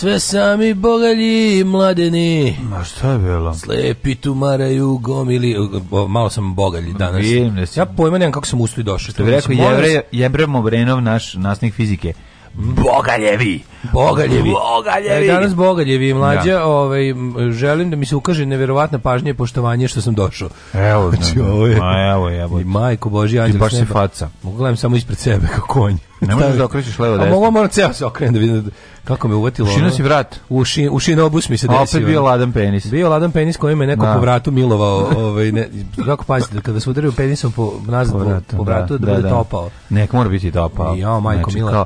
Sve sami bogalji mladeni. Ma šta je bilo? Slepi tumaraju gomili. malo sam bogalji danas. Vidim, ja pojma nemam kako sam ustu došao. Što bi rekao, Jevre, Jebrej naš nasnik fizike Bogaljevi. Bogaljevi. Bogaljevi. E, danas Bogaljevi mlađa, da. ovaj, želim da mi se ukaže neverovatna pažnja i poštovanje što sam došao. Evo, znači, da, da, ovo je, ma, evo je. I majko Boži, anđel. Ti baš si faca. Mogu gledam samo ispred sebe kao konj. Ne možeš da okrećeš levo desno. A mogu moram ceo se okrenuti da vidim kako me uvatilo. šino si vrat. U, ši, u šinobus mi se desio. A opet bio ladan penis. Bio ladan penis koji me neko da. po vratu milovao. Ovaj, ne, kako pazite, kada se udario penisom po, nazad po vratu, po, po da. vratu da, da, da, bude da. topao. Nek mora biti topao. I, jo, majko, znači, mila. Kao,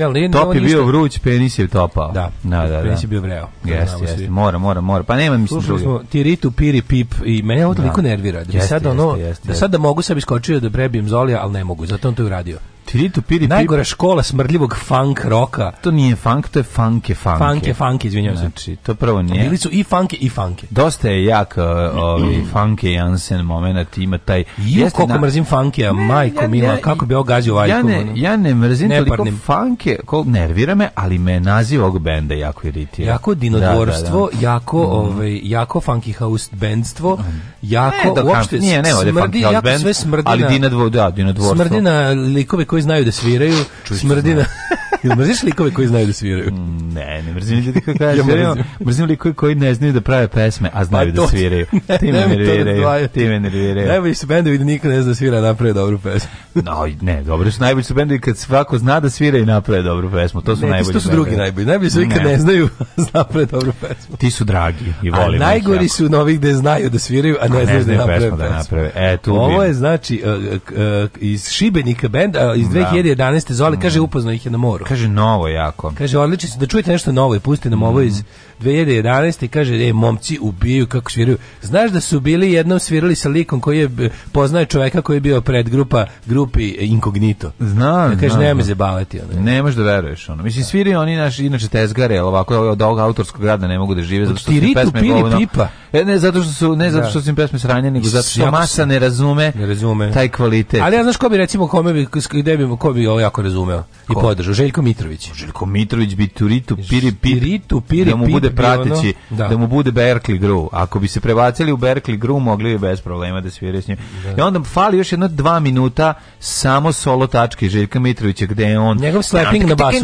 Jel, nije, Top je bio vruć, penis je topao. Da, da, da, da. penis je bio vreo. Jeste, jeste, mora, mora, mora. Pa nema mislim drugi. smo Tiritu, Piri, Pip i mene ovo toliko da. nervira. Da, da, jeste, sad ono, jeste, jeste, da sad da mogu, sam iskočio da prebijem Zolija, ali ne mogu, zato on to je uradio. Tiritu piri Najgora škola smrdljivog funk roka. To nije funk, to je funke Funk Funke funke, izvinjavam se. Znači, to prvo nije. Bili su i funke i funke. Dosta je jak uh, ovi funke Jansen momenat ima taj. Ju, koliko na... mrzim funke, a majko ja, mila, kako bi ogazio vajku. Ja ne, ja ne mrzim toliko funke, kol nervira me, ali me naziv ovog benda jako iritira. Jako da, dinodvorstvo, da, da, da. jako, mm. ovaj, jako funky house bendstvo, jako, ne, uopšte, nije, ne, smrdi, jako sve smrdi ali na... Ali da, dinodvorstvo. Smrdi na likove koji koji znaju da sviraju, smrdina. Da. Jel mrziš likove koji znaju da sviraju? Mm, ne, ne mrzim ljudi koji ja sviraju. Mrzim likove koji ne znaju da prave pesme, a znaju pa da sviraju. Ti me nerviraju. Ti me nerviraju. Najbolji su bendovi da niko ne zna da svira naprave dobru pesmu. No, ne, dobro su najbolji su bendovi kad svako zna da svira i naprave dobru pesmu. To su ne, najbolji. To su drugi najbolji. Najbolji su i kad ne znaju da naprave dobru pesmu. Ti su dragi i volim. A najgori su novi gde znaju da sviraju, a ne znaju da naprave pesmu. Da e, tu Ovo je znači e, e, e, iz Šibenika bend iz 2011. Da. Zoli mm. kaže upoznao ih je na moru. Kaže novo jako. Kaže odlično da čujete nešto novo i pustite nam ovo mhm. iz 2011. kaže, ej, momci ubiju kako sviraju. Znaš da su bili jednom svirali sa likom koji je poznaje čoveka koji je bio pred grupa, grupi Inkognito. Znam, da kaže, nema me zebavati. Ono. Ne možeš da veruješ. Ono. Mislim, sviraju oni naš, inače, tezgare, ali ovako od ovog autorskog grada ne mogu da žive. Zato što Ti pesme pili govno, pipa. E, ne zato što su, ne zato da. što su im pesme sranje, nego zato što masa ne razume, ne razume taj kvalitet. Ali ja znaš ko bi recimo kome bi, gde bi, ko bi ovo jako razumeo i podržao? Željko Mitrović. Željko Mitrović bi turitu piri piri, turitu, piri da mu bude bude prateći, da. da. mu bude Berkeley Groove. Ako bi se prebacili u Berkeley Groove, mogli bi bez problema da sviraju s njim. Da. I onda fali još jedno dva minuta samo solo tačke Željka Mitrovića, gde je on... Njegov slapping na basu.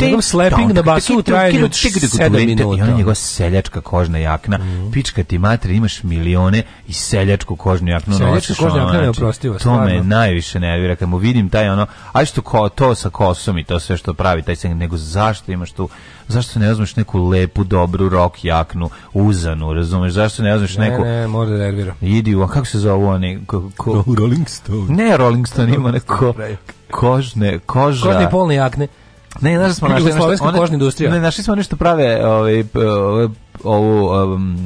Njegov slapping na basu u trajanju od minuta. I on njegov seljačka kožna jakna. Mm. Pička ti mater, imaš milione i seljačku kožnu jaknu seljačka nosiš. Seljačka kožna jakna je znači, oprostiva, To me najviše nervira, kad mu vidim taj ono, aj što ko, to sa kosom i to sve što pravi taj sen, nego zašto imaš tu zašto ne razumeš neku lepu, dobru rok jaknu, uzanu, razumeš, zašto ne razumeš neku... Ne, ne, mora da nervira. Idi, a kako se zove oni? Ko, ko... Rolling Stone. Ne, Rolling Stone ima neko kožne, koža... Kožne polne jakne. Ne, našli da smo našli nešto, kožna industrija. Ne, našli smo nešto prave, ovaj ovu um,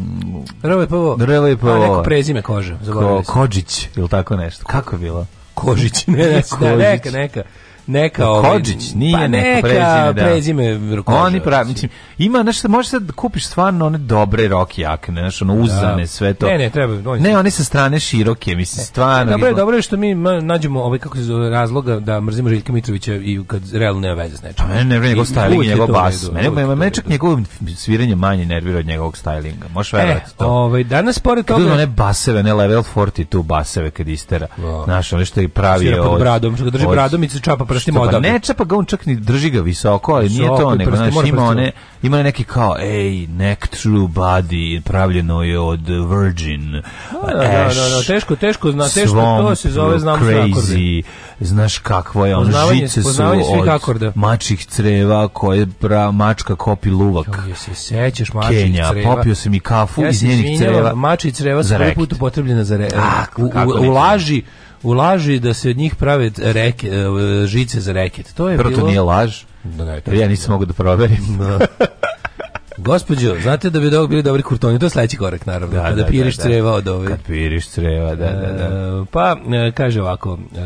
RLPO. RLPO. A neko prezime kože, zaboravili. Ko, Kožić, ili tako nešto. Kako je bilo? Kožić, ne, ne, neka, neka neka ovaj Kodžić nije pa neka, prezime, da. prezime rukoža, Oni pravi, mislim, ima nešto možeš sad da kupiš stvarno one dobre rok jakne, znači ono uzane da. sve to. Ne, ne, treba. Oni ne, oni sa strane široke, mislim, e, stvarno. Dobro je, dobro je što mi nađemo ovaj kako se zove razloga da mrzimo Željka Mitrovića i kad realno nema veze s nečim. Pa mene ne njegov styling, njegov bas. Mene mene mene čak njegov sviranje manje nervira od njegovog stylinga. Možeš e, verovati e, to. Ovaj danas pored toga Kada ne baseve, ne level 42 baseve kad istera. Da. Znaš, ono što i pravi od bradom, što drži bradom i se čapa prstima pa odavde. Ne čapa ga, on čak ni drži ga visoko, ali visoko, nije to nego, znači ima, one, ima neki kao, ej, neck true body, pravljeno je od Virgin, da, da, da, Ash, da, da, teško, teško, zna, teško, to se zove, znam crazy, znaš kakvo je, ono, žice su od akorda. mačih creva koje bra mačka kopi luvak. Jo, se sećaš mačih Kenja, creva. popio sam i kafu ja iz njenih creva. Mačih creva su prvi put upotrebljena za re, u, u, u laži ulaži da se od njih prave reke, e, žice za reket. To je Prvo bilo... to nije laž. Da, ne, to ja nisam mogao da proverim. Da. Gospođo, znate da bi od bili dobri kurtoni, to je sledeći korak naravno, da, kada da, da, piriš da, creva od ove. Kad piriš creva, da, da, da. E, pa, e, kaže ovako, e,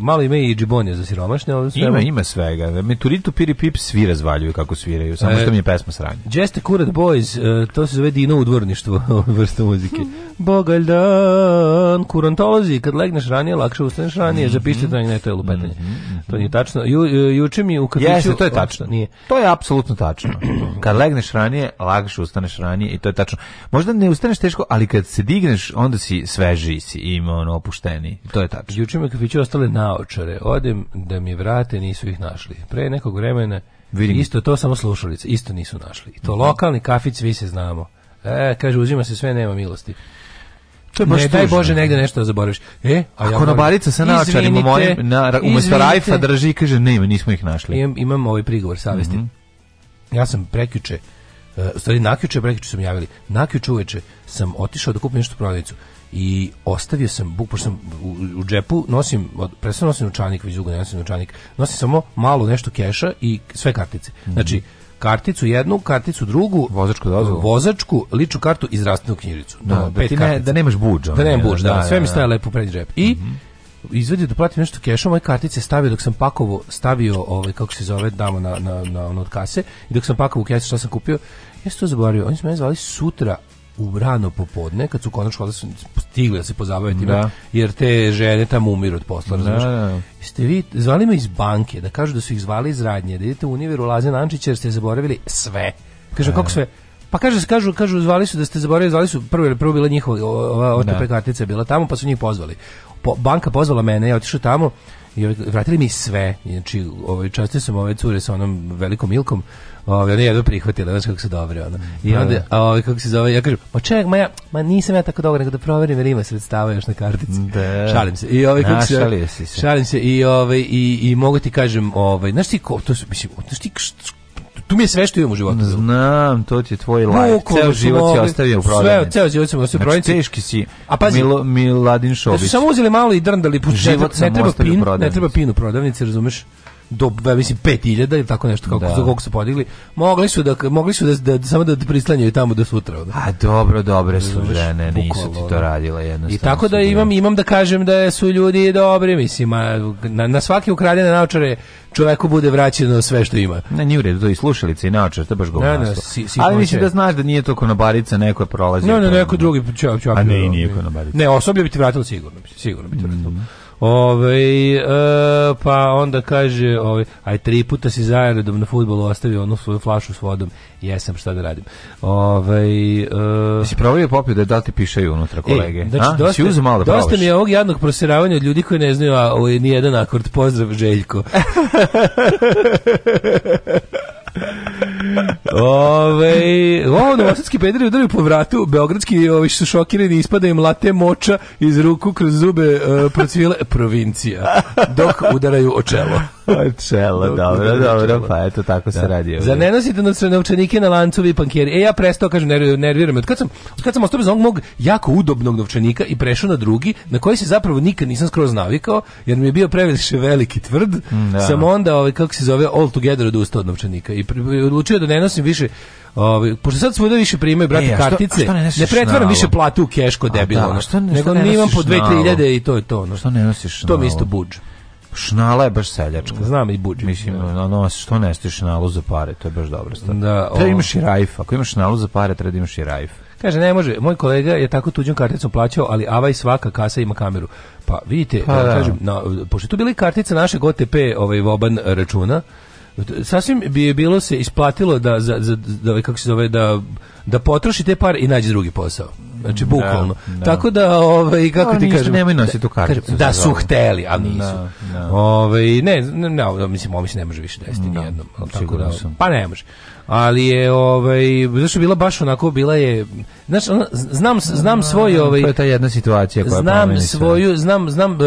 malo ima i džibonje za siromašne, ali sve... Ima, ima svega, da, Meturitu Piri Pip svi razvaljuju kako sviraju, samo što mi je pesma sranje. Just the Kurat Boys, to se zove Dino u dvorništvu, vrsta muzike. Bogaldan, kurantolozi, kad legneš ranije, lakše ustaneš ranije, mm -hmm. zapišite to ne, to je lupetanje. Mm -hmm. To nije tačno. Ju, juče mi u kafiću... Jeste, to je tačno. Nije. To je apsolutno tačno. Kad legneš ranije, ranije, lakše ustaneš ranije i to je tačno. Možda ne ustaneš teško, ali kad se digneš, onda si svežiji si i ono, opušteni. To je tačno. Juče me kafiću ostale naočare. Odem da mi vrate, nisu ih našli. Pre nekog vremena Vidim. Isto to samo slušalice, isto nisu našli. I to lokalni kafić, svi se znamo. E, kaže, uzima se sve, nema milosti. To baš ne, daj Bože, negde nešto da zaboraviš. E, a Ako ja nabarica sa naočarima mojim, na, umesto rajfa drži i kaže, ne, nismo ih našli. Imam, imam ovaj prigovor savesti. Mm -hmm. Ja sam prekjuče E, uh, stari stvari, nakjuče, prekiče sam javili, nakjuče uveče sam otišao da kupim nešto u prodavnicu i ostavio sam, buk, pošto sam u, u džepu, nosim, od presno nosim učanik, već dugo nosim učanik, nosim samo malo nešto keša i sve kartice. Mm -hmm. Znači, karticu jednu, karticu drugu, vozačku dozvolu, vozačku, ličnu kartu i zdravstvenu knjižicu. Da, da, ti ne, da nemaš budž. Da nemaš budža, da, da, da, sve da, mi da. staje lepo pred džep. I mm -hmm izvedio da platim nešto kešom, moje kartice stavio dok sam pakovo stavio, ovaj, kako se zove, damo na, na, na, ono od kase, i dok sam pakovo kesu što sam kupio, ja sam to zaboravio, oni su me zvali sutra u rano popodne, kad su konačno da su stigli da se pozabave time, da. jer te žene tamo umiru od posla, da, da. Ste vi, zvali me iz banke, da kažu da su ih zvali iz radnje, da idete u univeru Lazina Ančića jer ste zaboravili sve. Kaže, da. kako sve? Pa kaže, kažu, kažu, zvali su da ste zaboravili, zvali su prvo, prvo bila njihova, ova, ova, ova da. kartica bila tamo, pa su njih pozvali po, banka pozvala mene, ja otišao tamo i vratili mi sve. Znači, ovaj častio sam ove cure sa onom velikom Ilkom. Ovaj ne jedu prihvatila, znači kako se dobro ona. I da, onda da. ovaj kako se zove, ja kažem, pa ček, ma ja, ma nisam ja tako dobro nego da proverim jer ima sredstava još na kartici. Da. Šalim se. I ovaj kako da, se, se. Šalim se i ovaj i i mogu ti kažem, ovaj, znači ko to su, mislim, znači ti tu mi je sve što imam u životu. Znam, to ti je tvoj laj. Ceo život si znači, ostavio u prodavnici. Sve, ceo život sam ostavio u prodavnici. Znači, teški si A, pazi, Milo, Miladin Šobić. Da su samo uzeli malo i drndali. Život ne, ne, treba pin, ne treba pin u prodavnici, razumeš? do mislim 5000 ili tako nešto kako da. su koliko su podigli. Mogli su da mogli su da, da, da samo da prislanjaju tamo do sutra, da. A dobro, dobre su žene, nisu ti to radile jednostavno. I tako da imam imam da kažem da su ljudi dobri, mislim, a, na, na svaki ukradene naočare čoveku bude vraćeno sve što ima. Ne, nije u redu, to i slušalice i naočar, to baš govno. Ali mislim da znaš da nije to konobarica, neko je prolazio. Ne, ne, neko drugi, čao, čao. A ne, nije konobarica. Ne, osoblje bi ti vratilo sigurno, sigurno bi ti vratilo. Mm. Ove, ovaj, e, pa onda kaže, ove, ovaj, aj tri puta si zajedno na futbolu ostavio onu svoju flašu s vodom. Jesam, šta da radim. Ove, ovaj, e, si probavio popio da da ti pišaju unutra e, kolege? E, znači, A? dosta, si malo da dosta mi je ovog jadnog prosiravanja od ljudi koji ne znaju a, o, nijedan akord. Pozdrav, Željko. Ove, ovo novosadski pederi udaraju po vratu, beogradski ovi su šokirani, ispadaju im late moča iz ruku kroz zube uh, procvile provincija, dok udaraju o čelo. O čelo, dobro, dobro, čelo. pa eto tako da. se radi. Ovdje. Za ne nosite novčanike na lancovi vi pankjeri. E, ja prestao, kažem, nerviram. Od kad sam, od kad sam ostao bez onog mog jako udobnog novčanika i prešao na drugi, na koji se zapravo nikad nisam skroz navikao, jer mi je bio previše veliki tvrd, mm, da. sam onda, ovaj, kako se zove, all together odustao od novčanika i odlučio odlučio da ne nosim više Ovaj pošto sad svuda više primaju brate e, kartice. Što ne, ne pretvaram više platu u keš kod debila, da, što, ne, nego ne imam po 2-3.000 i to je to, ono. Što ne nosiš? To mi isto budž. Šnala je baš seljačka. Znam i buđi. Mislim, da. no, što ne stiš šnalu za pare, to je baš dobro stvar. Da, o... imaš i rajf. Ako imaš šnalu za pare, treba da imaš i rajf. Kaže, ne može, moj kolega je tako tuđom karticom plaćao, ali avaj svaka kasa ima kameru. Pa vidite, pa, da. kažem, na, pošto tu bili kartice naše OTP ovaj, voban računa, sasvim bi je bilo se isplatilo da za, za da kako se zove da da potroši te pare i nađe drugi posao. Znači da, bukvalno. No, da. no. Tako da ovaj kako no, ti kažem, nemoj nositi tu karticu. Da su hteli, a da, nisu. Ovaj ne, ne, ne, mislim, ovo mi ne može više desiti nijednom, tako da. Pa ne može ali je ovaj zašto bila baš onako bila je znaš ona, znam znam svoju ovaj to je ovaj, ta jedna situacija koja znam pomeni, svoju znam znam uh,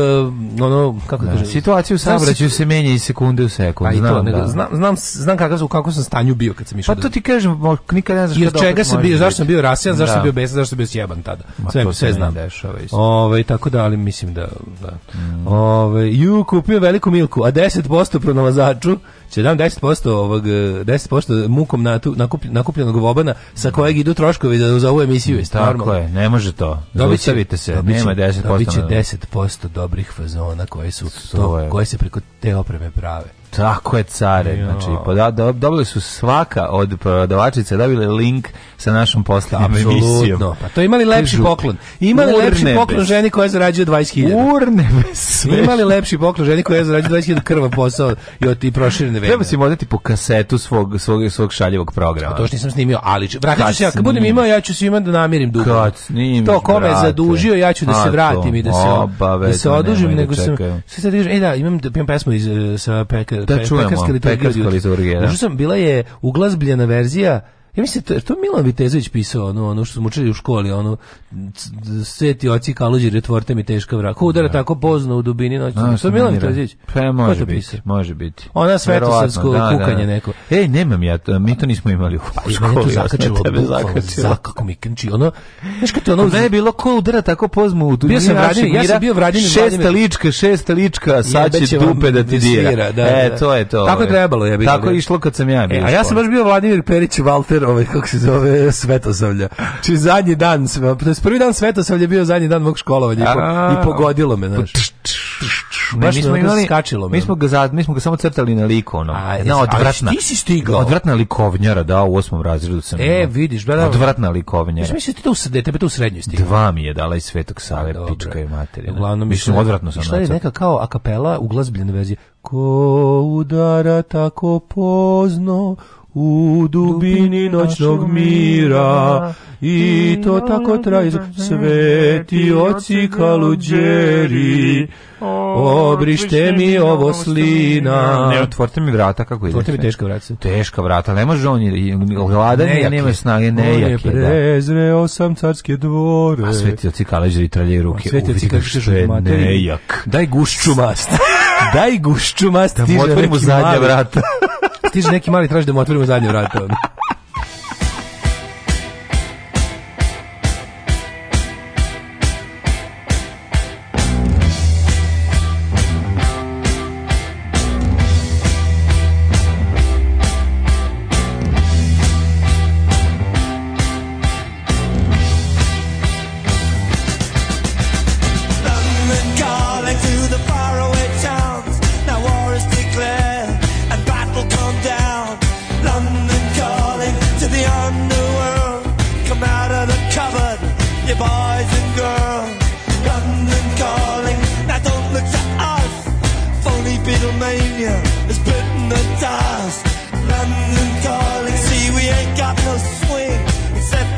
ono kako da, kažem situaciju sa se menja iz sekunde u sekundu pa znam, da. znam znam znam kako u kakvom sam stanju bio kad sam išao pa to ti kažem nikad ne znaš kada čega se bio zašto sam bio rasijan zašto da. sam bio besan zašto sam bio sjeban tada Ma, sve to sve znam dešava isto ovaj tako da ali mislim da da mm. ovaj ju kupio veliku milku a 10% pronalazaču će dam 10% ovog 10% e, mukom natu, nakuplj, nakupljenog vobana sa kojeg idu troškovi da za ovu emisiju je Tako je, ne može to. Dobiće, se, dobiće, nema 10%. Dobiće 10% dobrih fazona koji su to, koje se preko te opreme prave. Tako je care, jo. znači poda, pa da, dobili su svaka od prodavačice dobile link sa našom posljednjom emisijom. Pa to imali lepši Žu. poklon. Imali Urne lepši poklon ženi koja zarađuje 20.000. Urne bez. Imali lepši poklon ženi koja zarađuje 20.000 krva posao i od i proširene vene. Treba si modati po kasetu svog svog svog šaljivog programa. Pa to što nisam snimio, ali vratit se ja kad budem imao ja ću svima da namirim dug. To kome je zadužio ja ću da se vratim i da se da se odužim da nego sam sve se e da imam, da imam pesmu iz e, sa peka da, pekarska liturgija. Pekarska liturgija, da. Možda sam, bila je uglazbljena verzija Ja mislim, to, to Milan Vitezović pisao, ono, ono što smo učili u školi, ono, sveti oci kaluđer, otvorite mi teška vrata. Ko udara da. tako pozno u dubini noći? No, to Milan Vitezović? Pa može biti, pisao? može biti. Ona svetosavsko da, da. kukanje da, da. neko. E, nemam ja, to, mi to nismo imali u pa školi. Ne, mene to zakačilo, tebe zakačilo. Zakako mi krči, ono, znaš kad ono... Ne bilo ko udara tako pozno u dubini noći. Vradin, ja sam bio vradin. Šesta lička, šesta lička, sad će dupe da ti da dira. E, to je to. Tako je trebalo, ja bih. Tako je išlo kad sam ja e, bio. A ja sam baš bio Vladimir Perić, Valter večer, ovaj, kako se zove, Svetosavlja. Či znači, zadnji dan, to prvi dan Svetosavlja bio zadnji dan mog školovanja i, pogodilo me, znaš. Pa Baš mi smo imali, skačilo mi. smo ga zad, mi smo ga samo crtali na liku ono. na odvratna. Ti si stigao. Odvratna likovnjara, da, u 8. razredu sam. E, imao. vidiš, da, da. Odvratna likovnjara. Ja mislim da u se da tebe tu srednjoj stigao. Dva mi je dala i Svetog Save, pička i materina. Da. Uglavnom smo odvratno sam. Šta je neka kao a akapela uglazbljena verzija. Ko udara tako pozno, u dubini noćnog mira i to tako traje sveti oci kaluđeri obrište mi ovo slina ne otvorite mi vrata kako ide otvorite mi teška vrata teška vrata ne može on je gladan ne, nema snage ne on je da. prezreo sam carske dvore a sveti oci kaluđeri tralje ruke sveti oci kaluđeri da daj gušću mast daj gušću mast da mu otvorimo zadnja vrata stiže neki mali traži da mu otvorimo zadnje vrata.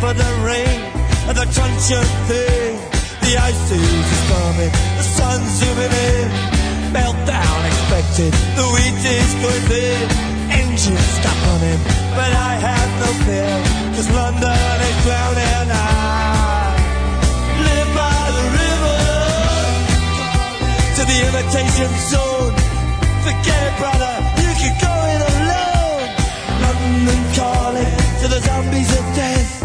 for the rain and the crunch of thing. The ice is coming, the sun's zooming in. Meltdown expected, the wheat is going thin. Engines stop running, but I have no fear, cause London is drowning. I live by the river to the imitation zone. Forget it, brother, you can go in alone. London calling to the zombies of death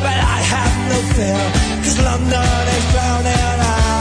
But I have no fear, cause London is drowning out.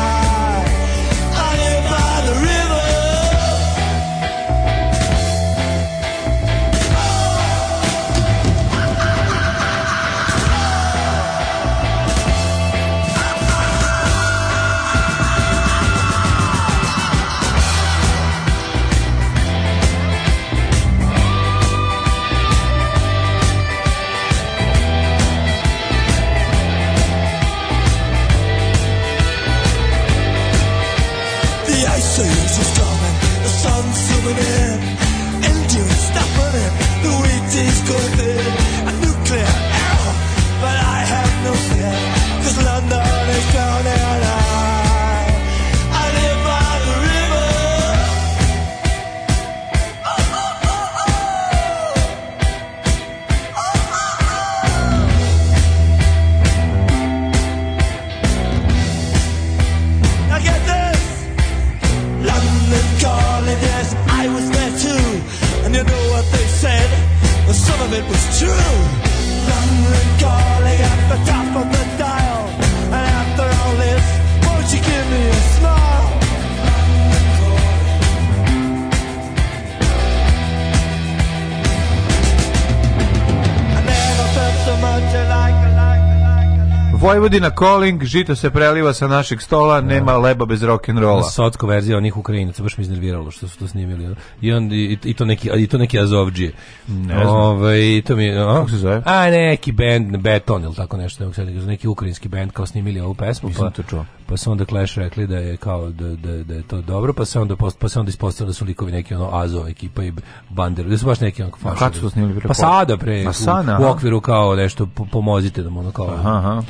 Rudina Calling, žito se preliva sa našeg stola, da. nema leba bez rock and rolla. Sotsko verzija onih Ukrajinaca baš me iznerviralo što su to snimili. I on i, i to neki i to neki Azovđije. Ne znam. Ove, ovaj, to mi a, kako se zove? A neki bend Beton ili tako nešto, neki ukrajinski bend kao snimili ovu pesmu. Nisam pa, to čuo pa su onda Clash rekli da je kao da, da, da je to dobro, pa se onda post, pa se onda ispostavilo da su likovi neki ono Azo ekipa i Bandero, da su baš neki onako fašovi. Kako su snimili pre? Pa sada pre, pa sada, u, u, okviru kao nešto pomozite nam ono kao aha, aha.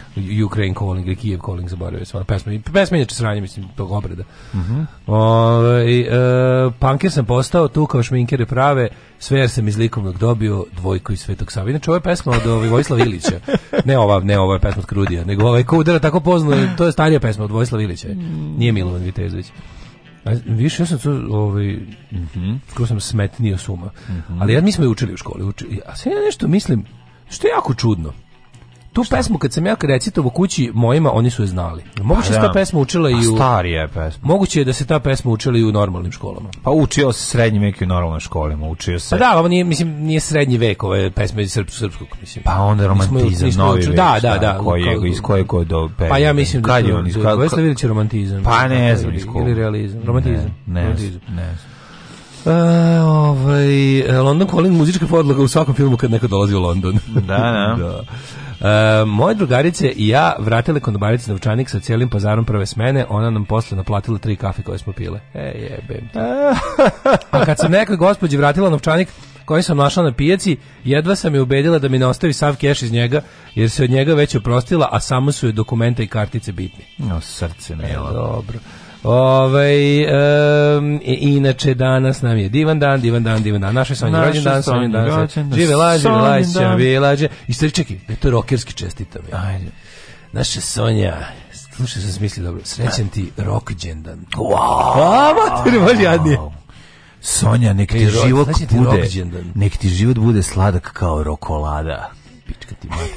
Ukraine calling ili Kiev calling zaboravio sam, pesma, pesma inače sranje mislim tog obreda. Uh -huh. o, e, punker sam postao tu kao šminkere prave, sve jer sam iz likovnog dobio dvojku iz Svetog Sava. Inače, ova pesma od ovaj, Vojislava Ilića. Ne ova, ne ova pesma od Krudija, nego ovaj ko udara tako pozno, to je starija pesma od Vojislava Ilića. Mm. Nije Milovan Vitezović. A više ja sam to, ovaj, mm skoro sam smetnio suma. Mm -hmm. Ali ja mi smo učili u školi. Uči, a sve ja nešto mislim, što je jako čudno. Tu Šta? pesmu kad sam ja recitovo kući mojima, oni su je znali. Moguće pa, da. se da. ta pesma učila i pa u... Starija je pesma. Moguće je da se ta pesma učila i u normalnim školama. Pa učio se srednji vek i u normalnim školama, učio se... Pa da, ovo nije, mislim, nije srednji vek, ovo je pesma iz srpsko srpskog, mislim. Pa onda romantizam, nismo, nismo novi vek. Da, da, da. Koji je, iz koje koje do... Pe, pa ja mislim da... je on iz... Vesla da, je romantizam. Pa ne znam iz Ili realizam. Romantizam. Ne, romantizam. ne, ne Uh, ovaj, e, London Calling muzička podloga u svakom filmu kad neko dolazi u London. da, da. da. E, moje drugarice i ja vratile kondobarici novčanik sa cijelim pazarom prve smene, ona nam posle naplatila tri kafe koje smo pile. E, jebem te. A pa kad sam nekoj gospođi vratila novčanik, koji sam našla na pijaci, jedva sam je ubedila da mi ne ostavi sav keš iz njega, jer se od njega već oprostila, a samo su joj dokumenta i kartice bitni. No, srce me. E, dobro. Ove, ovaj, um, inače danas nam je divan dan, divan dan, divan dan. Naše Sonje rođendan, Sonje dan. Žive lađe, žive lađe, žive lađe. I sve čekaj, da to rokerski čestitam. Ja. Ajde. Naša Sonja, slušaj, sam smisli dobro. Srećan ti rokđendan. Wow! A, mater, baš Sonja, nek ti život bude, nek ti život bude sladak kao rokolada. Pička ti mati.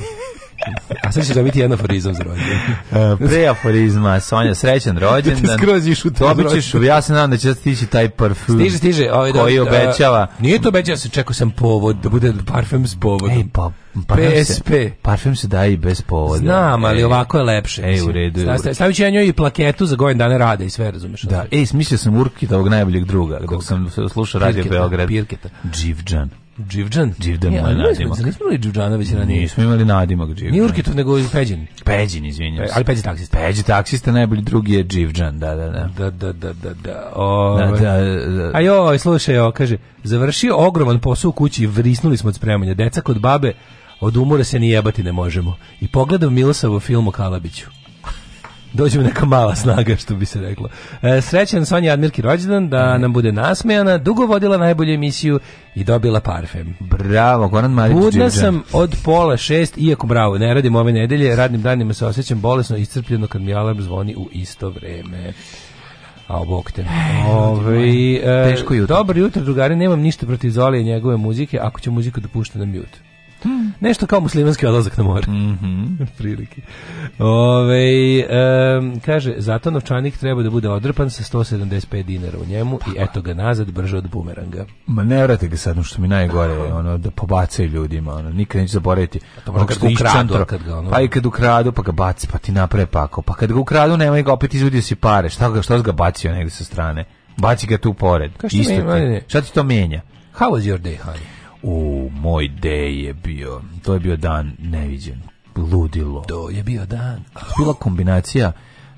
A sad ćeš dobiti jedan aforizam za rođendan. E, pre aforizma, Sonja, srećan da rođendan. Skroz iš u to ćeš, ja se nadam da će da stići taj parfum. Stiže, stiže. Ovaj koji da, obećava. nije to obećava, se čekao sam povod, da bude parfum s povodom. Ej, pa, parfum PSP. Se, parfum se daje i bez povoda. Znam, ali ej. ovako je lepše. Ej, u redu. Stavit ću ja njoj i plaketu za gojen dane rade i sve, razumeš. Da, ej, e, smislio sam ovog najboljeg druga, dok sam slušao Radio Beograd. Pirketa. Dživđan. Dživdžan? Dživdžan e, je nadimak. Nismo imali Dživdžana već ranije. Nismo imali nadimak Dživdžan. Nije Urkitov, nego Peđin. Peđin, izvinjam se. Ali Peđi taksista. Peđi taksista, najbolji drugi je Dživdžan, da, da, da. Da, da, da, da, da. O, da, ovaj. da, da. A joj, slušaj, o, kaže, završio ogroman posao u kući i vrisnuli smo od spremanja. Deca kod babe, od umora se ni jebati ne možemo. I pogledam Milosavu film o Kalabiću dođe mu neka mala snaga, što bi se reklo. E, srećan Sonja Admirki rođendan, da nam bude nasmejana, dugo vodila najbolju emisiju i dobila parfem. Bravo, Goran Marić. Budna sam od pola šest, iako bravo, ne radim ove nedelje, radnim danima se osjećam bolesno i iscrpljeno kad mi alarm zvoni u isto vreme. A obok te. E, ove, ovaj, e, Teško jutro. Dobro jutro, drugari, nemam ništa protiv Zoli i njegove muzike, ako će muziku dopušta da na mute. Hmm. Nešto kao muslimanski odlazak na more. Mm -hmm. Prilike. Ove, um, kaže, zato novčanik treba da bude odrpan sa 175 dinara u njemu pa. i eto ga nazad, brže od bumeranga. Ma ne vrate ga sad, što mi najgore je, ono, da pobacaju ljudima, ono, nikad neću zaboraviti. Pa kad, kad ukradu, kad ga, ono... Pa i kad ukradu, pa ga baci, pa ti napre pako. Pa kad ga ukradu, nemoj ga opet izvudio da si pare. Šta ga, što ga bacio negde sa strane? Baci ga tu pored. Isto ti, šta ti to menja? How was your day, honey? U, moj dej je bio, to je bio dan neviđen, ludilo. To je bio dan. Bila kombinacija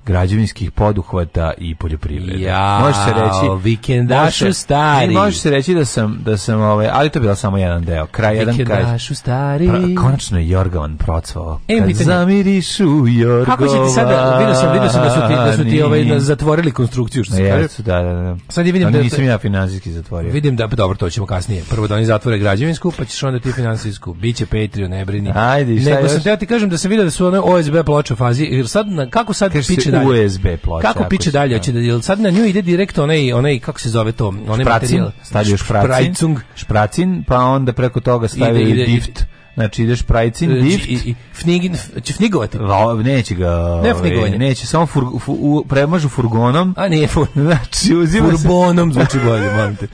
građevinskih poduhvata i poljoprivrede. Ja, može se reći vikendašu može, stari. I može se reći da sam da sam ovaj, ali to je bio samo jedan deo. Kraj jedan kraj. Vikendašu stari. Pra, konačno je Jorgovan procvao. E, Kad pitanje, zamirišu Jorgovan. Kako ćete sada da- vidio sam vidio sam da su ti da su ti ovaj da zatvorili konstrukciju što se kaže. Da, da, da. Sad je vidim da, da nisam ja finansijski zatvorio. Vidim da pa dobro to ćemo kasnije. Prvo da oni zatvore građevinsku, pa ćeš onda ti finansijsku. Biće Patreon, ne brini. Ajde, šta Nego još? sam ti kažem da sam vidio da su one OSB ploče u fazi. Jer sad kako sad piče dalje? USB ploča. Kako piče dalje? Da. Hoće da jel sad na nju ide direkt onaj onaj kako se zove to, onaj materijal, stavljaš špracin, špracin, pa onda preko toga stavi ide, ide, dift. Znači ideš prajcin e, znači, lift i, i fnigin će fnigovati. Va, neće ga. Ne ovaj, fnigovanje, neće samo fur, fu, u, premažu furgonom. A nije fur, znači uzima furbonom zvuči bolje, molim te.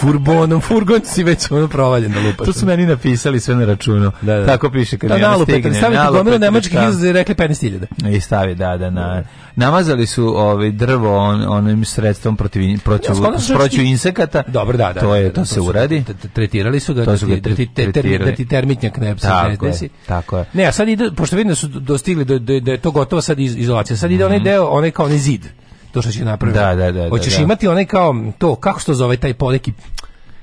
Furbonom, furgon si već ono provaljen da lupaš. To su meni napisali sve na računu. Da, da. Tako piše kad da, ja stignem. Stavite gomilu da nemačkih izraza i rekli 15.000. Da, I stavi, da, da, na. Da. Namazali su ovaj drvo on, onim sredstvom protiv protiv ja, protiv insekata. Dobro, da, da. To je to, se uradi. Tretirali su ga, to da ti termitnjak ne, tako desi. Je, tako je. Ne, a sad ide, pošto vidim da su dostigli, da, da, da je to gotovo sad iz, izolacija, sad ide mm -hmm. onaj mhm. deo, onaj kao onaj zid, to što će napraviti. Da, da, da. da Hoćeš da, da. imati onaj kao, to, kako se to zove, taj poneki,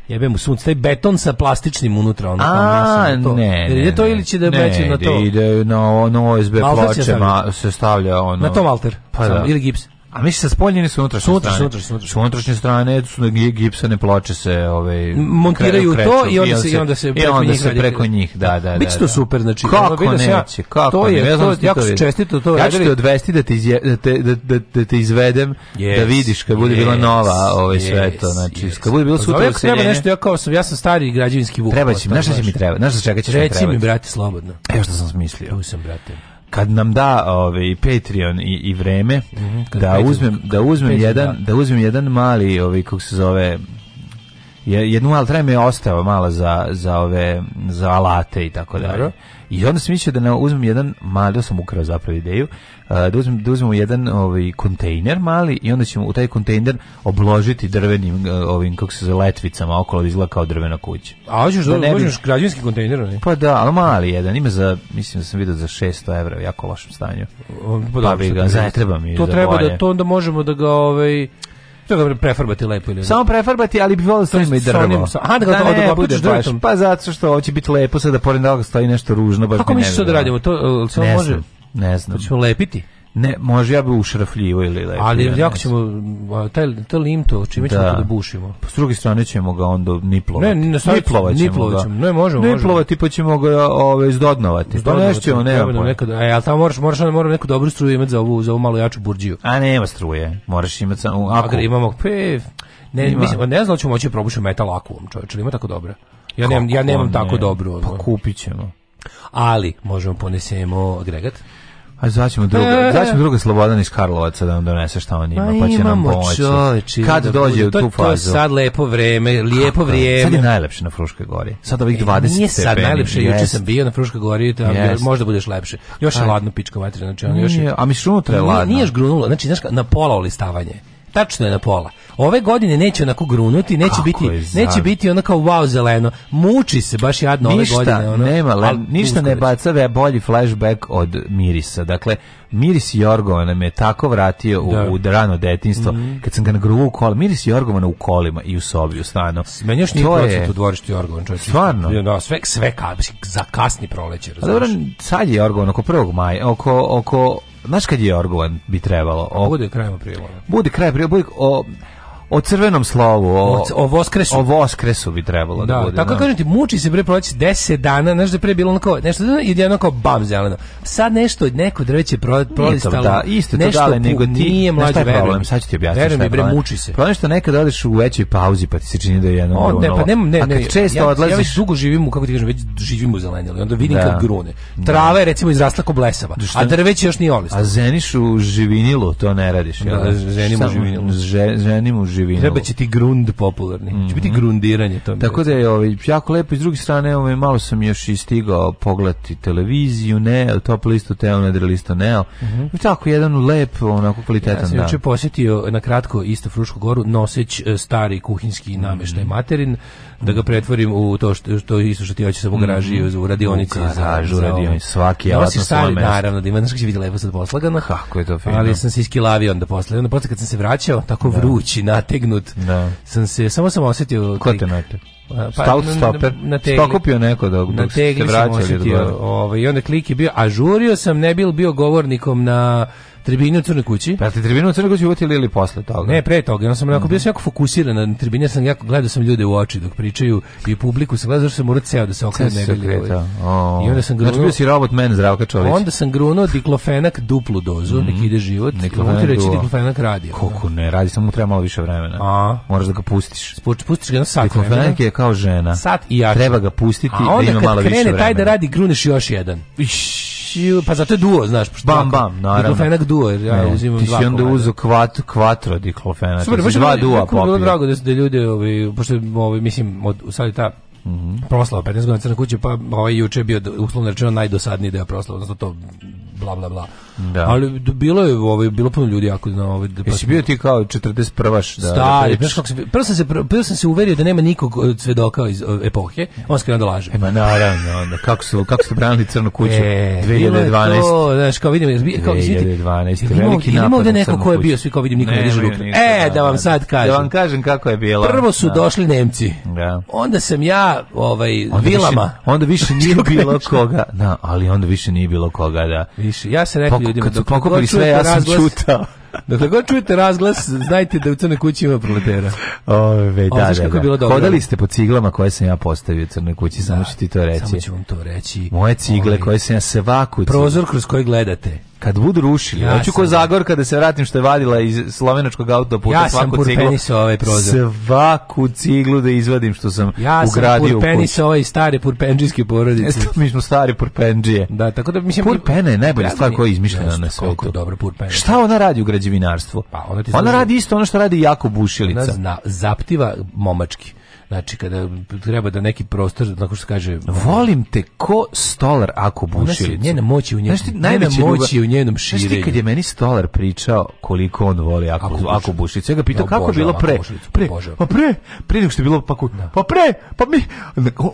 jebe mu sunce, taj beton sa plastičnim unutra, ono kao masa. To. Ne, ne, ide to ili će da beći na to? Ne, ide na ono OSB ploče, se stavlja ono. Na tom alter? Pa da. Ili gips? A mi se da spoljene su unutrašnje sutra, strane. Sutra, sutra, unutrašnje strane su gipsane ploče se ovaj montiraju kreću, to i onda se i onda se e, preko, onda njih, se preko njih, da, da, da. Biće to da. super, znači kako ono, neće, kako to je, ne znam to, da jako čestito to Ja ću te odvesti da te, izje, da te, da, da, te izvedem yes, da vidiš kad bude yes, bila nova ovaj yes, sve to, znači yes. kad bude bilo pa sutra ovaj treba nešto ja kao sam ja sam stari građevinski vuk. Treba će pa znaš šta će mi treba, znaš za čega ćeš mi treba. Reci mi brate slobodno. Evo što sam smislio. Tu sam brate kad nam da ovaj Patreon i, i vreme mm -hmm, da, Patreon, uzmem, da uzmem da jedan da. da uzmem jedan mali ovaj kako se zove jednu al treme je ostao mala za, za ove za alate i tako dalje. I onda sam mislio da ne uzmem jedan mali, da sam ukrao zapravo ideju, uh, da uzmem, da uzmem jedan ovaj kontejner mali i onda ćemo u taj kontejner obložiti drvenim uh, ovim kako se zove letvicama okolo da izgleda kao drvena kuća. A hoćeš da, da možeš bi... građevinski kontejner, ne? Pa da, ali mali jedan, ima za mislim da sam video za 600 evra u jako lošem stanju. Pa, da, pa bi ga, treba mi. To treba da to onda možemo da ga ovaj To je prefarbati lepo ili Samo prefarbati, ali bi voleo da i drvo. Onim, aha, da, da, ne, da bude baš. Pa zato što hoće biti lepo, sada da pored toga stoji nešto ružno, baš Kako misliš da radimo? To, e, ne može? Ne znam. Hoćemo lepiti? Ne, može ja bi ušrafljivo ili lepo. Ali ja jako ćemo taj taj to, čime ćemo da. to da bušimo. Pa s druge strane ćemo ga onda niplovati. Ne, ne niplovati ćemo, niplovati ćemo. Ga. Ne možemo, možemo. Niplovati pa ćemo ga ove izdodnovati. Pa nešto ćemo, ne, ne nekad. A ja tamo moraš moraš da mora neku dobru struju imati za ovu za ovu malo jaču burđiju. A nema struje. Moraš imati samo ako imamo pe ne, Ima. mislim, ne znam da ću moći da probušiti metal akvom, čovječe, ima tako dobro. Ja nemam, ja nemam tako dobro. Pa kupit ćemo. Ali, možemo ponesemo agregat. A zvaćemo druga, e, zvaćemo druga Slobodan iz Karlovaca da nam donese šta on ima, pa, pa će nam pomoći. Čoveči, Kad da dođe u tu fazu? To je sad lepo vreme, lijepo vrijeme. Sad je najlepše na Fruškoj gori. Sad ovih 20 e, stepeni. Nije sad najlepše, juče sam bio na Fruškoj gori, to, yes. možda budeš lepše. Još je ladno pička vatra, znači ono još je. A mi unutra je ladno. Nije, nije žgrunulo, znači znaš na pola olistavanje. Tačno je na pola. Ove godine neće onako grunuti, neće Kako biti neće biti ono kao wow zeleno. Muči se baš jadno ništa ove godine ono. Nema, le, ništa ne baca ve bolji flashback od mirisa. Dakle miris Jorgovana me tako vratio u, da. u rano detinjstvo mm -hmm. kad sam ga nagruvao u kolima. Miris Jorgovana u kolima i u sobi u stanu. Meni još nije procent u dvorištu Jorgovan, čovječe. Stvarno? Da, sve, sve ka, za kasni proleće, razumiješ? Dobro, sad je Jorgovan oko 1. maja, oko, oko Znaš kad je Orgovan bi trebalo? O, bude krajem aprila. Bude kraj aprila, bude o, O crvenom slovu, o, o, voskresu. O voskresu bi trebalo da, da bude. Tako no. Da. kažem ti, muči se pre proleći 10 dana, znaš da pre bilo onako, nešto da, i jedno kao bam zeleno. Sad nešto od neko drveće da, prolistalo. Da, isto to dale, nego ti nije mlađi problem, verujem. sad ću ti objasniti. Verujem mi bre, muči se. Problem što nekad odeš u većoj pauzi pa ti se čini da je jedno. ne, pa nemam, ne, ne, ne, često ja, odlaziš. Ja već dugo živim u kako ti kažem, već živim u zelenili. Onda vidim da. kad grune. Trava je recimo izrasla kao blesava, a drveće još nije olisto. A zeniš u živinilu, to ne radiš. Ja, u živinilu. Ženimo živinu. Treba će ti grund popularni. Mm -hmm. Će biti mhm. grundiranje to. Tako da je ovaj jako lepo. iz druge strane, ovaj malo sam još i stigao pogledati televiziju, ne, top listu Teo, ne, listo Neo. Mm -hmm. Tako jedan lep, onako kvalitetan ja sam juče posetio na kratko isto Frušku goru, noseć e, stari kuhinski nameštaj mm -hmm. materin da ga pretvorim u to što, što isušati hoće sam u garaži, mm-hmm. u radionici. U garažu, za, radionici, svaki alat na svoje mesto. Naravno, da ima, znaš kako će biti lepo sad poslagano. Kako je to fino. Ali sam se iskilavio onda posle. Onda posle kad sam se vraćao, tako da. vrući, nategnut, da. sam se, samo sam osetio... Ko te nategnut? pa, Stout pa, stoper, na, na stokupio neko da na dok ste vraćali. Ovaj, I onda klik je bio, ažurio sam, ne bil bio govornikom na Tribine u Crnoj kući. Pa ti tribinu u Crnoj kući uvatili ili posle toga? Ne, pre toga. Ja sam jako, mhm. bio sam jako fokusiran na tribine, sam jako, gledao sam ljude u oči dok pričaju i publiku sam gledao, zašto sam morao ceo da se okrenu. ne bili I onda sam znači, grunuo... Znači bio si robot man, Zdravka Čović. Onda sam grunuo diklofenak duplu dozu, mm -hmm. nek ide život. Diklofenak ti reći diklofenak radi. Koliko ne, radi samo mu treba malo više vremena. A. Moraš da ga pustiš. Spuč, pustiš ga na sat Diklofenak je kao žena. Sat i jače. Treba ga pustiti da ima malo više vremena. A onda kad krene taj da radi, gruneš još jedan. Iš pa zato je duo, znaš, pošto bam bam, naravno. Diklofenak duo, jer ja ne, uzimam ti dva. Ti si onda uzeo kvat, kvatro diklofenak. Super, baš dva duo popio. Bilo drago da da ljudi, ovaj, pošto ovaj mislim od sad ta Mm -hmm. proslava 15 godina crna kuće, pa ovaj juče je bio uslovno rečeno najdosadniji deo proslava, znači to bla bla bla Da. Ali bilo je ovaj bilo puno ljudi jako na ovaj da Jesi pa- bio ti kao 41-aš da-, da. Stari, da, sam, prvo sam se prvo sam se uverio da nema nikog svedoka iz epohe. On skreno da laže. E Ma naravno, onda kako su kako su branili crnu kuću e, 2012. To, znaš, kao vidim, kao 2012. veliki napad. Ima da ovde neko ko je bio, svi kao vidim nikog ne diže ruke. E, da vam sad kažem. Da vam kažem kako je bilo. Prvo su da. došli Nemci. Da. Onda sam ja ovaj onda vilama. Više, onda više nije bilo koga. Da, ali onda više nije bilo koga, da. Više. Ja se rekao ljudima. Kad su pokupili sve, ja sam čutao. Dakle, god čujete razglas, znajte da u Crnoj kući ima proletera. Ove, da, o, znaš da, kako da. Je bilo dobro? Hodali ste po ciglama koje sam ja postavio u Crnoj kući, da, samo ću ti to reći. Samo ću vam to reći. Moje cigle Ove, koje sam ja svaku... Prozor kroz koji gledate. Kad budu rušili, ja hoću ko Zagor kada se vratim što je vadila iz slovenačkog autoputa ja svaku ciglu. Ja sam ovaj prozor. Svaku ciglu da izvadim što sam ja ugradio Ja sam ovaj stare purpenđijske porodice. Mi smo stari purpenđije. Da, tako da mislim... Purpena je najbolja stvar koja je izmišljena na svetu. Dobro, purpena. Šta ona radi u građevinarstvu. Pa ona, ti ona radi isto ono što radi Jako Bušilica. Ona zna, zaptiva momački. Znači, kada treba da neki prostor, tako što se kaže... Volim te ko stolar ako buši. Njena moći u njenom, znači, njena moć u njenom širenju. Znaš ti kad je meni stolar pričao koliko on voli ako, ako, ako bušicu, ja ga pitao ja, pa kako je bilo pre. Bušicu, pa pre, božem. pa pre, pre nego što je bilo, pa, da. pa pre, pa mi...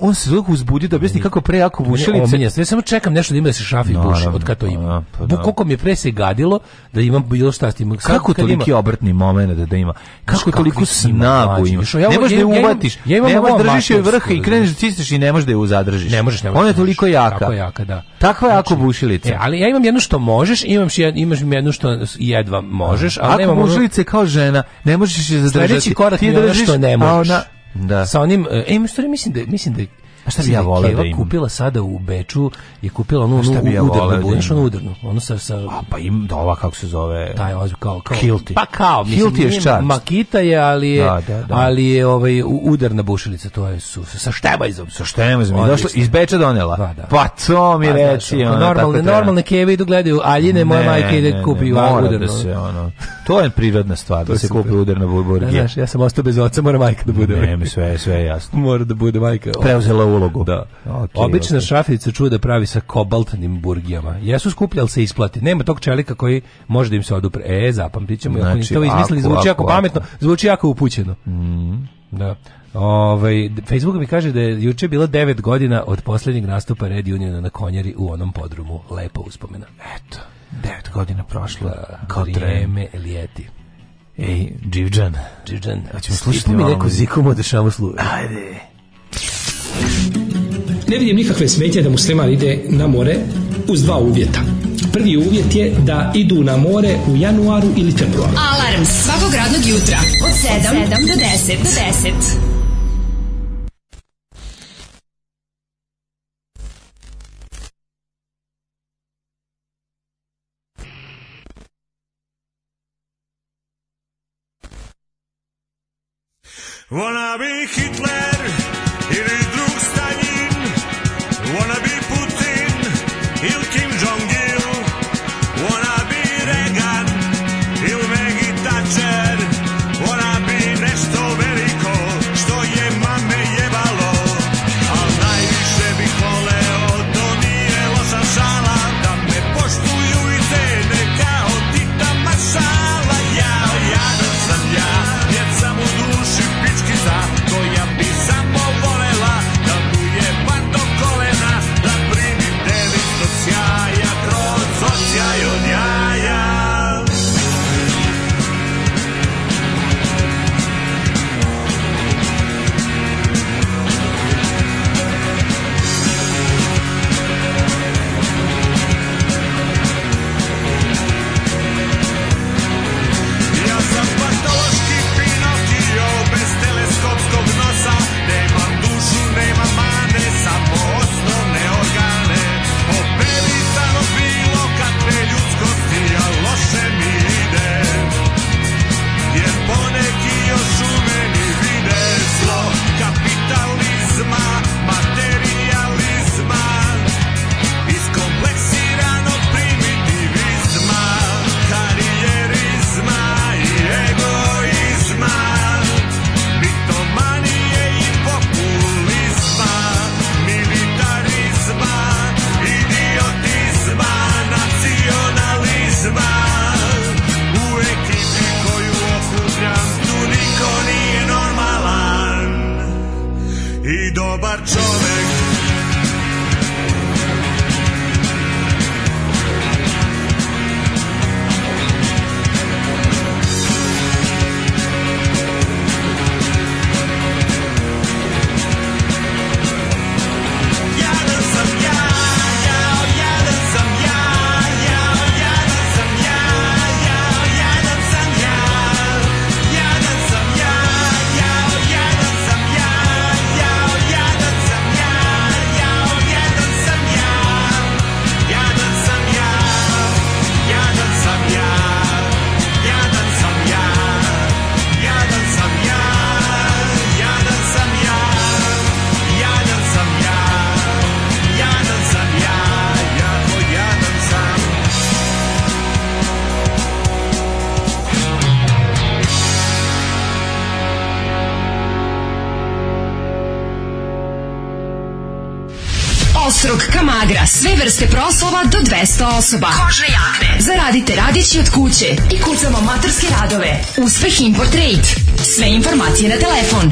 On se zlog uzbudio da objasni kako pre ako bušilice. Ja samo čekam nešto da ima da se šafi no, buši, od kada to ima. No, da, pa, da. koliko mi je pre se gadilo da imam bilo šta s tim. Kako toliki obrtni moment da ima? Kako, kako toliko snagu imaš? Ne možeš da uvatiš. Ja imam ne možeš ovaj držiš joj vrh i kreneš da čistiš i ne možeš da je zadržiš. Ne možeš, ne možeš. Ona je toliko jaka. Tako jaka, da. Takva je jako znači, bušilica. E, ali ja imam jedno što možeš, imam še, imaš jedno što jedva možeš, ali nemam bušilice kao žena, ne možeš je zadržati. Sledeći korak je ono što ne možeš. Da. Sa onim, e, e mislim da mislim da A šta bi ja voleo da im? kupila sada u Beču je kupila onu, onu bi ja udarnu, da budeš onu udarnu. Ono sa, sa... A pa im da ova kako se zove? Taj oz, kao, kao, Hilti. Pa kao, mislim, Hilti je šarč. Makita je, ali je, da, da, da. ali je ovaj, udarna bušilica, to je su, sa štebajzom. Sa štebajzom, došla, iz Beča donela. Da, da. Pa to mi pa, reći, da, ono, normalne, tako Normalne keve idu gledaju aljine, moje majke ide kupi udarnu. Da se, ono, to je prirodna stvar, da se kupi udarna burgija. Da, znaš, ja sam ostao bez oca, mora majka da bude. Ne, ovaj. mi sve, sve jasno. Mora da bude majka. Preuzela u ulogu. Da. Okay, Obična okay. šrafica čuda pravi sa kobaltnim burgijama. Jesu skuplji, se isplati. Nema tog čelika koji može da im se odupre. E, zapamtit ćemo. Znači, ako to izmislili, ako, zvuči jako ako, pametno, zvuči jako upućeno. Mm. Da. Ove, ovaj, Facebook mi kaže da je juče bilo 9 godina od posljednjeg nastupa Red Uniona na konjeri u onom podrumu. Lepo uspomena. Eto, 9 godina prošlo. Da, kao vrijeme lijeti. Ej, Dživđan. Dživđan. Hoćemo slušati mi neko zikom odešamo slušati. Ajde. Ne vidim nikakve smetnje da musliman ide na more uz dva uvjeta. Prvi uvjet je da idu na more u januaru ili februaru. Alarm svakog radnog jutra od 7, od 7 do 10. Do 10. Wanna be Hitler vrste proslova do 200 osoba. Kožne jakne. Zaradite radići od kuće i kucamo maturske radove. Uspeh Import Rate. Sve informacije na telefon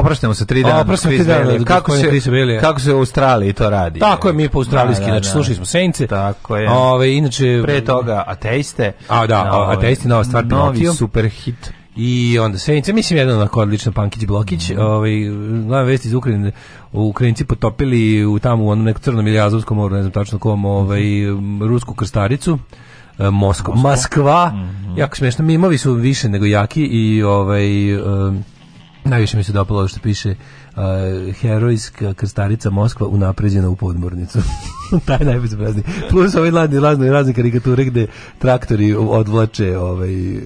opraštamo se 3 dana. Opraštamo 3 dana. Kako se Belija. Kako se u Australiji to radi? Tako je mi po da, australijski, da, znači, da, znači slušali smo Sence. Tako je. Ove inače pre toga ateiste. A da, na, ateisti nova stvar novi super hit. I onda Sence, mislim jedan onako odlično Pankić Blokić, mm. ovaj glavna vest iz Ukrajine, u Ukrajinci potopili u tamo u onom nekom crnom ili azovskom moru, ne znam tačno kom, ovaj rusku krstaricu. E, Moskva, Moskva. Mm -hmm. Jako smešno, mimovi su više nego jaki i ovaj um, Najviše mi se dopalo što piše uh, herojska krstarica Moskva unapređena u podmornicu. Taj je najbezobrazniji. Plus ovaj ladni, lazne, razne karikature gde traktori odvlače ovaj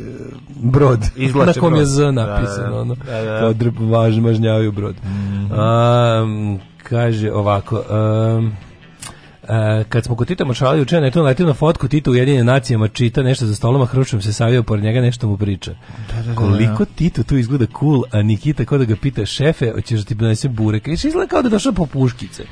brod. Izvlače na kom brod. je Z da, da, napisano. Da, da, ono, da, da. Odrp, važ, brod. Mm -hmm. um, kaže ovako... Um, Uh, kad smo kod Tita Maršala juče na to na fotku Tita u jedinim nacijama čita nešto za stolom, a Hruščov se savio pored njega nešto mu priča. Da, da, da, Koliko da. Tito tu izgleda cool, a Nikita kao da ga pita šefe, hoćeš da ti donese burek. Iš znači, izgleda kao da došao po puškice.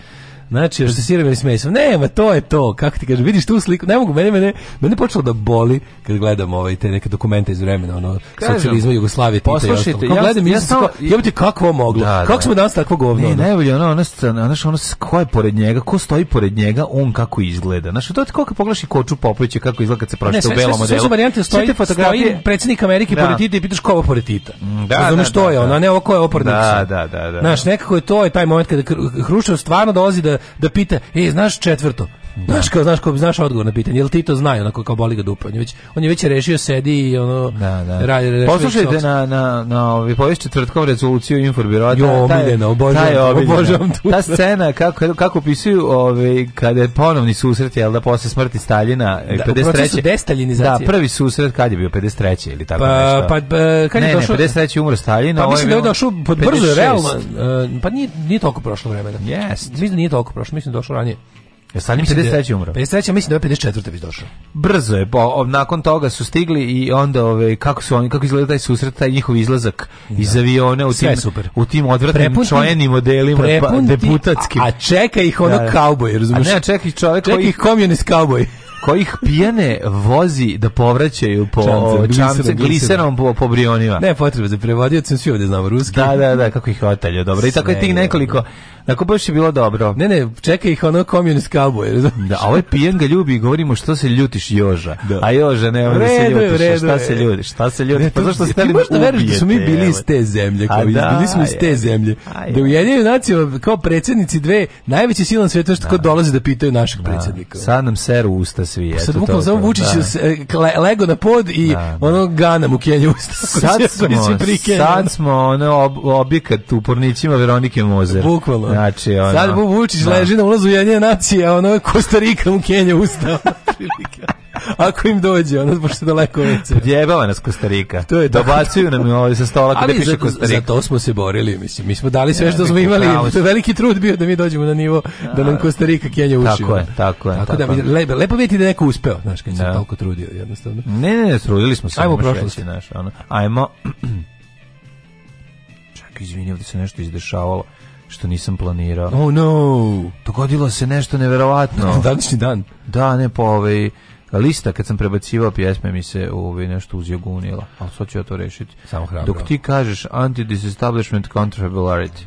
Znači, što sirom ili s mesom. Nema, to je to. Kako ti kažem, vidiš tu sliku, ne mogu, mene, mene, mene počelo da boli kad gledam ovaj, te neke dokumente iz vremena, ono, socijalizma, Jugoslavije, Tita Poslušajte, ja, gledam, ja, ja, sam, ja, ja, kako moglo? Da, kako da, smo danas tako govno? Ne, najbolje, ono, ono, ono, ono, ko je pored njega, ko stoji pored njega, on kako izgleda. Znaš, to je kako pogledaš i Koču Popovića kako izgleda kad se pročita u belom modelu. Ne, sve su varijante, stoji, stoji predsjednik Amerike da. pored Tita i pitaš ko ovo pored Tita. Mm, da, da, da, što da, je ono, da. ne ovo ko je ovo pored da, da, da, da. Znaš, nekako je to, je taj moment kada Hrušev stvarno dolazi da da pita, ej, znaš četvrto? Da. Znaš kao, znaš kao, znaš odgovor na pitanje. Jel ti to znaju onako kao boli ga dupa? On je već, on je već rešio sedi i ono da, da. Radi, Poslušajte na na na ovaj povest četvrtkom rezoluciju Inforbirota. Jo, omiljeno, obožavam, obožavam tu. Ta scena kako kako opisuju ove, kada je ponovni susret jel da posle smrti Staljina da, 53. Eh, destalinizacije. Da, prvi susret kad je bio 53. ili tako pa, nešto. Pa pa kad ne, je došao? Ne, 53. umro Staljina, pa, ovaj. Pa mislim da je došao pod brzo realno. Eh, pa nije nije toliko prošlo vremena. Yes. Mislim da nije toliko prošlo, mislim da došao ranije. Ja Salim 53. umro. 53. mislim da je 54. bi da došao. Brzo je, bo, nakon toga su stigli i onda ove, kako su oni, kako izgleda taj susret, taj njihov izlazak da. iz aviona u tim, super. u tim odvratnim prepunti, čojenim modelima pa, prepunti, deputatskim. A, a čeka ih ono da, kauboj, da. razumiješ? A ne, čeka ih čovjek čeka koji... ih komunist kauboj kojih pijane vozi da povraćaju po čamce gliserom po, po brionima. Ne, potrebe za prevodioc, svi ovdje znamo ruski. Da, da, da, kako ih otalje, dobro. I tako je tih nekoliko da. Dakle, baš je bilo dobro. Ne, ne, čeka ih ono komunist cowboy. Da, a ovaj pijen ga ljubi i govorimo što se ljutiš Joža. Da. A Joža ne, on se ljutiš. Redu, šta se ljudiš? Šta se ljudiš? Pa zašto ste li da možda veruješ da su mi bili iz te zemlje, kao da, bili smo iz te zemlje. Da ujedinjaju nacije kao predsjednici dve najveće sile sveta što kod da. dolaze da pitaju našeg da. predsednika. Sad nam seru usta svi. Pa eto Sad bukvalno samo Vučić e, lego na pod i ono gana mu kenje usta. Sad smo, sad smo ono objekat u Veronike Mozer. Bukvalno. Znači, ono... Sad mu Vučić da. leži na ulazu jednje nacije, a ono Kostarika mu Kenja ustao. Ako im dođe, ono pošto daleko veće. Podjebava nas Kostarika. To je Dobacuju nam ovdje sa stola kada piše Rika. Za to smo se borili, mislim. Mi smo dali sve što smo imali. To je veliki trud bio da mi dođemo na nivo da nam Kostarika Kenja uši. Tako je, tako je. Tako, da, tako da, lepo, lepo vidjeti da neko uspeo, znaš, kad se da. toliko trudio, jednostavno. Ne, ne, ne, trudili smo se. Ajmo prošlost. Ajmo, ajmo. Čekaj, izvini, ovdje se nešto izdešavalo što nisam planirao. Oh no! Dogodilo se nešto neverovatno. Današnji dan. Da, ne po ovaj lista kad sam prebacivao pjesme mi se ovaj nešto uzjagunila. Al sad ću ja to rešiti. Samo hrabro. Dok ti kažeš anti disestablishment counterfabulity.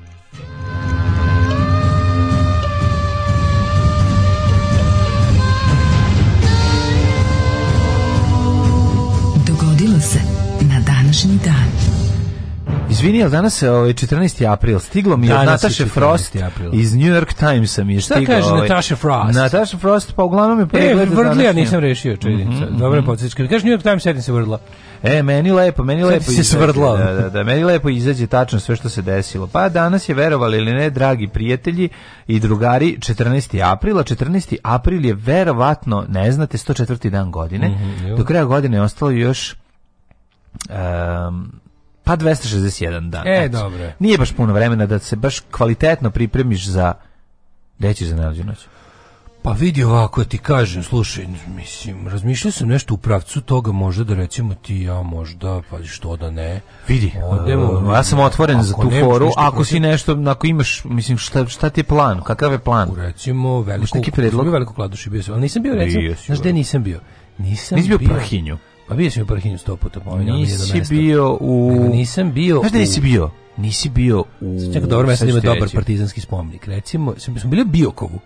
Izvini, ali danas je ovaj, 14. april. Stiglo mi je od Nataše Frost april. iz New York Timesa mi je stiglo. Šta kaže ovaj, Nataša Frost? Nataša Frost, pa uglavnom je e, pregleda e, vrdlija nisam rešio, čujedim mhm, mm -hmm, Dobro mm -hmm. Kaže New York Times, sedim se vrdla. E, meni lepo, meni Sada lepo se svrdla. Da, da, da, meni lepo izađe tačno sve što se desilo. Pa danas je verovali ili ne, dragi prijatelji i drugari, 14. aprila, 14. april je verovatno, ne znate, 104. dan godine. Mm -hmm, Do kraja godine je ostalo još um, Pa 261 dan. Da. E, znači, dobro. Nije baš puno vremena da se baš kvalitetno pripremiš za reći za najluđu noć. Pa vidi ovako, ti kažem, slušaj, mislim, razmišljao sam nešto u pravcu toga, možda da recimo ti ja možda, pa što da ne. Vidi, Odemo, ja sam otvoren za tu foru, ako si nešto, ako imaš, mislim, šta, šta ti je plan, kakav je plan? Recimo, veliko, neki predlog? Bio veliko kladuši bio sam, ali nisam bio, recimo, znaš gde nisam bio? Nisam, nisam bio, bio prahinju. Pa bio sam u Parhinju sto puta, pominjao pa Nisi bio u... Nego nisam bio Znaš da nisi bio? Nisi bio u... Čekaj, dobro mesto da ima dobar partizanski spomenik. Recimo, smo bili u Biokovu.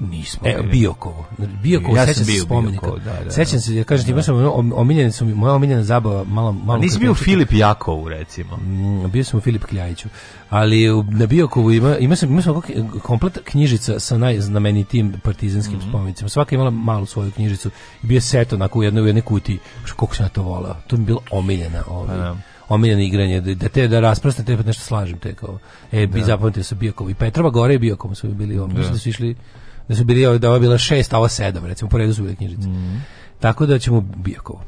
Nismo. E, Biokovo. Biokovo, ja sećam se spomenika. Biokovo, da, da, sećam da. se, ja kažem ti, baš omiljene su mi, moja omiljena zabava, malo... malo A nisi bio u Filip Jakovu, recimo? Mm, bio sam u Filip Kljajiću. Ali na Biokovu ima, ima sam, ima sam komplet knjižica sa najznamenitijim partizanskim mm -hmm. spomenicima. Svaka imala malu svoju knjižicu. I bio set onako u jednoj, u jednoj kuti. Koliko sam ja to volao. To mi je bilo omiljena. Ovaj. Pa, da. omiljeno igranje, da, da te da rasprostim te pa nešto slažem te kao. E, bi zapamtio se Biokovo i Petrova gore i Biokovo su bili, ovaj, da. mislim da su išli da su bili da ova bila šest, a ova sedam, recimo, po redu su bile knjižice. Mm. Tako da ćemo Bijakovo.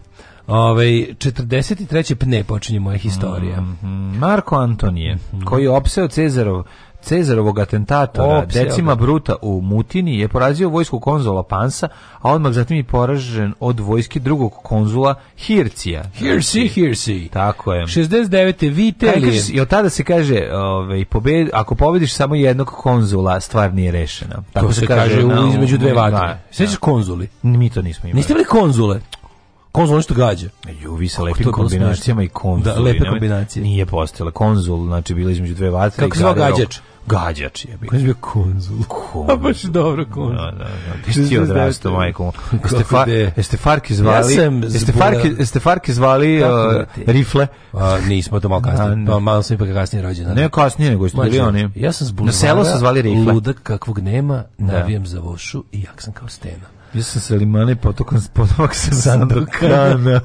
Ove, ovaj, 43. pne počinje moja historija. Mm -hmm. Marko Antonije, mm -hmm. koji je opseo Cezarov Cezarovog atentata decima da. Bruta u Mutini je porazio vojsku konzula Pansa, a odmah zatim je poražen od vojske drugog konzula Hircija. Hirsi, znači, Hirsi. Tako je. 69. Vitelije. I od tada se kaže, ove, ovaj, pobed, ako pobediš samo jednog konzula, stvar nije rešena. Tako to se, se kaže u, između dve vatre. Da, Svećaš da. konzuli? Mi to nismo imali. Niste bili konzule? konzul nešto gađa. E, Ju, sa lepim kombinacijama i konzul. Da, lepe kombinacije. Nije postojala konzul, znači bila između dve vatre. Kako se zove gađač? gađač je bio. Kaže bio konzul. konzul. A baš dobro konzul. Da, da, da. Ti si odrasto, majko. Jeste, far, jeste Farki zvali... Ja jeste, Farki, jeste Farki zvali uh, da rifle? A, nismo to malo kasnije. Da, pa, malo sam ipak kasnije rođen. Da. Ne kasnije, nego što bili oni. Ja sam zbunio. Na selo su zvali rifle. Ludak kakvog nema, da. navijam da. za vošu i jak sam kao stena. Ja sam Salimane potokan potomak sa Sandokana.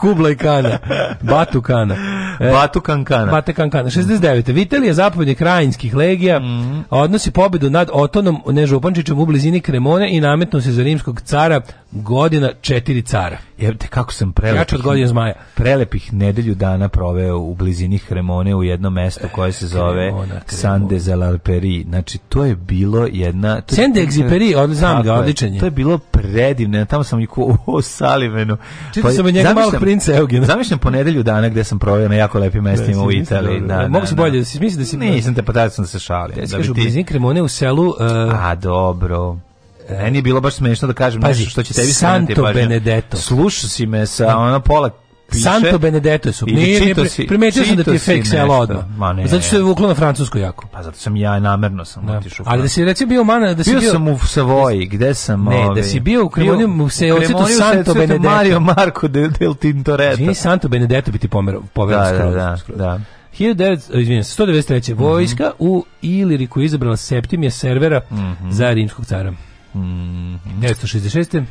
Kublaj Kana. Batu Kana. E. Batu Kankana. Batu Kankana. 69. je zapovjede krajinskih legija mm odnosi pobedu nad Otonom Nežupančićem u blizini Kremone i nametno se za rimskog cara godina četiri cara. Jebte kako sam prelepih. Ja od godine zmaja. Prelepih nedelju dana proveo u blizini Kremone u jedno mesto koje se zove Kremona, Kremona. Sande Zalarperi. Znači to je bilo jedna Sande Exuperi, znam ga, odličan je. To je bilo bilo predivne, tamo sam ih u Salivenu. Čitao pa sam pa, njega malog princa Eugena. Zamišljam ponedelju dana gde sam proveo na jako lepim mestima u da Italiji. Da, da, da, Mogu se da. bolje, da si misli da si... Nisam te potacio, da, sam se šalio. Da, da kažu, ti... blizin Kremone u selu... Uh... A, dobro. Meni je bilo baš smešno da kažem Pazi, nešto što će tebi Santo Benedetto. Slušao si me sa ono pola piše. Santo Benedetto su. Nije, nije, primetio sam da ti je fake selo odmah. Zato što je vuklo na francusko jako. Pa zato sam ja namerno sam da. otišao. Ali da si reci bio mana, da si bio... Bio sam u Savoji, da gde sam Ne, ovi. da ovaj, si bio u Kremonium, u Seocetu Santo Benedetto. Mario Marco del, del Tintoretto. Žini Santo Benedetto bi ti pomerao. Da, da, da, da. 19, izvinjam, 193. Mhm. Vojska mm -hmm. u Iliriku izabrala Septimija servera mm -hmm. za rimskog cara. Mm -hmm. 966.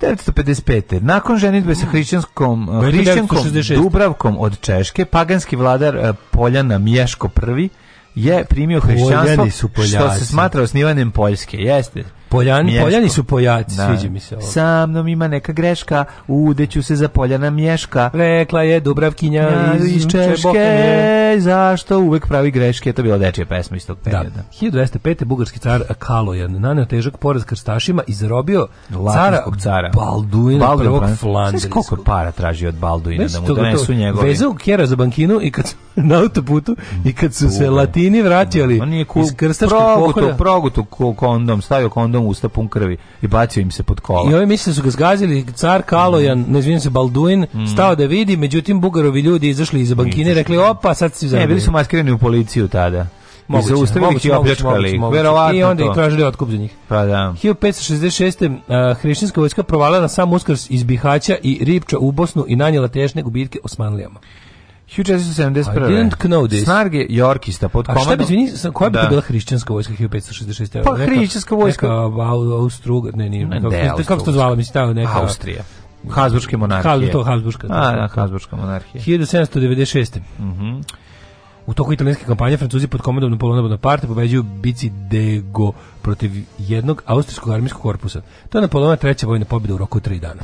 1955. Nakon ženitbe sa hrišćanskom, uh, hrišćankom Dubravkom od Češke, paganski vladar e, Poljana Mješko I je primio hrišćanstvo, što se smatra osnivanjem Poljske. Jeste. Poljan, poljani su pojaci, da. sviđa mi se ovo. Sa mnom ima neka greška, udeću se za poljana mješka. Rekla je Dubravkinja ja, iz, iz Češke, Češke zašto uvek pravi greške, to je bila dečija pesma iz tog da. perioda. Da. 1205. bugarski car Kalojan naneo težak poraz krstašima i zarobio cara, cara Balduina, Balduina prvog pa, Flandrijskog. koliko para traži od Balduina Veš, da mu donesu njegovi? Vezao kjera za bankinu i kad, na autoputu i kad su Uve. se latini vraćali iz krstaškog progutu, progutu kondom, stavio kondom jednom usta pun krvi i bacio im se pod kola. I ovi mislili da su ga zgazili, car Kalojan, ne izvinim se, Balduin, mm. stao da vidi, međutim Bugarovi ljudi izašli iz bankine i rekli, opa, sad si zaradili. Ne, bili su maskirani u policiju tada. Moguće, I zaustavili ih i opljačkali. I onda i tražili otkup za njih. Pa da. 1566. Uh, hrišćanska vojska provalila na sam uskrs iz Bihaća i Ripča u Bosnu i nanjela tešne gubitke Osmanlijama. 1471. I didn't know this. Snarge Yorkista pod komandom. A šta bi, izvini, koja bi da. bila hrišćanska vojska 1566. Pa hrišćanska vojska. Neka Austruga, ne, nije, ne, kako, kako se to zvala, mislim, tamo neka. Austrija. Habsburgske monarhije. Kako to Habsburgska. A, da, Habsburgska monarhija. 1796. Mhm. Mm U toku italijanske kampanje Francuzi pod komandom Napoleona Bonaparte pobeđuju bici de go protiv jednog austrijskog armijskog korpusa. To je Napoleona treća vojna pobjeda u roku tri dana.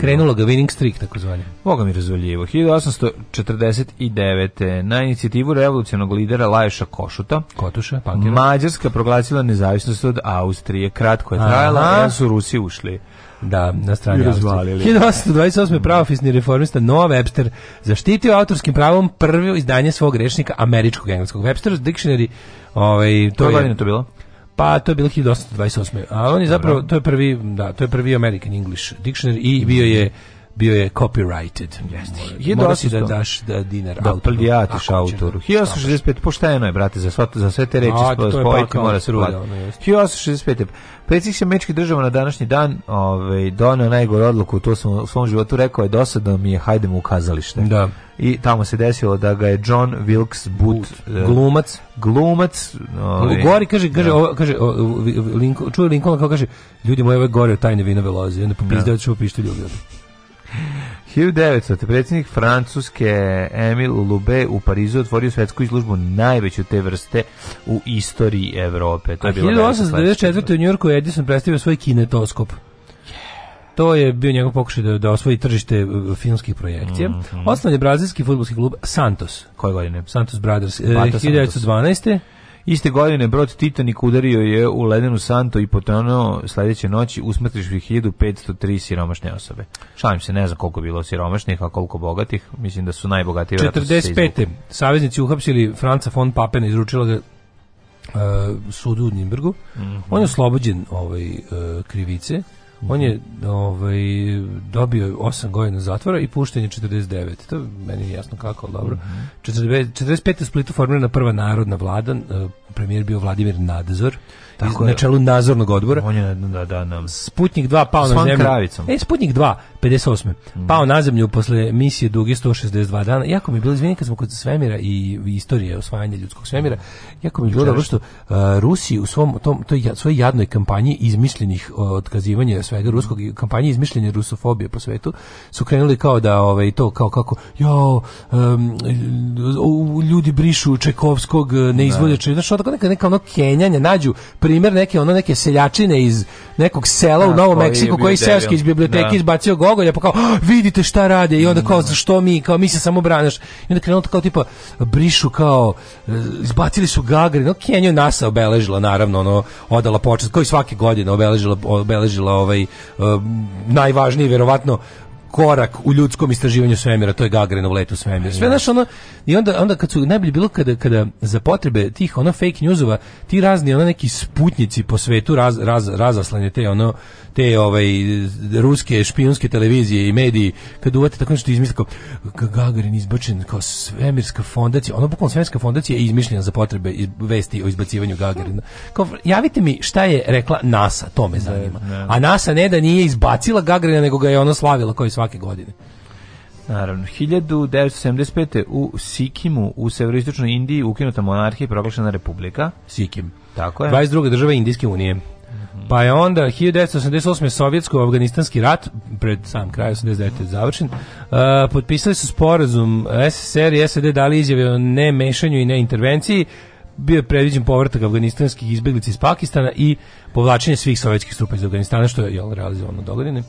Krenulo ga winning streak, tako zvanje. Boga mi razvoljivo. 1849. Na inicijativu revolucionog lidera Lajoša Košuta Kotuša, Mađarska proglasila nezavisnost od Austrije. Kratko je trajala, jer su Rusi ušli da, na strani Austrije. 1828. pravofisni reformista Noah Webster zaštitio autorskim pravom prvo izdanje svog rečnika američkog engleskog. Webster's Dictionary, ovaj, to, to je... to bilo? Pa to je bilo 1828. A on je zapravo to je prvi, da, to je prvi American English Dictionary i bio je bio je copyrighted. Jeste. Je Moraš da daš da dinar da autoru. pljatiš autoru. 1865 pošteno je brate za sva za sve te reči A, spojiti, spojiti mora se rudati. 1865 Predsjednik se mečki država na današnji dan ovaj, donio najgoru odluku, to sam u svom životu rekao je dosadno mi je hajdemo u kazalište. Da. I tamo se desilo da ga je John Wilkes Booth, But, eh, glumac, glumac, ovaj, gori kaže kaže da. Ovo, kaže Lincoln, čuje Lincoln kako kaže ljudi moje ovo gore tajne vinove loze, onda popizdeo da. ću pištolj ljubio. 1900. predsjednik Francuske Emil Lube u Parizu otvorio svetsku izložbu najveću te vrste u istoriji Evrope. To je A 1894. u Njurku Edison predstavio svoj kinetoskop. To je bio njegov pokušaj da, da osvoji tržište uh, filmskih projekcija. Mm -hmm. Osnovan je brazilski futbolski klub Santos. Koje godine? Santos Brothers. Bata 1912. Eh, Santos. Iste godine brod Titanik udario je u ledenu santo i potonuo sledeće noći usmrtivši 1503 siromašne osobe. Šalim se, ne znam koliko bilo siromašnih, a koliko bogatih. Mislim da su najbogatiji. 45. Saveznici uhapsili Franca von Papena, izručila ga uh, sudu u Nimbergu. Mm -hmm. On je oslobođen ovaj, uh, krivice on je ovaj, dobio 8 godina zatvora i puštenje 49. To meni je jasno kako, dobro. 45. Mhm. Splitu formirana prva narodna vlada, eh, premijer bio Vladimir Nadzor. Tako na čelu nadzornog odbora. On je da da nam Sputnik 2 pao na zemlju. Kravicom. E Sputnik 2 58. Mm. Pao na zemlju posle misije duge 162 dana. Jako mi je bilo izvinite kad smo kod svemira i istorije osvajanja ljudskog svemira. Jako mi je bilo dobro što uh, Rusi u svom tom toj svojoj jadnoj kampanji izmišljenih uh, otkazivanja svega ruskog i kampanji izmišljene rusofobije po svetu su krenuli kao da ovaj to kao kako jo um, ljudi brišu Čekovskog e, ne Da znači tako neka neka ono kenjanje nađu primer neke ono neke seljačine iz nekog sela da, u Novom Meksiku koji seoski iz biblioteke da. izbacio Gogolja pa kao vidite šta radi i onda kao zašto mi kao mi se samo braneš i onda krenuo kao tipa brišu kao e, izbacili su Gagarin no Kenju NASA obeležila naravno ono odala počast kao svake godine obeležila obeležila ovaj uh, najvažniji verovatno korak u ljudskom istraživanju svemira, to je Gagarinov let u svemir. Sve znaš ono i onda onda kad su najbolje bilo kada kada za potrebe tih ono fake newsova, ti razni ono neki sputnici po svetu raz, raz, razaslanje te ono te ovaj ruske špijunske televizije i mediji kad uvate tako nešto izmisli kao Gagarin izbačen kao svemirska fondacija, ono bukvalno svemirska fondacija je izmišljena za potrebe iz, vesti o izbacivanju Gagarina. Kao javite mi šta je rekla NASA, to me zanima. A NASA ne da nije izbacila Gagarina nego ga je ona slavila kao i svake godine. Naravno, 1975. u Sikimu u severoistočnoj Indiji ukinuta monarhija i proglašena republika. Sikim. Tako je. 22. država Indijske unije. Mhm. Pa je onda 1988. sovjetsko-afganistanski rat, pred sam kraj 89. završen, uh, potpisali su sporazum SSR i SAD dali izjave o ne mešanju i ne intervenciji, bio je predviđen povratak afganistanskih izbjeglica iz Pakistana i povlačenje svih sovjetskih trupa iz Afganistana, što je jel, realizovano dogodine.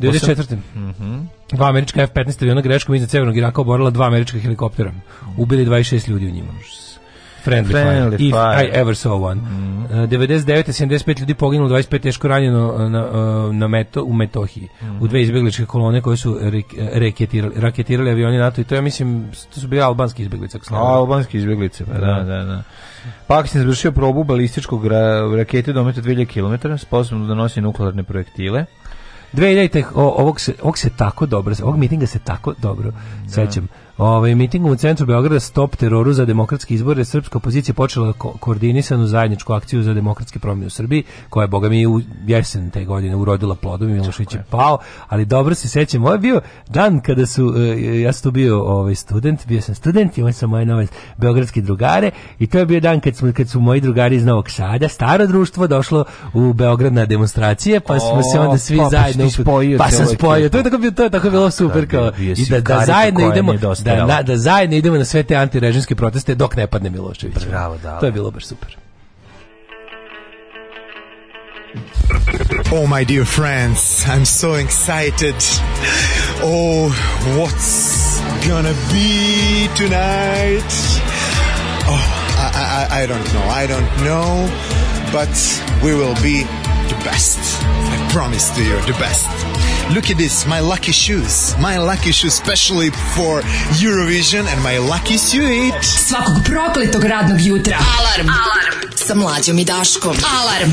94. Mhm. Mm dva američka F-15 aviona greškom iznad severnog Iraka oborila dva američka helikoptera. Ubili 26 ljudi u njima. Friendly, Friendly fire. If I ever saw one. Mm -hmm. uh, 99. 75 ljudi poginulo, 25 teško ranjeno eh, na, eh, na meto, u Metohiji. Mm -hmm. U dve izbjegličke kolone koje su re, reketirali, raketirali avioni NATO i to ja mislim, to su bili albanski izbjeglice. Albanski izbjeglice, pa da, da, da. da. Pakistan izvršio probu balističkog ra rakete dometa 2000 km, sposobno da nosi nuklearne projektile. 2000 ovog se, ovog se tako dobro, ovog mitinga se tako dobro da. sećam. Ovaj miting u centru Beograda Stop teroru za demokratske izbore srpska opozicija počela ko koordinisanu zajedničku akciju za demokratske promjene u Srbiji, koja je boga mi u jesen te godine urodila plodom i Milošević je pao, ali dobro se sećam, ovo je bio dan kada su e, ja sam bio ovaj student, bio sam student i on sam moje nove beogradski drugare i to je bio dan kad smo kad su moji drugari iz Novog Sada, staro društvo došlo u Beograd na demonstracije, pa smo o, se onda svi pa, pa zajedno pa sam spojio, to je tako bilo, to je tako bilo super kao i da, da zajedno idemo da, na, da zajedno idemo na sve te antirežimske proteste dok ne padne Milošević. Bravo, da. To je bilo baš super. Oh, my dear friends, I'm so excited. Oh, what's gonna be tonight? Oh, I, I, I don't know. I don't know. But we will be the best. I promise to you, the best. Look at this, my lucky shoes. My lucky shoes, specially for Eurovision and my lucky suit. Svakog prokletog radnog jutra. Alarm! Alarm! Sa mlađom i Daškom. Alarm!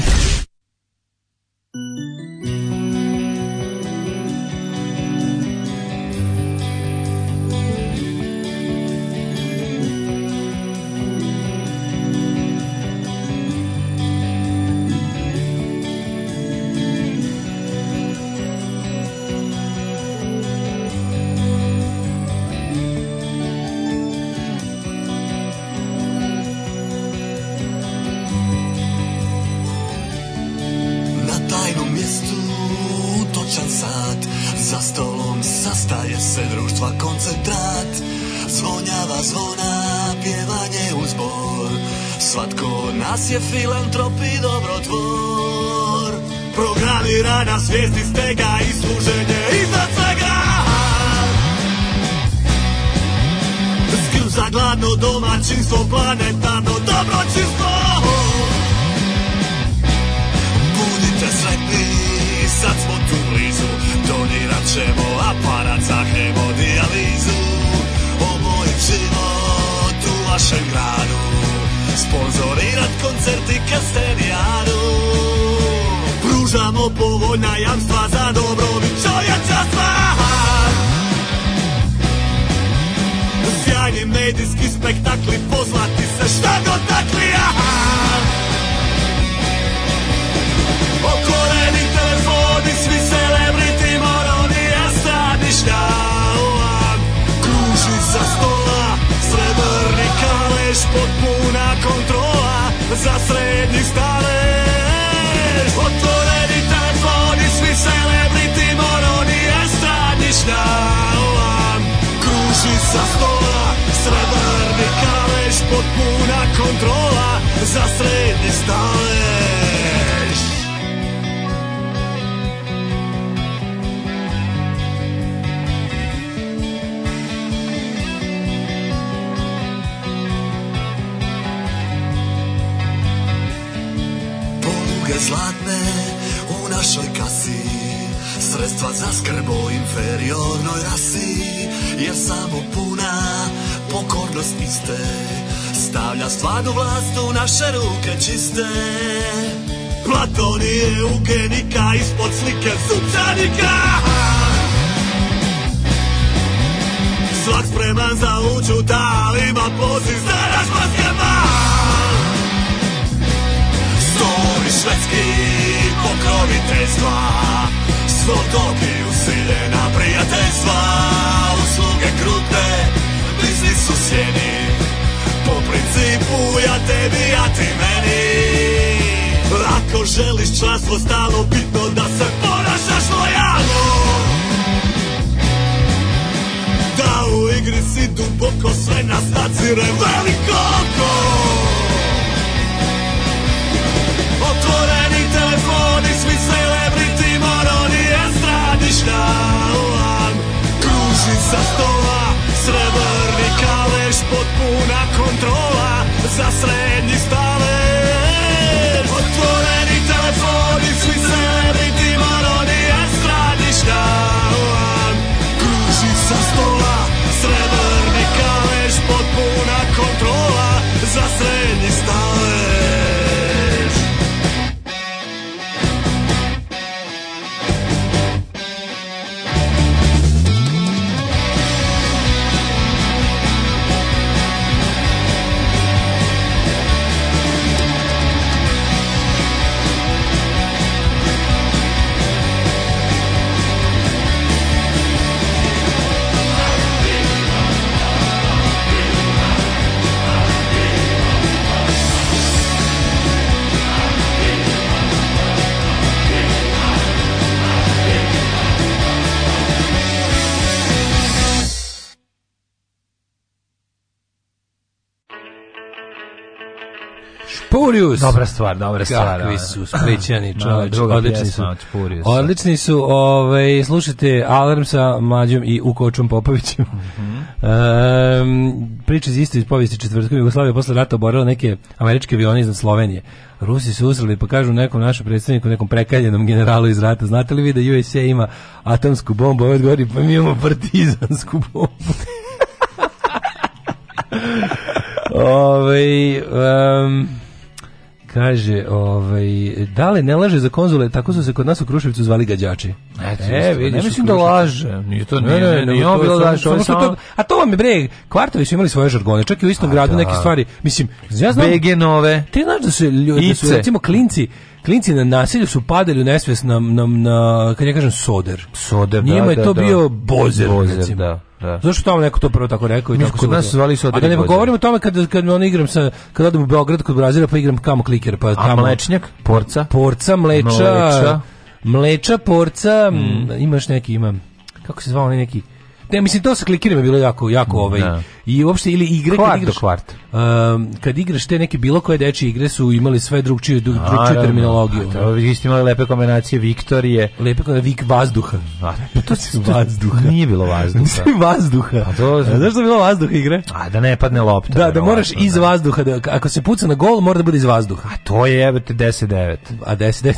filantrop i dobrotvor Programirana svijest iz tega i služenje iznad svega Skrb za gladno domaćinstvo, planetarno dobročinstvo Budite sretni, sad smo tu blizu Donirat ćemo aparat za hemodijalizu Obojit život u vašem gradu Sponzorirat koncerti Kastenijaru Pružamo povoljna jamstva za dobrobit čovječanstva Sjajni medijski spektakli pozlati se šta god takli aha Okoreni telefoni, svi celebriti moroni, a sad ništa Kruži sa stola, srebrni kaleš pod pun kontrola za srednji stanež Otvoreni telefoni, svi celebrity, moroni, estradni šnalan Kruži sa stola, srebrni kaveš, potpuna kontrola za srednji stanež zlatne u našoj kasi Sredstva za skrb o inferiornoj rasi Jer samo puna pokornost iste Stavlja stvarnu vlast u naše ruke čiste Platon je eugenika ispod slike suncanika Svak spreman za uđu, da ima poziv za razmaskama švedski pokroviteljstva Svo dobiju siljena prijateljstva Usluge krute, biznis u sjeni Po principu ja tebi, ja ti meni Ako želiš članstvo stalo, bitno da se ponašaš lojalno Da u igri si duboko sve nas nadzire veliko oko večna lan Kruži sa stola Srebrni kaleš Potpuna kontrola Za srednji stale Spurius. Dobra stvar, dobra stvar. Kakvi su splićani čovječ, odlični su. Odlični su, ovaj, slušajte Alarm sa Mađom i Ukočom Popovićem. Mm -hmm. um, priče iz iste iz povijesti četvrtkom Jugoslavije posle rata oborila neke američke avione iznad Slovenije. Rusi su uzeli, pa kažu nekom našem predstavniku, nekom prekaljenom generalu iz rata, znate li vi da USA ima atomsku bombu, ovaj odgovori, pa mi imamo partizansku bombu. Ove, ovaj, um, Kaže, ovaj, da li ne laže za konzule, tako su se kod nas u Kruševicu zvali gađači. E, vidiš, ne mislim da laže. Nije to, ne, ne, ne, a to vam je breg, kvartovi su imali svoje žargone, čak i u istom gradu da. neke stvari, mislim, ja znam, BG nove. Ti znaš da su ljudi, da recimo klinci, klinci na nasilju su padali u nesvest na, na, na kad ja kažem soder. Soder, Njima da, je da, to da, bio bozer, bozer da. Da. Zašto tamo neko to prvo tako rekao i Mi tako kod nas zvali su A da ne govorimo o tome kad kad ono igram sa kad odem u Beograd kod Brazila pa igram kamo kliker pa tamo A mlečnjak, porca. Porca, mleča. Mleča, mleča porca, mm. mm. imaš neki imam. Kako se zvao onaj neki Da mislim, to sa klikirima bilo jako, jako ovaj, da. i uopšte, ili igre kvart kad igraš, kvart. Um, kad igraš te neke bilo koje dečije igre su imali sve drugčije drugčiju terminologije. A, pa to, vi imali lepe kombinacije Viktorije. Lepe kombinacije Vik vazduha. A, pa, pa to se vazduha. Nije bilo vazduha. vazduha. A pa to... Znaš da je bilo vazduha igre? A da ne padne lopta. Da, da moraš iz da. vazduha, da, ako se puca na gol, mora da bude iz vazduha. A to je, jebate, 10-9. A 10-9?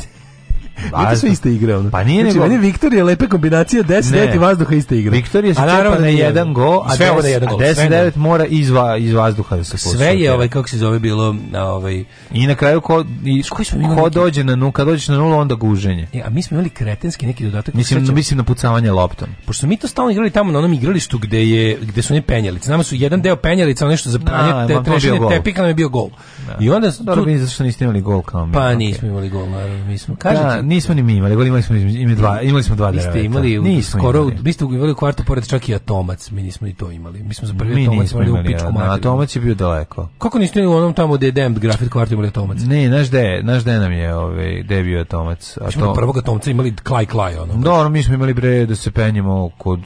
Važno. sve iste igre, ono. Pa nije znači, nego... meni Viktor je lepe kombinacije 10, 9 i vazduha iste igre. Viktor je naravno da na jedan go, a sve na jedan go. 10, 9 mora iz, va, iz vazduha da se posuti. Sve je, ovaj, kako se zove, bilo... Ovaj... I na kraju, ko, i, s znači, koji smo imali ko dođe na nulu, kad dođeš na nulu, onda guženje. E, a mi smo imali kretenski neki dodatak. Mislim, sećam, mislim na pucavanje loptom. Pošto smo mi to stalno igrali tamo na onom igralištu gde, je, gde su oni penjalice. Nama su jedan deo penjalica, ono nešto za da, pranje, te, trešenje tepika nam je bio gol. Da. I onda... Dobro, vi zašto niste imali gol kao mi. Pa nismo imali gol, naravno. Mi smo, kažete, nismo ni mi imali, imali smo imali dva, imali smo dva Ste imali u, skoro, imali. vi ste imali u kvartu pored čak i atomac, mi nismo ni to imali. Mi smo za prvi mi atomac imali, imali u pičku da, da, materiju. Atomac je bio daleko. Kako niste imali u onom tamo gde je Damned Grafit kvartu imali atomac? Ne, naš gde, naš gde nam je, ovaj, gde je bio atomac. A to... prvog atomca imali klaj klaj ono. Dobro, da, mi smo imali bre da se penjemo kod,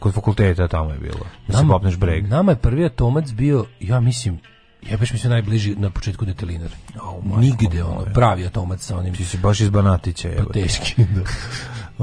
kod fakulteta, tamo je bilo. Da se popneš breg. Nama je prvi atomac bio, ja mislim, Ja baš mi se najbliži na početku detelinar. Oh, Nigde ono, pravi automat sa onim. Ti si baš iz Banatića. Je, pa teški, da.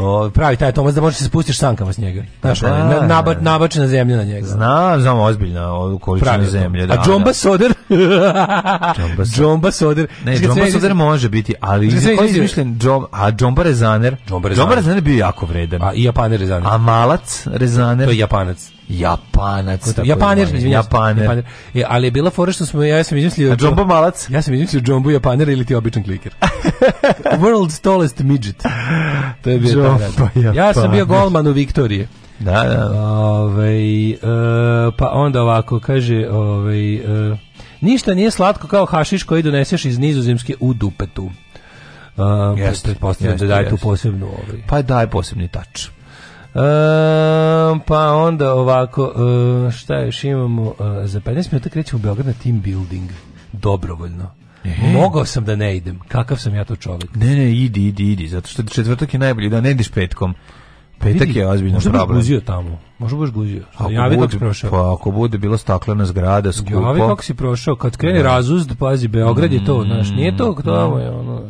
O, pravi taj Tomas da možeš da se spustiš sankama s njega. Znaš, pa da, na, naba, da, da. nabačena zemlja na njega. Zna, znam, ozbiljna količina zemlje. Da, A Jomba da. Soder? Jomba Soder. Jomba Soder. Ne, Džomba Soder može biti, ali je izmišljen Džom, a Džomba Rezaner? Džomba Rezaner. Džomba Rezaner bio jako vredan. A i Japaner Rezaner. A Malac Rezaner? To je Japanac. Japanac. Tako Japaner, izvinjavam Japaner. Japaner. E, ali je bila fora što smo, ja sam izmislio... A da- Malac? Ja sam izmislio Džombo Japaner ili ti običan kliker. World's tallest midget. To je bio taj. Ja sam bio golman u Viktorije. Da, da. Ove, ovaj, e, pa onda ovako, kaže... ovaj e, ništa nije slatko kao hašiš koji doneseš iz nizozemske u dupetu. Uh, jeste, pretpostavljam da daje tu posebnu ovaj. Pa daj posebni tač. Um, pa onda ovako, uh, šta još imamo? Uh, za 15 minuta krećemo u Beograd na team building. Dobrovoljno. E. Mogao sam da ne idem. Kakav sam ja to čovjek? Ne, ne, idi, idi, idi. Zato što četvrtak je najbolji dan, ne ideš petkom. Petak Vidi, je ozbiljno možda problem. Možda tamo. Možda budeš guzio. Ako javi bude, kako si prošao. Pa ako bude bilo staklena zgrada, skupo. Javi kako si prošao. Kad krene da. razuzd, pazi, Beograd je to, znaš, nije to mm, tamo mm. je ono...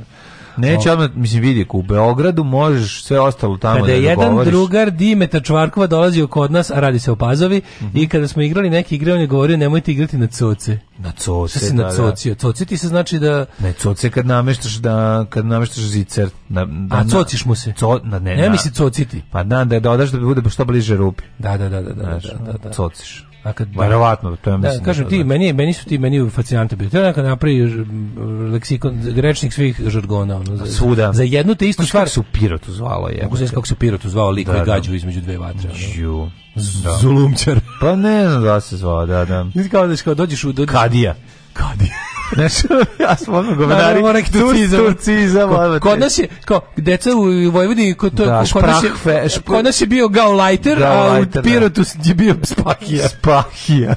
Neće odmah, mislim, vidi, u Beogradu možeš sve ostalo tamo kada da Kada jedan drugar Dimeta Čvarkova dolazio kod nas, a radi se o Pazovi, mm -hmm. i kada smo igrali neke igre, on je govorio nemojte igrati na coce. Na coce, si da, na da. cocio? Da. Coci ti se znači da... Ne, coce kad nameštaš, da, kad nameštaš zicer. Na, da, a cociš mu se? Co, na, ne, ne, ne misli cociti. Pa da, da, da da bude što bliže rupi. Da, da, da, da, da, da, da, da. Cociš. A kad verovatno to ja da, mislim. Da, kažem ti, znači. meni meni su ti meni fascinantni bili. To je napravi uh, leksikon rečnik svih žargona ono za svuda. Za jednu te istu pa stvar su Pirotu zvalo je. Mogu se kako se Pirotu zvao lik koji da, da. gađao između dve vatre. Ju. Zulumčar. Pa ne znam da se zvao, da, da. Nisi kao da dođeš u... Kadija. Kadija. Znaš, ja smo ono govnari, da, da, turcizam. turcizam da, ko, kod nas je, kao, deca u Vojvodini, kod, to, da, kod, nas je, kod nas je bio Gauleiter, a u Pirotu je bio Spahija. Spahija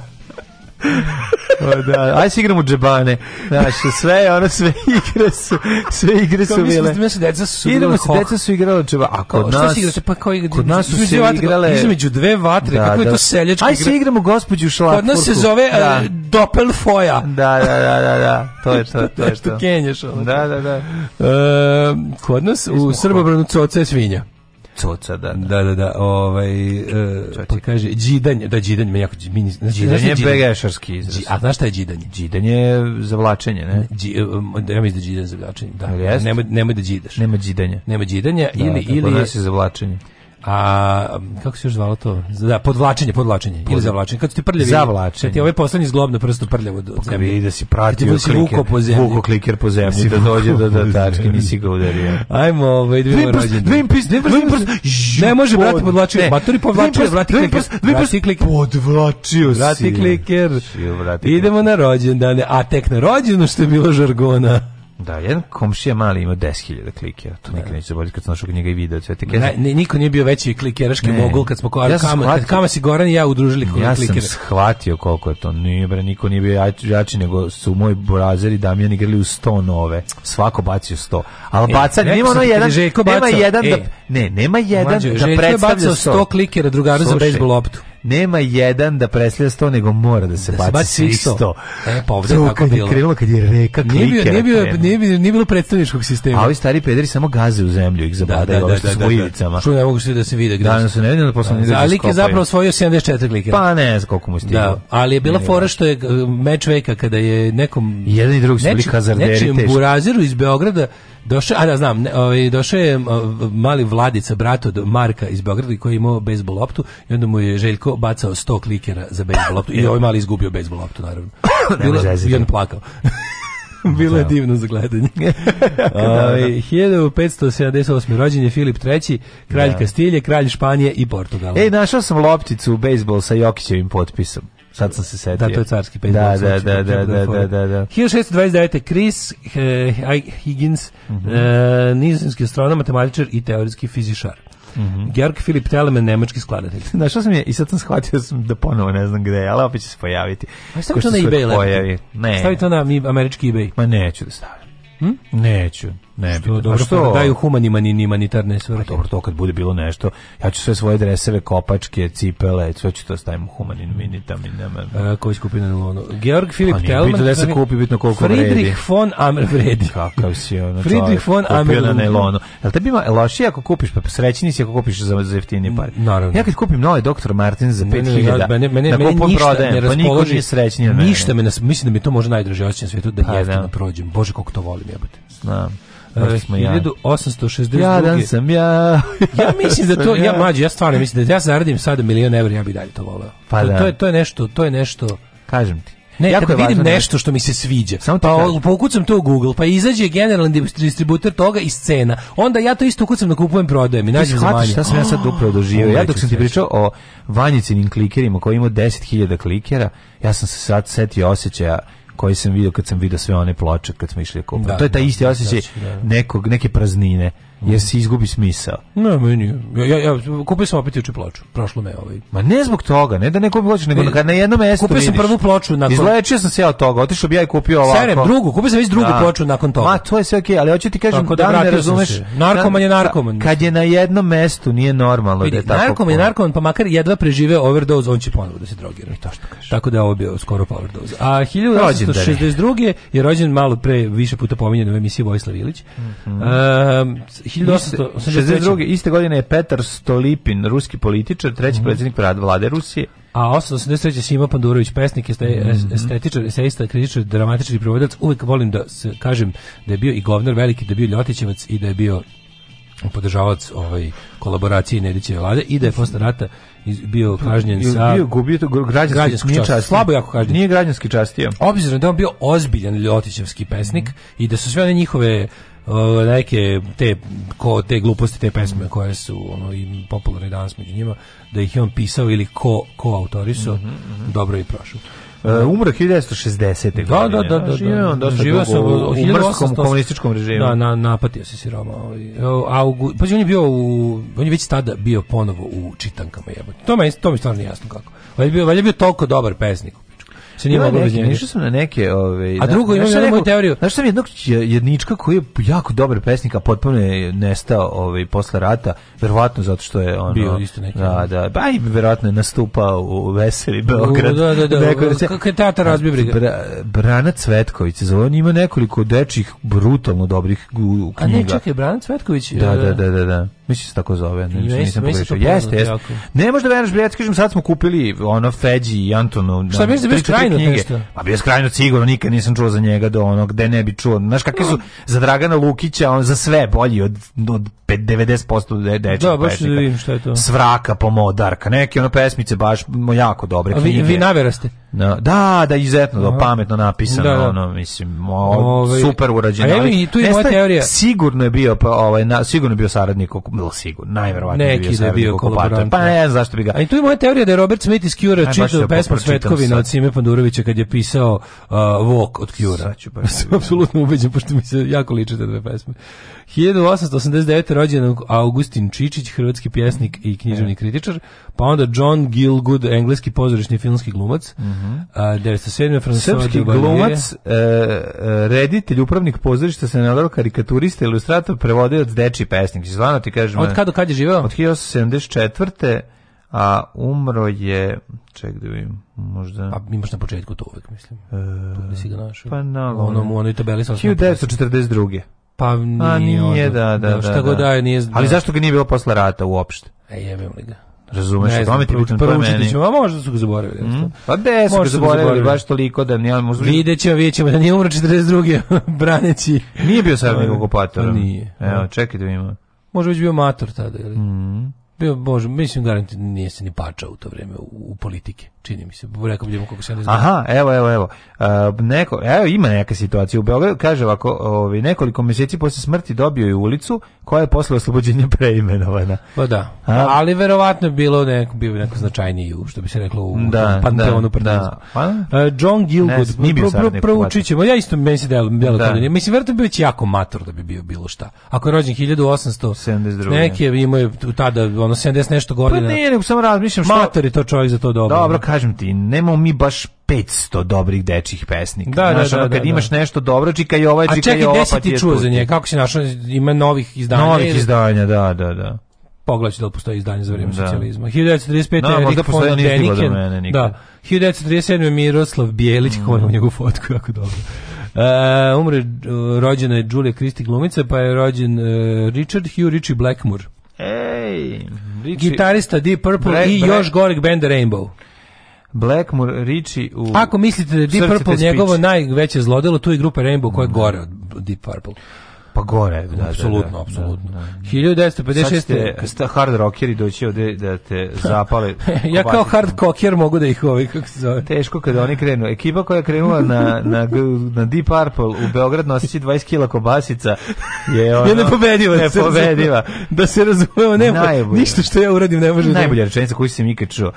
da, aj se igramo džebane. Znaš, sve, ono, sve igre su, sve igre su bile. Mi smo deca su igrala se, deca su igrala džebane. A kod nas, igrate, pa kao kod nas su se igrale... Između dve vatre, da, kako da. je to da. seljačka igra. Aj se igramo gospođu šlapurku. Kod nas se zove da. uh, Doppelfoja. Da, da, da, da, da, to je to, to je to. Nešto kenješ, ono. Da, da, da. Uh, kod nas u Srbobranu coca je svinja. Coca, da. Da, da, da. da ovaj, eh, pa kaže, džidanje, da, džidanje, jako, mini, znaš, džidanje je pegešarski izraz. A znaš šta je džidanje? Džidanje je zavlačenje, ne? Dži, eh, da, ja mislim da džidanje je zavlačenje, da. Nemoj, nemoj da džidaš. Nema džidanja. Nema džidanja da, ili, ili da je... se zavlačenje a kako se još zvalo to? Da, podvlačenje, podvlačenje Pod... ili zavlačenje. Kad ti prljavi. Zavlačenje. Kad ti ovaj poslednji zglobno prsto prljavo od zemlje. da si pratio si kliker, po zemlji. Vuko kliker po zemlji si da dođe do da tačke nisi ga udario. Ajmo, ovaj dve rođendan. Dve pis, dve pis. Ne može brate podvlačio, batori podvlačio, vrati kliker. Dve pis, kliker. Podvlačio si. Vrati kliker. Idemo na rođendane, a tek na rođendan što je bilo žargona. Da, jedan komšija mali ima 10.000 klikera. To da. nikad neću zaboraviti kad sam našao njega i video sve te ne, ne, niko nije bio veći klikeraški mogul kad smo ko, ja kama, shvatio, kama si Goran i ja udružili klikere. Ja sam shvatio koliko je to. Nije bre, niko nije bio jači, nego su moj Brazer i Damjan igrali u 100 nove. Svako bacio 100. Ali e, bacanje nema ono jedan, Željko nema jedan da- e, da, ne, nema jedan Mlađe, da predstavlja 100. klikera drugaru za bejsbol loptu nema jedan da preslija 100, nego mora da se da baci svih 100. E, pa ovdje je tako bilo. krenulo kad je reka klike. Nije, bio, nije, bio, nije, bilo, nije predstavničkog sistema. A ovi stari pederi samo gaze u zemlju, ih zabadaju, da, da, da, što da, da, ujivicama. Da, što ne mogu svi da se vide. Danas su ne vidi da posle nije. Ali ki zapravo svojio 74 klike. Pa ne znam koliko mu stiglo. Da, ali je bila fora što je e, meč veka kada je nekom... Jedan i drugi su bili kazarderi teški. Nečijem buraziru iz Beograda Došao, a da znam, ovaj došao je mali Vladica brat od Marka iz Beograda koji je imao bejsbol loptu i onda mu je Željko bacao 100 klikera za bejsbol loptu i ovaj mali izgubio bejsbol loptu naravno. Bilo, je jedan plakao. Bilo je divno za gledanje. Ove, ovaj, da, da. 1578. rođen je Filip III, kralj da. Kastilje, kralj Španije i Portugala. Ej, našao sam lopticu u bejsbol sa Jokićevim potpisom. Sad sam se setio. Da, to je carski paintball. Da da da, da, da, da, da, da, da, da, da. 1629. Chris Higgins, mm -hmm. e, astronom, matematičar i teorijski fizičar. Mm -hmm. Georg Filip Telemann, nemački skladatelj. što sam je i sad sam shvatio sam da ponovo ne znam gde je, ali opet će se pojaviti. A pa stavi to na eBay, pojavi. Stavi to na mi, američki eBay. Ma neću da stavim. Hm? Neću. Ne, što, dobro, što pa da daju humanima ni humanitarne svrhe. Pa dobro, to kad bude bilo nešto, ja ću sve svoje dreseve, kopačke, cipele, sve ću to stavim u humanin minitam i nema. Raković kupi na ono. Georg Filip Telman. Pa bitno da se kupi, bitno koliko Friedrich vredi. Friedrich von Amel vredi. Kakav si ono Friedrich von Amel. na nelonu. Jel tebi ima lošije ako kupiš, pa srećni si ako kupiš za, za jeftinije pare? Naravno. Ja kad kupim nove doktor Martin za 5000, mene, mene, mene, ništa ne pa Ništa me, mislim da mi to može najdraže osjećanje na svijetu, da jeftino da. prođem. Bože, koliko to volim, jebate. Znam. Eh, smo ja. 1862. sam ja. ja mislim da to, ja mlađi, ja stvarno mislim da ja zaradim sad milion evra, ja bih dalje to voleo. Pa to, da. to, je, to je nešto, to je nešto... Kažem ti. Ne, jako kad vidim nešto, što mi se sviđa, Samo pa pokucam to u Google, pa izađe generalni distributer toga i scena. Onda ja to isto ukucam da kupujem, prodajem i nađem za manje. Šta sam ja sad upravo doživio? ja dok sam ti pričao o vanjicinim klikerima koji imaju 10.000 klikera, ja sam se sad setio osjećaja koji sam video kad sam video sve one ploče kad smo išli da kupiti. Da, to je taj da, isti osjećaj nekog, neke praznine jer se izgubi smisao. Ne, meni, ja, ja, ja kupio sam opet juče ploču, prošlo me ovaj. Ma ne zbog toga, ne da ne kupim ploču, nego kad na jednom mestu Kupio sam prvu ploču nakon... Izlečio sam se ja od toga, otišao bi ja i kupio ovako. Serem, drugu, kupio sam već drugu da. ploču nakon toga. Ma, to je sve okej, okay, ali hoću ti kažem, tako, da, da ne razumeš... Narkoman je narkoman. Kad je na jednom mestu, nije normalno Vidi, da je tako. Narkoman je narkoman, pa makar jedva prežive overdose, on će ponovo da se drogira. I e, to što kažeš. Tako da je ovo bio skoro pa overdose. A 1862. je rođen malo pre, više puta pominjen u emisiji Vojislav Ilić. Mm -hmm. 1862. Iste godine je Petar Stolipin, ruski političar, treći mm -hmm. predsjednik vlade Rusije. A 883. Sima Pandurović, pesnik, este, mhm. estetičar, eseista, kritičar, dramatični i prevodilac. Uvijek volim da se, kažem da je bio i govnar veliki, da je bio Ljotićevac i da je bio podržavac ovaj kolaboracije Nedićeve vlade i da je posle rata bio kažnjen sa bio gubio to građanski, građanski čast, slabo jako kažnjen nije građanski častio obzirom da on bio ozbiljan ljotićevski pesnik mm. i da su sve one njihove uh, neke te, ko, te gluposti, te pesme koje su ono, i popularne danas među njima, da ih je on pisao ili ko, ko autorisao, mm -hmm. dobro je prošao. Uh, umro 1960. Da, godine. Da, da, da. Živio on da. dosta Živio dugo u, u mrskom komunističkom režimu. Da, na, napatio se siroma. Augu, ovaj, pa on je bio u, on je već tada bio ponovo u čitankama jebote. To, me, to mi stvarno nije jasno kako. Valje je bio, valjda bio toliko dobar pesnik se nije moglo bez njega. Išao sam na neke, ovaj. A drugo, imam jednu moju teoriju. Znaš sam jednog jednička koji je jako dobar pesnik, a potpuno je nestao ovaj, posle rata, verovatno zato što je ono... Bio isto neki. Da, da, Pa i verovatno je nastupao u Veseli Beograd. U, da, da, da, da kako je tata razbio Bra, Brana Cvetković, se zove, on ima nekoliko dečih brutalno dobrih knjiga. A ne, čekaj, Brana Cvetković? Da, da, da, da, da. Mislim se tako zove, ne, mislim, nisam pogrešio. Jeste, jeste. Ne možda veruješ, brijat, kažem, sad smo kupili ono Feđi i Antonu. Šta misliš da knjige. Pa beskrajnost sigurno nikad nisam čuo za njega do onog gde ne bi čuo. Znaš kakvi su za Dragana Lukića, on za sve bolji od, od 90% de, dečih da, baš da vidim šta je to. Svraka, pomodarka, neke ono pesmice baš jako dobre. A vi, knjige. vi naveraste. No, da, da, izuzetno da, pametno napisano, da, da, ono, mislim, o, Ove, ovaj, super urađeno. Evo i tu je moja teorija. Sigurno je bio, pa, ovaj, na, sigurno je bio saradnik, bilo sigurno, najverovatnije je bio da saradnik bio Pa ne znam zašto bi ga... A i tu je moja teorija da je Robert Smith iz Cure čitao pesmu Svetkovina od Sime Pandurovića kad je pisao uh, Walk od Cure. Sad ću pa... Apsolutno ubeđen, pošto mi se jako liče te dve pesme. 1889. rođen Augustin Čičić, hrvatski pjesnik i književni kritičar, pa onda John Gilgood, engleski pozorišni filmski glumac, mm -hmm. a, 907. François Srpski glumac, e, e, reditelj, upravnik pozorišta, senador, karikaturista, ilustrator, prevodilac, deči pesnik. Zvano ti kažem... Od kada kad je živeo? Od 1874 a umro je ček da vidim, možda... Pa imaš na početku to uvek, mislim. E, tu si ga našao. Pa na... Ono, ono i tabeli sam... 1942. Pa nije, A nije da, da, da, šta da, god daje, nije... Ali da. zašto ga nije bilo posle rata uopšte? E, jebim li ga. Razumeš, ne znam, ti bitan prvo učiti a možda su ga zaboravili. Mm? Pa de su ga zaboravili, baš toliko da nije možda... Vidjet ćemo, vidjet ćemo da nije umro 42. braneći. Nije bio sarnik pa, okupator. Pa nije. Evo, da. čekaj da ima. Može već bio mator tada, ili? Mm. Bio, bože, mislim, garanti, nije se ni pačao u to vreme u, u politike čini mi se. Rekao bih da koliko se ne znam. Aha, evo, evo, evo. Uh, neko, evo ima neka situacija u Beogradu, kaže ovako, ovi nekoliko mjeseci posle smrti dobio je ulicu koja je posle oslobođenja preimenovana. Pa da. A? Ali verovatno je bilo neko bio neko značajniji što bi se reklo u da, panteonu da, da. Uh, John Gilgood, ne, pro, pro, pro, proučit ćemo. Ja isto meni se delo, delo da. Tada. Mislim, verovatno bi već jako mator da bi bio bilo šta. Ako je rođen 1872. Neki je imao tada ono 70 nešto godina. Pa nije, nego samo razmišljam što... Mator je to čovjek za to dobro. Dobro, kažem ti, nemamo mi baš 500 dobrih dečjih pesnika. Da, da Znaš, da, da, kad da, imaš da. nešto dobro, čika i ovaj, čika i ova, pa ti je čuo za nje, kako si našao, ima novih izdanja. Novih izdanja, da, da, da. Pogledaj da li postoji izdanje za vrijeme da. socijalizma. 1935. Da, no, možda postoji, nije bilo do mene nikad. Da. 1937. Miroslav Bijelić, mm. kako njegovu fotku, jako dobro. Uh, umre, uh, rođena je Julia Kristi glumica, pa je rođen uh, Richard Hugh Richie Blackmore. Ej, Richie... Gitarista Deep Purple Black, i još goreg benda Rainbow. Blackmore, Richie u Ako mislite da je Deep Purple njegovo najveće zlodelo, tu je grupa Rainbow koja je gore od Deep Purple. Pa gore, da, da, apsolutno, da, apsolutno. Da, da. 1956. Sad hard rockeri doći ovde da te zapale. ja kao hard kokjer mogu da ih ovi, kako se zove. Teško kada oni krenu. Ekipa koja krenula na, na, na Deep Purple u Beograd noseći 20 kila kobasica je ono... je nepobediva. Nepobediva. da se razumemo, ne, Najbolje. ništa što ja uradim ne može... Da- Najbolja rečenica koju sam ikad čuo.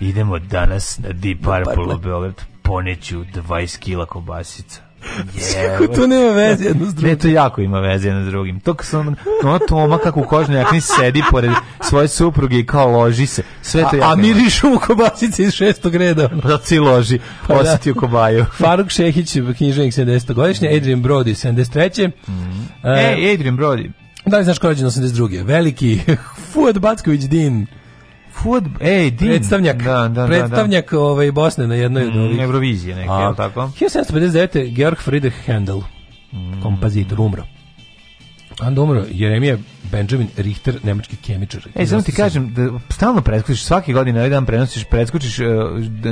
Idemo danas na Deep Purple, Purple. u Beograd, poneću 20 kila kobasica. Kako to nema veze jedno s drugim? Ne, to jako ima veze jedno s drugim. To sam, ona Toma kako u kožnoj jakni sedi pored svoje supruge i kao loži se. Sve to a, jako a mirišu u kobasice iz šestog reda. Pa pa da zato si loži, osjeti u kobaju. Faruk Šehić, knjiženik 70-godišnje, mm. Adrian Brody 73. Mm. Uh, e, Adrian Brody. Da li znaš ko je 82. Veliki Fuad Backović Din. Fut, ej, din. Predstavnjak, da, da, da, da. predstavnjak da, ovaj Bosne na jednoj od mm, ovih. Eurovizije neke, je tako? 1759. Georg Friedrich Handel, mm. kompozitor, umro. Onda umro Jeremije Benjamin Richter, nemački kemičar. E, samo ti kažem, da stalno preskučiš, svake godine ovaj dan prenosiš, preskučiš e,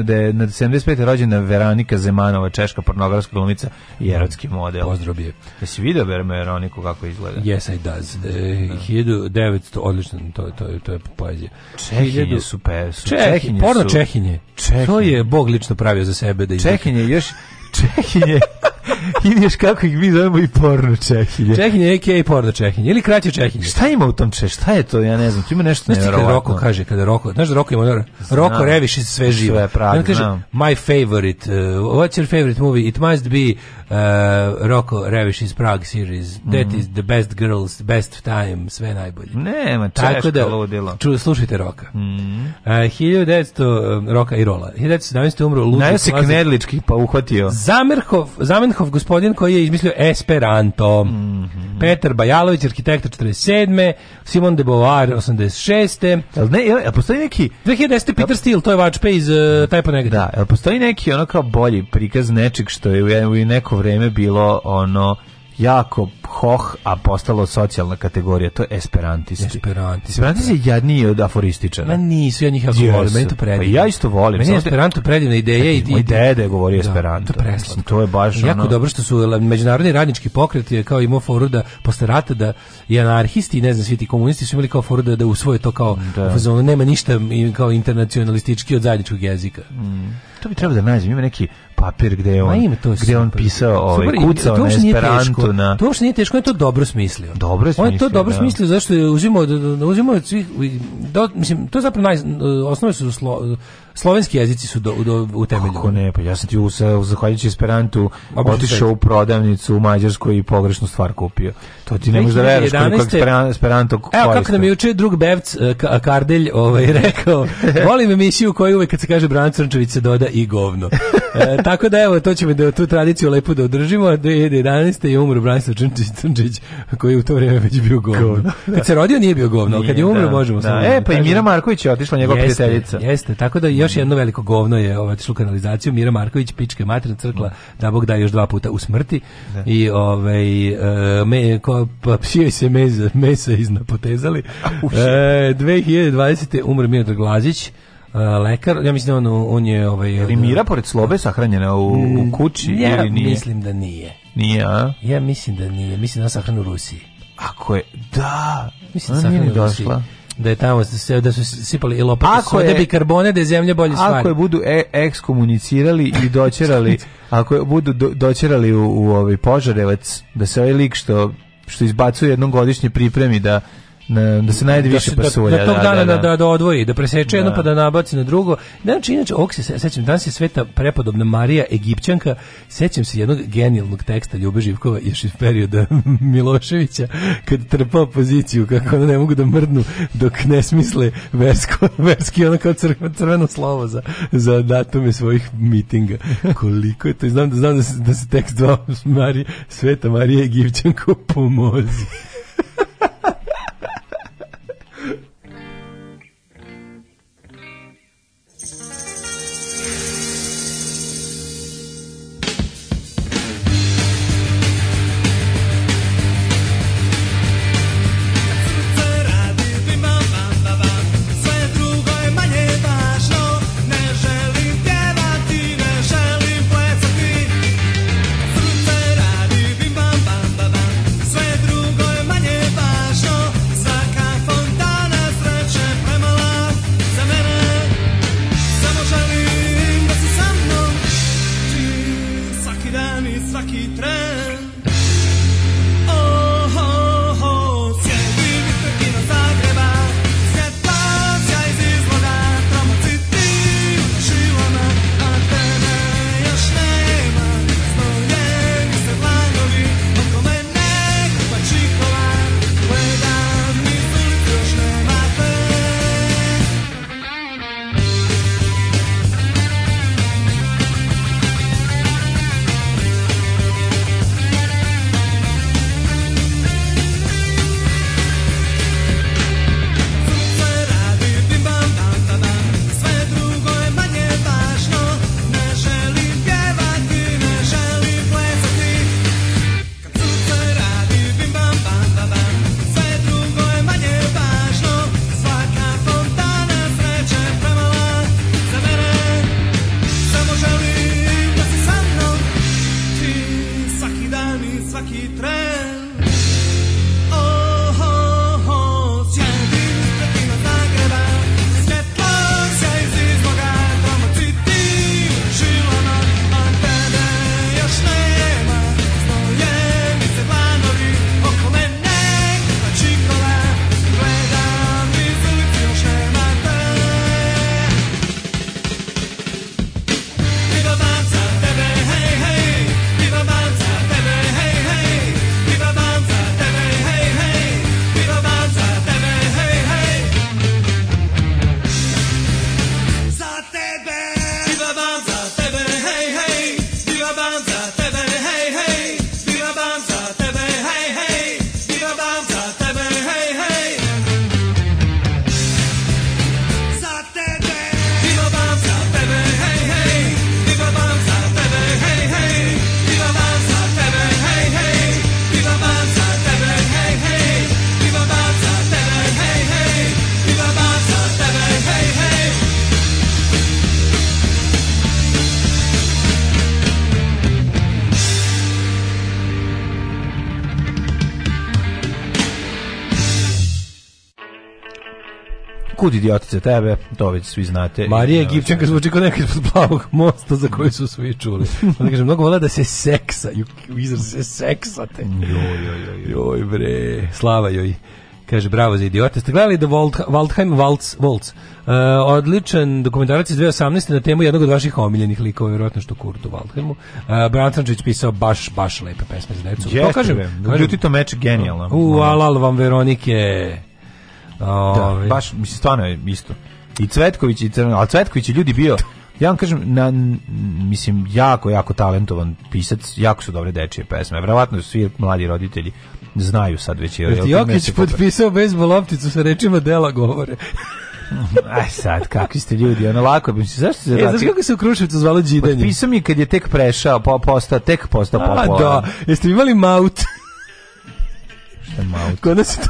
da je na 75. rođena Veronika Zemanova, češka pornografska glumica i erotski model. Pozdrav je. si vidio Veroniku kako izgleda? Yes, I does. E, 1900, da. odlično, to, to, to je poezija. Čehinje su pe, Čehinje, porno Čehinje. Čehinje. To je Bog lično pravio za sebe. Da Čehinje, još Čehinje. I vidiš kako ih mi zovemo i porno Čehinje. Čehinje, a.k.a. porno Čehinje. Ili kraće Čehinje. Šta ima u tom Čeh? Šta je to? Ja ne znam. Tu ima nešto nevjerovatno. Znaš ti kada Roko kaže, kada Roko, znaš da Roko ima ono, Roko reviši sve živo. Sve pravi, kaže, my favorite, uh, what's your favorite movie? It must be uh, Roko Reviš iz Prague series. That is mhm. the best girls, best time, sve najbolje. Nema, češko da, ludilo. Ču, slušajte Roka. Mm. Uh, 1900, Roka i Rola. 1917. umro Luci Knedlički, pa uhvatio. Zamerhov, Zamenhof gospodin koji je izmislio Esperanto. Mm -hmm. Petar Bajalović, arhitekta 47. Simon de Beauvoir, 86. Jel ne, jel, jel postoji neki... 2010. Peter jel... Steele, to je Vačpe iz uh, eh, Type Negative. Da, jel postoji neki ono kao bolji prikaz nečeg što je u, u neko vreme bilo ono jako hoh, a postalo socijalna kategorija, to je esperantisti. Esperantisti. Esperantisti da. je jadniji od aforističana. Ma nisu, ja njih jako yes. volim, meni to pa predivno. Pa ja isto volim. Meni je Esperanto predivna ideja. i, moj dede je govorio da, Esperanto. To, Mislim, to je baš jako ono... dobro što su e, međunarodni radnički pokret kao imao foru da posle rata da i anarhisti, ne znam, svi ti komunisti su imali kao foru da, da usvoje to kao da. nema ništa kao internacionalistički od zajedničkog jezika. Mm to bi trebalo da nađem, ima neki papir gde je on, ima to gde on pisao, ovaj, super, kucao na Esperanto. Na... To baš nije teško, je to dobro smislio. Dobro je smislio, On je to dobro da. smislio, zašto uzimo uzimao, uzimao od svih, do, da, mislim, to je zapravo naj, osnove su slo, slovenski jezici su do, do, temelju. Kako ne, pa ja sam ti u, zahvaljujući Esperantu otišao u prodavnicu u Mađarskoj i pogrešnu stvar kupio. To ti ne možeš da veruješ koliko Esperanto koriste. Evo kako nam je juče drug Bevc eh, Kardelj ovaj, rekao, volim emisiju koju uvek kad se kaže Brana Crnčević se doda i govno. E, tako da evo, to ćemo da tu tradiciju lepo da održimo. 2011. je umro Branislav Crnčević koji u to vrijeme već bio govno. Kad da. se rodio nije bio govno, ali kad je umro da, možemo da, E, da pa i Mira Marković je otišla njegova prijateljica. Jeste, tako da još jedno veliko govno je ovaj slučaj kanalizaciju Mira Marković pičke materna crkla da, da bog da još dva puta u smrti ne. Da. i ovaj eh, me ko pa se meza mese iznapotezali. E, 2020 umre Miodrag Glazić eh, lekar, ja mislim da on, on je ovaj je Mira pored slobe sahranjena u, u mm, kući ja, ili nije? mislim da nije. Nije, a? Ja mislim da nije, mislim da sahranu u Rusiji. Ako je, da, mislim da sahranu u Rusiji. Došla da je tamo da su sipali i lopate ako je, bikarbone da je zemlja bolje ako Ako je budu e, ekskomunicirali i doćerali, ako je budu do, dočerali u, u ovaj požarevac, da se ovaj lik što što izbacuje jednogodišnje godišnje pripremi da na, da se najde da više da pasulja. Da, da tog da, dana da, da, da, da odvoji, da preseče jedno da. pa da nabaci na drugo. Znači, inače, ovog se sećam, danas je sveta prepodobna Marija Egipćanka, sećam se jednog genijalnog teksta Ljube Živkova, još iz perioda Miloševića, kad trpa poziciju kako ona ne mogu da mrdnu dok ne smisle versko, verski, ono kao crkva, crveno slovo za, za datume svojih mitinga. Koliko je to? Znam da, znam da, se, da se tekst zvao Marija, sveta Marija Egipćanka pomozi. kud idiotice tebe, to već svi znate. Marija Egipćanka e, zvuči kao neka ispod plavog mosta za koji su svi čuli. Onda kaže, mnogo vole da se seksa, izraz se seksate. Joj, joj, joj. Joj, bre, slava joj. Kaže, bravo za idiote. Ste gledali The Waldheim Waltz? Waltz? Uh, odličan dokumentarac iz 2018. na temu jednog od vaših omiljenih likova, vjerojatno što Kurtu Waldheimu. Uh, e, Brantančić pisao baš, baš lepe pesme za decu. Jeste, to kažem. Ljuti to meč genijalno. U, alal vam Veronike da, ovaj. baš, mislim, stvarno je isto. I Cvetković i Crno, ali Cvetković je ljudi bio, ja vam kažem, na, mislim, jako, jako talentovan pisac, jako su dobre dečije pesme. Vjerovatno svi mladi roditelji znaju sad već. Jer, jer Jokić potpisao bejsbol lopticu sa rečima dela govore. Aj sad, kakvi ste ljudi, ono lako bi se, zašto se e, Znaš kako se u Kruševcu zvalo džidanje? Potpisao mi kad je tek prešao, pa postao, tek postao popularan. A, da, jeste imali maut? Šta je maut? Kod nas je to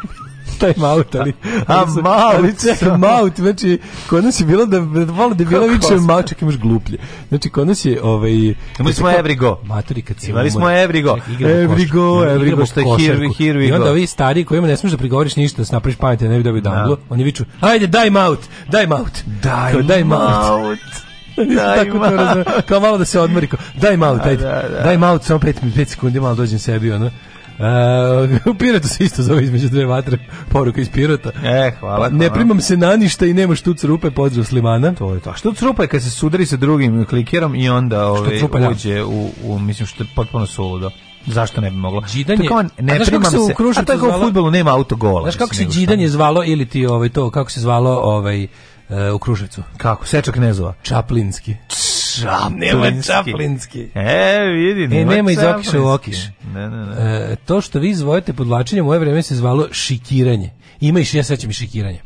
taj maut, ali... A, ali su, maut, ali čekaj, maut, znači, kod nas je bilo da, malo da je bilo više maut, imaš gluplje. Znači, kod nas je, ovaj... mi smo Evrigo. Maturi, kad si... Imali smo Evrigo. Evrigo, Evrigo, što je here, here we go. I onda vi stari kojima ne smeš da prigovoriš ništa, da se napraviš pametne, ne bi dobio da. danglo, oni viču, ajde, daj maut, daj maut. Daj, daj maut. Daj, tako to razumem. Kao malo da se odmori. Kao, daj malo, daj, da, da. da. daj malo, samo 5 5 sekundi, malo dođem sebi, ono. Uh, u Pirotu se isto zove između dve vatre, poruka iz Pirota. E, hvala. Pa, ne primam se na ništa i nema štuc rupe, pozdrav Slimana. To je to. Štuc rupa je kad se sudari sa drugim klikerom i onda ove, ovaj, da. uđe u, u, mislim, što je potpuno suludo. Zašto ne bi moglo? Džidanje, Tako ne primam se. U a to kao u fudbalu nema autogola. Znaš kako se džidanje zvalo ili ti ovaj to kako se zvalo ovaj uh, u Kruševcu? Kako? Sečak Knezova. Čaplinski. Č čaplinski. E, vidi, nema, e, nema iz okiša u okiš. Ne, ne, ne. E, to što vi izvojite podlačenje, moje vreme se zvalo šikiranje. Ima i ja sećam i šikiranje.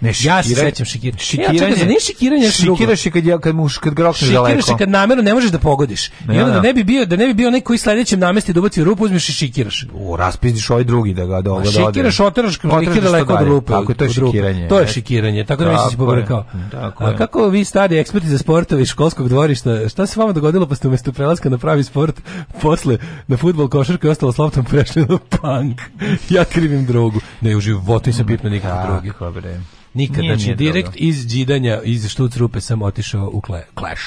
Ne, ja se sećam šikiranja. Šikiranje. Ja, čekaj, nije šikiranje, šikiraš i kad ja kad muš kad grokneš šikiraš daleko. Šikiraš kad namerno ne možeš da pogodiš. Ja, I da, onda da, da ne bi bio da ne bi bio neko i sledećem namesti da ubaci rupu, uzmeš i šikiraš. U raspizdiš ovaj drugi da ga da da. Šikiraš, oteraš, šikiraš daleko od rupe. Tako to je šikiranje. To je šikiranje. Tako da misliš se pobrkao. A kako vi stari eksperti za sportove iz školskog dvorišta, šta se vama dogodilo posle pa umesto prelaska na pravi sport, posle na fudbal, košarka i ostalo s loptom prešli na punk. Ja krivim drogu. Ne, u životu nisam pipno nikakve droge. Nikad, nije, znači nije direkt dobro. iz džidanja, iz štucrupe sam otišao u Clash.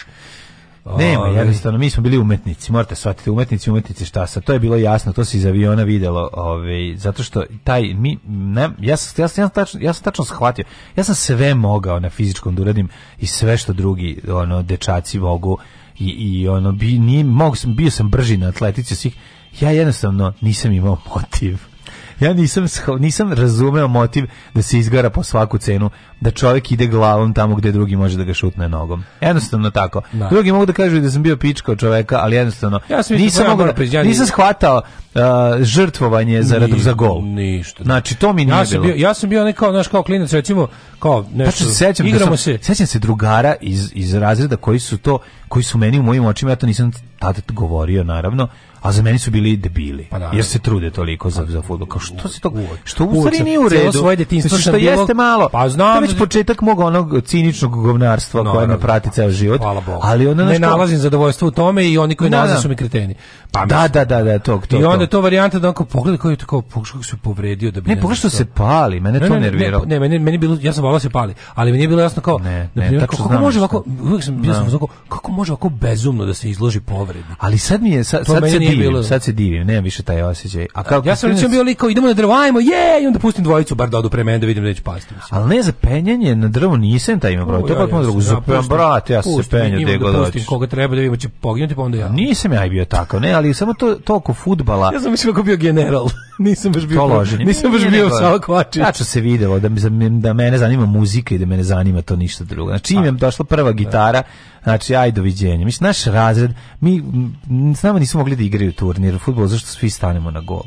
Nema, jednostavno, mi smo bili umetnici, morate shvatiti, umetnici, umetnici šta sa, to je bilo jasno, to se iz aviona videlo, ovaj, zato što taj, mi, ne, ja, sam, ja, sam, ja, sam tačno, ja sam tačno shvatio, ja sam sve mogao na fizičkom da uradim i sve što drugi, ono, dečaci mogu, i, i ono, bi, nije, mogu sam, bio sam brži na atletici svih, ja jednostavno nisam imao motiv ja nisam, nisam razumeo motiv da se izgara po svaku cenu, da čovjek ide glavom tamo gdje drugi može da ga šutne nogom. Jednostavno tako. Da. Drugi mogu da kažu da sam bio pička od čoveka, ali jednostavno ja sam nisam, mogao, da, priđa, nisam shvatao uh, žrtvovanje za, ni, za gol. Ništa. Znači, to mi nije ja sam bilo. Bio, ja sam bio nekao, znaš, kao klinac, recimo, kao nešto, pa sećam, igramo da sam, se. Sećam se drugara iz, iz razreda koji su to, koji su meni u mojim očima, ja to nisam tada govorio, naravno, a za meni su bili debili. Pa da, jer se trude toliko za za fudbal. Kao što se to što u stvari nije u redu. Svoje detinjstvo što bilo, jeste malo. Pa znam, to je već početak mog onog ciničnog govnarstva no, koje me prati ceo život. Hvala Bogu. Ali ona ne nalazim zadovoljstvo u tome i oni koji da, nalaze da. su mi kreteni. Da, da, da, da, to, to, I onda to. varijanta da on kao pogleda koji je tako pokušao se povredio da bi Ne, pošto se pali, mene ne, to ne, nerviralo. Ne, ne, meni, bilo ja sam volao se pali, ali meni je bilo jasno kao ne, na primjer, kako, kako može ovako, uvek sam bio sam kako, može ovako bezumno da se izloži povredi. Ali sad mi je sad, sad se divim, bilo... sad se divim, nemam više taj osećaj. A kako ja sam recimo bio liko, idemo na drvo, ajmo, je, i onda pustim dvojicu bar da odu pre mene da vidim da će pasti. Al ne za penjanje na drvo nisam taj ima pravo. to je potpuno drugo. Za brate, ja se penjem gde god hoćeš. Koga treba da vidimo će poginuti, pa onda ja. Nisam ja bio tako, ne, ali samo to, to oko futbala. Ja sam mislio kako da bio general. nisam baš bio. loži. Nisam baš bio Sava Kovačić. Tačno se videlo da, mi da mene zanima muzika i da mene zanima to ništa drugo. Znači, im je došla prva gitara, znači, aj doviđenja. Mislim, naš razred, mi samo nama nismo mogli da igraju turnir u futbolu, zašto svi stanemo na gol.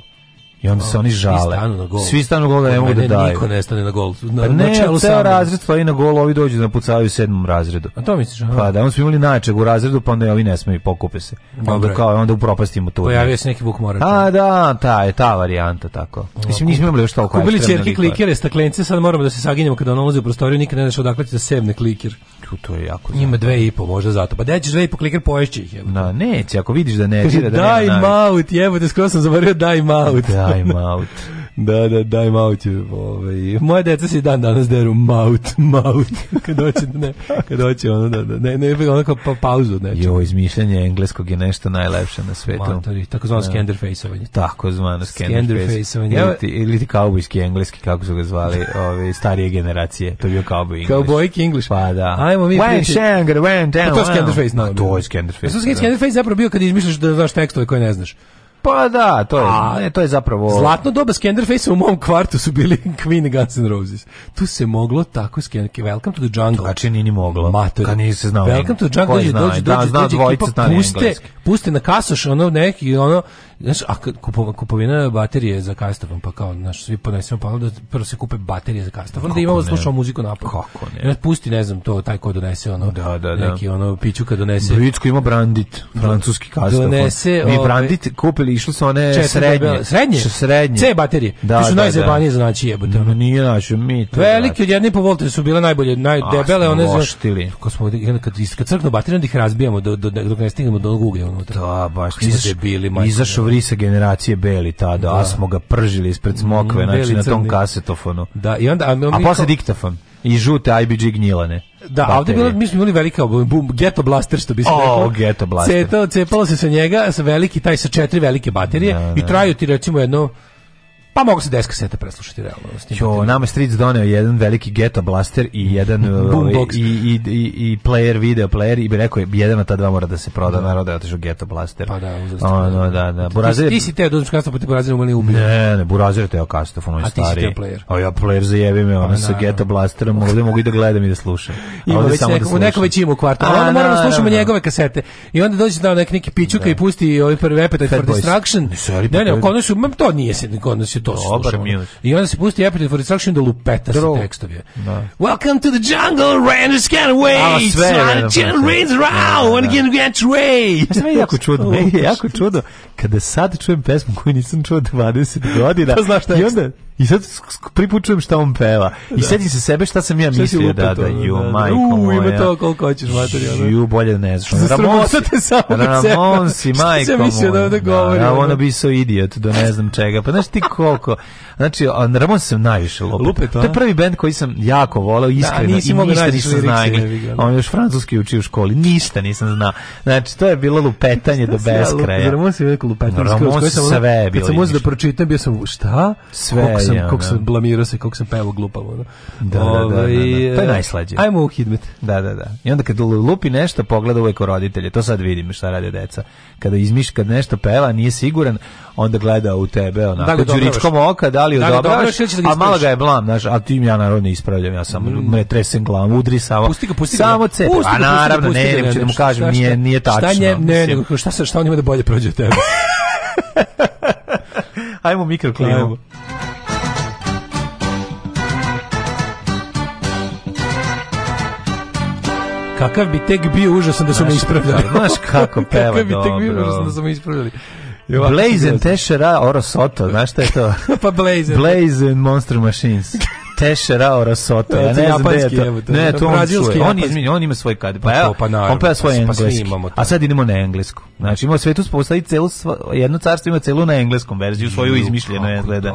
I onda se oni žale. Svi stanu na gol. Svi stanu na gol, da ne mogu da daju. Niko ne stane na gol. Na, pa ne, na ceo sam... razred stoji na gol, ovi dođu da napucavaju u sedmom razredu. A to misliš? Aha. Pa da, onda smo imali najčeg u razredu, pa onda ovi ne i pokupe se. Onda Dobre. kao, onda upropastimo to. Pojavio se neki bukmorač. A da, ta je ta varijanta tako. O, Mislim, nismo imali još toliko. Kupili čerki klikere, staklence, sad moramo da se saginjemo kada on ulazi u prostoriju, nikad ne znaš odakle ti da sevne klikir. to je jako. Ima dve i po, možda zato. Pa dećeš dve i po kliker poješće ih. Na, neće, ako vidiš da ne dira da Daj maut, jebote, skoro sam zaboravio daj maut. Da, Time out. da, da, daj maut. Ovaj. Moje deca se dan danas deru maut, maut. kad hoće, ne, kad hoće ono, da, da, ne, ne, ono kao pa, pauzu. Neče. Jo, izmišljanje engleskog je nešto najlepše na svetu. Matori, tako zvano da. skenderfejsovanje. Tako zvano skenderfejsovanje. Ili ti, ili ti kaubojski engleski, kako su ga zvali, ove, starije generacije. To je bio kauboj English. Kaubojki English. Pa da. Ajmo mi When Shanger went down. Pa to je skenderface. No, to je skenderface. Pa to je da. da. zapravo bio kad izmišljaš da znaš tekstove koje ne znaš. Pa da, to je, A, ne, to je zapravo... Zlatno doba Skenderface u mom kvartu su bili Queen Guns N' Roses. Tu se moglo tako Skenderface. Welcome to the jungle. Znači nije ni moglo. Mater. Kad nije se znao. Welcome to the jungle. Dođe, dođe, da, dođe, dođe, ekipa, puste, puste na kasoš, ono neki, ono, znaš, a kupova, kupovina baterije za kastafon, pa kao, znaš, svi ponesemo pa da prvo se kupe baterije za kastafon, da imamo, slušamo muziku napad. Kako ne? Pusti, ne znam, to taj ko donese, ono, da, da, da. neki, ono, pićuka donese. Bricko ima brandit, da francuski kastafon. Donese... Mi ovaj- brandit kupili ili išli su one Četiri srednje. Debele. Srednje? Srednje. C baterije. Da, su da, najzebanije da. znači jebote. No, nije znači, mi to. Veliki da. od jedne po volte su bile najbolje, najdebele, one su moštili. Ko smo kad kad, kad crknu baterije, onda ih razbijamo do, do, dok ne stignemo do uglja unutra. Da, baš. Izaš, bili, izašao vrisa generacije beli tada, da. a smo ga pržili ispred mm, smokve, znači na tom kasetofonu. Da, i onda, a, a posle diktafon i žute IBG gnjilane. Da, baterije. ovdje bilo, mi smo imali velika boom, ghetto blaster, što bi se rekao. Oh, ghetto blaster. Cepalo se sa njega, sa veliki, taj sa četiri velike baterije da. i da. traju ti recimo jedno Pa mogu se 10 kaseta preslušati realno. Jo, nama je Stric doneo jedan veliki ghetto blaster i jedan ovaj, boombox i, i, i, i player video player i bi rekao je jedan od ta dva mora da se proda, da. naravno da je otišao ghetto blaster. Pa da, ono, da, da. da Burazir... Ti, da pa ti si te dođeš kasno, pa Burazir umeli ubiti. Ne, ne, Burazir je teo kasno, ono stari. A ti si teo player. A ja player jebi me, ono pa sa ghetto blasterom, ovdje mogu i da gledam i da slušam. Ima ovdje samo neko, da slušam. Neko već ima u kvartu, a, onda moramo slušamo njegove kasete. I onda dođe da neki neki pičuka i pusti ovaj prvi Appetite for Destruction. Ne, ne, pa to nije se, kod se to Dobar slušamo. I onda se pusti Appetite for Destruction da lupeta Dro. se tekstovi. Da. Welcome to the jungle, Rangers can't wait. Sve je. rains around, when again get away. Ja sam jako čudo, meni je jako čudo kada sad čujem pesmu koju nisam čuo 20 godina. Pa znaš I onda i sad pripučujem šta on peva. I da. sedim se sebe šta sam ja mislio. Da, da, ju, da, majko moja. Ima to koliko hoćeš materijal. Ju, bolje ne znaš. Ramonsi, Ramonsi, majko moja. Šta sam mislio da ovdje govorim? Ramona bi so idiot, do ne znam čega. Pa znaš ti ko koliko. Znači, Ramones sam najviše lupet. lupet to je prvi bend koji sam jako voleo, da, iskreno, da, nisi i ništa nisam znao. Da. On još francuski uči u školi, ništa nisam znao. Znači, to je bilo lupetanje do beskraja. Ja, Ramones je veliko lupetanje. Ramones sve je bilo. Kad sam možda da pročitam, bio sam, šta? Sve, kako sam, ja, kako sam blamirao se, kako sam pevao glupavo. Da, da, da, da, da. Ovaj, To je e, najslađe. Ajmo u hidmet. Da, da, da. I onda kad lupi nešto, pogleda uvek u roditelje. To sad vidim šta rade deca. Kada izmiš, kad nešto peva, nije siguran, onda gleda u tebe onako. Da, kutkom oka, da li da, odobravaš, da a malo ga je blam, znaš, a tim ja naravno ne ispravljam, ja sam mm. me tresem glavom, udri samo. Pusti ga, pusti ga. Samo da. ce. A naravno, pusti ne, ne, da mu kažem, nije, nije tačno. Šta nje, ne, nego šta, šta, šta on ima da bolje prođe od tebe? Ajmo mikroklimu. Ajmo. Kakav bi tek bio užasan da su me ispravljali. Znaš kako peva dobro. Kakav bi tek bio užasan da su me ispravljali. Blazen Tešera Orosoto, znaš šta je to? pa Blazen. Blazen Monster Machines. Tešera Orosoto, ja ne znam gde je to. Ne, to on čuje. On, izminja, on ima svoj kad. Pa, pa to, pa, naravno, on peva svoj pa, pa engleski. Pa A sad idemo na englesku. Znači, ima svetu postavi celu, jedno carstvo ima celu na engleskom verziju, svoju izmišljenu je gleda.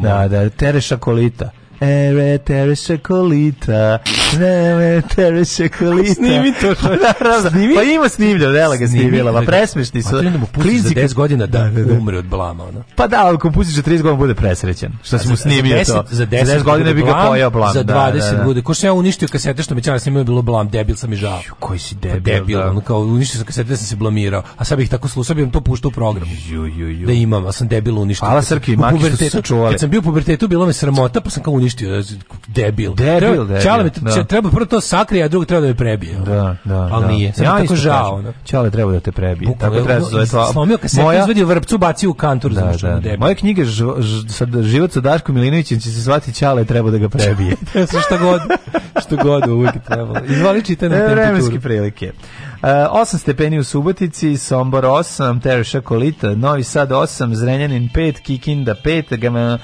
Da, da, Tereša Kolita. Ere Teresa Kolita. Ere Teresa Kolita. Snimi to. Naravno. Snimi. Pa ima snimljeno, Lela ga snimila. Pa da, da. presmešni su. Pa mu pusti za 10 godina da, da, da, da. umre od blama. Ono. Pa da, ali ko pusti za 30 godina bude presrećen. Što si mu snimio to. Za 10, za 10 godina bi ga pojao blam. Za 20 da, da, bude. Ko što ja uništio kasete što me čala snimio je bilo blam. Debil sam i žao. Ju, koji si pa debil. Pa debil. Da. Ono, kao, uništio sam kasete da sam se blamirao. A sad bih tako slušao, bih to puštao u program. Ju, ju, ju. Da imam, a sam debil uništio. Hvala Srki, Maki su sačuvali. Kad sam bio u pubertetu, bilo me sramota, pa sam kao uništio, da, debil. Debil, debil. Čale, da. treba prvo to sakrije, a drugo treba da je prebije. Da, da. Al da. nije. Sam ja tako žao. Kažem, čale treba da te prebije. tako treba da zove to. Slomio se moja... izvedio vrpcu, bacio u kantor. Da, da, da. Debil. Moje knjige ž, ž, sad, život sa Daškom Milinovićem će se zvati Čale treba da ga prebije. što god, što god uvijek trebalo. Izvali čite na e, temperaturu. Vremenske prilike. Uh, e, 8 stepeni u Subotici, Sombor 8, Tereša Kolita, Novi Sad 8, Zrenjanin 5, Kikinda 5, Gama,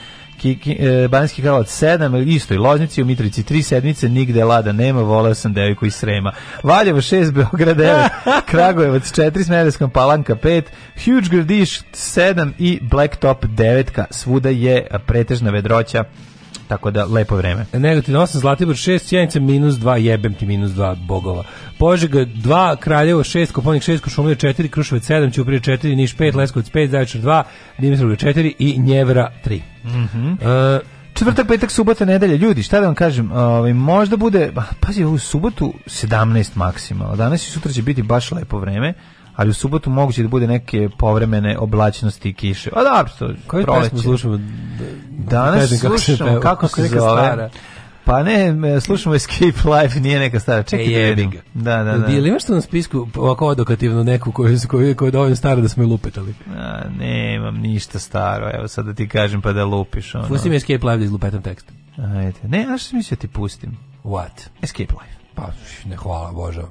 E, Banski Karlovac 7, isto i Loznici, u Mitrici 3 sedmice, nigde lada nema, voleo sam devojku iz Srema. Valjevo 6, Beograd 9, Kragujevac 4, Smederevska Palanka 5, Huge Gradiš 7 i Blacktop 9, svuda je pretežna vedroća tako da lepo vreme. Negativno 8, Zlatibor 6, Sjenica minus 2, jebem ti minus 2 bogova. Požega 2, Kraljevo 6, Koponik 6, Košumlija 4, Kruševac 7, Ćuprije 4, Niš 5, Leskovac 5, Zaječar 2, Dimitrovgrad 4 i Njevra 3. Mhm. Mm -hmm. uh, Četvrtak, petak, subota, nedelja. Ljudi, šta da vam kažem, ovaj možda bude, pa, pazi, u subotu 17 maksimalno. Danas i sutra će biti baš lepo vreme ali u subotu moguće da bude neke povremene oblačnosti i kiše. A da, što Koju pesmu slušamo? Danas slušamo kako se, zove. Pa ne, slušamo Escape Life, nije neka stara. Čekaj, da e, jebi Da, da, da. Ili imaš tu na spisku ovako odokativno neku koju, koju, koju je dovoljno stara da smo ju lupetali? A, nemam ništa staro, evo sad da ti kažem pa da lupiš. Ono. Pusti mi Escape Life da izlupetam tekst. Ajde. Ne, znaš što mi će ti pustim? What? Escape Life. Pa, ne hvala, božavam.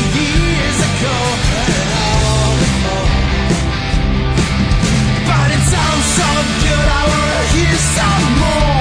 good, I wanna hear some more.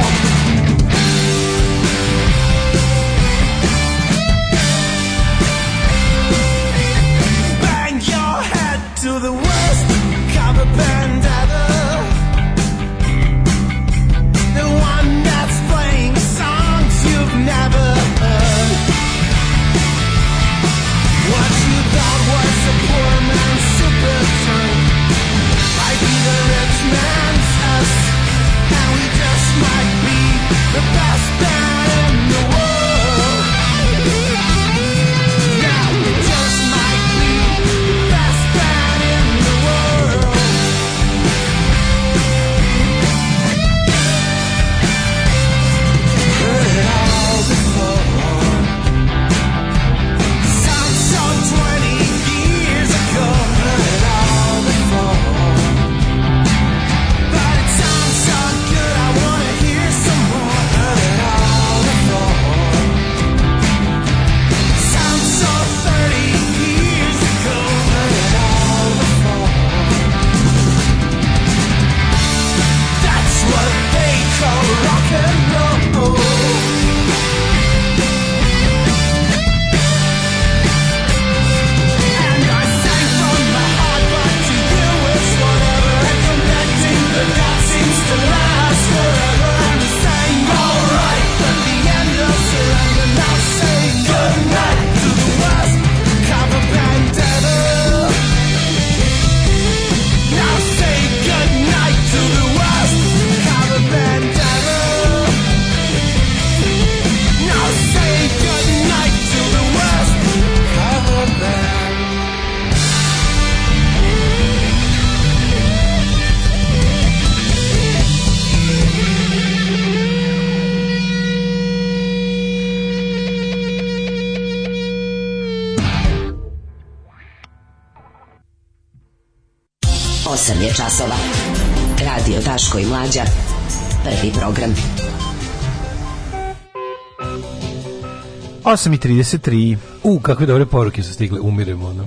8 i 33. U, kakve dobre poruke su stigle, umiremo, ono.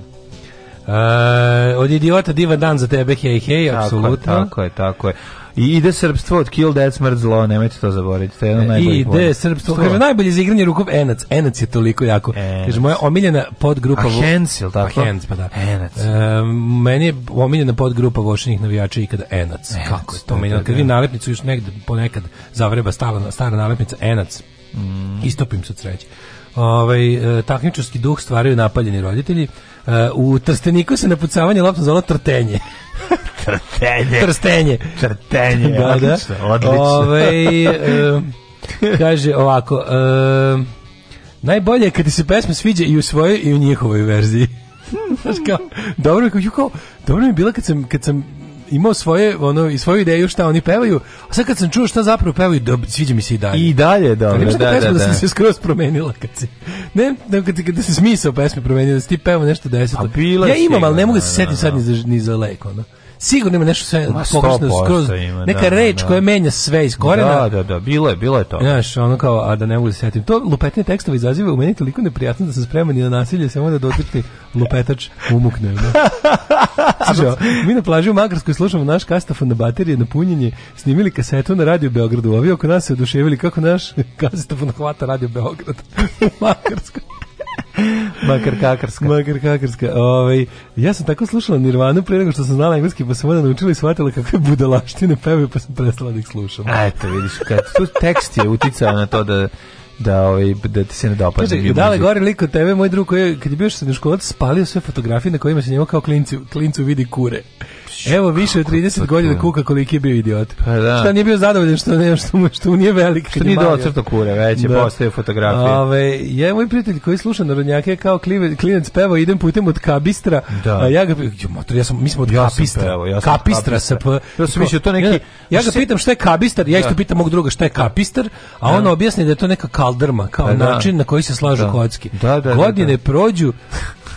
Uh, od idiota divan dan za tebe, hej, hej, apsolutno. Tako je, tako je. I ide srpstvo od Kill Dead Smrt Zlo, nemojte to zaboraviti, to je jedno najbolje. Ide bolje. srpstvo, kaže najbolje za igranje rukom Enac, Enac je toliko jako. Enac. Kaže moja omiljena podgrupa A Hens, vo... tako? Hens, pa da. Enac. E, meni je omiljena podgrupa vošenih navijača ikada Enac. Enac. Kako je to, meni kad vidim da. nalepnicu još negde ponekad zavreba stara, stara nalepnica Enac. Mm. Istopim se od sreće ovaj, e, takmičarski duh stvaraju napaljeni roditelji. E, u Trsteniku se napucavanje loptom zvalo trtenje. trtenje. Trstenje. Trtenje, da, odlično, da. odlično. Ovaj, e, kaže ovako, najbolje je kad ti se pesma sviđa i u svojoj i u njihovoj verziji. Znaš kao, dobro, kao, dobro mi je bilo kad sam, kad sam imao svoje ono i svoju ideju šta oni pevaju. A sad kad sam čuo šta zapravo pevaju, da sviđa mi se i dalje. I dalje, dobro, da, da, da, da, da, da. sam se skroz promenila kad se. Ne, da kad, kad se smisao pesme promenila, da si ti pevao nešto deseto. Ja imam, al ne mogu da da, se setiti sad ni za, ni za lek, ono sigurno ima nešto sve pogrešno skroz ima, neka da, reč da, koja menja sve iz korena da da da bilo je bilo je to znaš ono kao a da ne mogu da se setim to lupetanje tekstove izaziva u meni toliko neprijatno da sam spreman i na nasilje samo da dotrti lupetač umukne no? Sliša, mi na plaži u Makarskoj slušamo naš kastafon na baterije na punjenje snimili kasetu na radio Beogradu a oko nas se oduševili kako naš kastafon hvata radio Beograd u Makarskoj Makar kakarska. Makar kakarska. Ovaj, ja sam tako slušala Nirvanu pre nego što sam znala engleski, pa sam onda naučila i shvatila kako je budalaštine pevaju, pa sam prestala da ih slušam. A eto, vidiš, kad, tu tekst je uticao na to da da, ovaj, da ti se ne dopada. Kaže, da li gore liko tebe, moj drug koji je, kad je bio sa srednjoškolac, spalio sve fotografije na kojima se njemu kao klincu, klincu vidi kure. Evo više od 30 godina kuka koliki je bio idiot. Pa da. Šta nije bio zadovoljan što ne što mu što nije velik. Što nije docrto kure, već je da. postao fotografije. Ove, je moj prijatelj koji sluša narodnjake kao klinac pevao idem putem od Kabistra. Da. A ja ga jo, motor, ja sam mi smo od ja Kapistra. Pevao, ja sam kapistra se pa ja sam mislio to neki. Ja, ja ga pitam šta je Kabistar, ja isto da. pitam mog druga šta je Kabistar, a da. on objasni da je to neka kaldrma, kao da, način na koji se slažu da, kocki. Da, da, da godine da. prođu,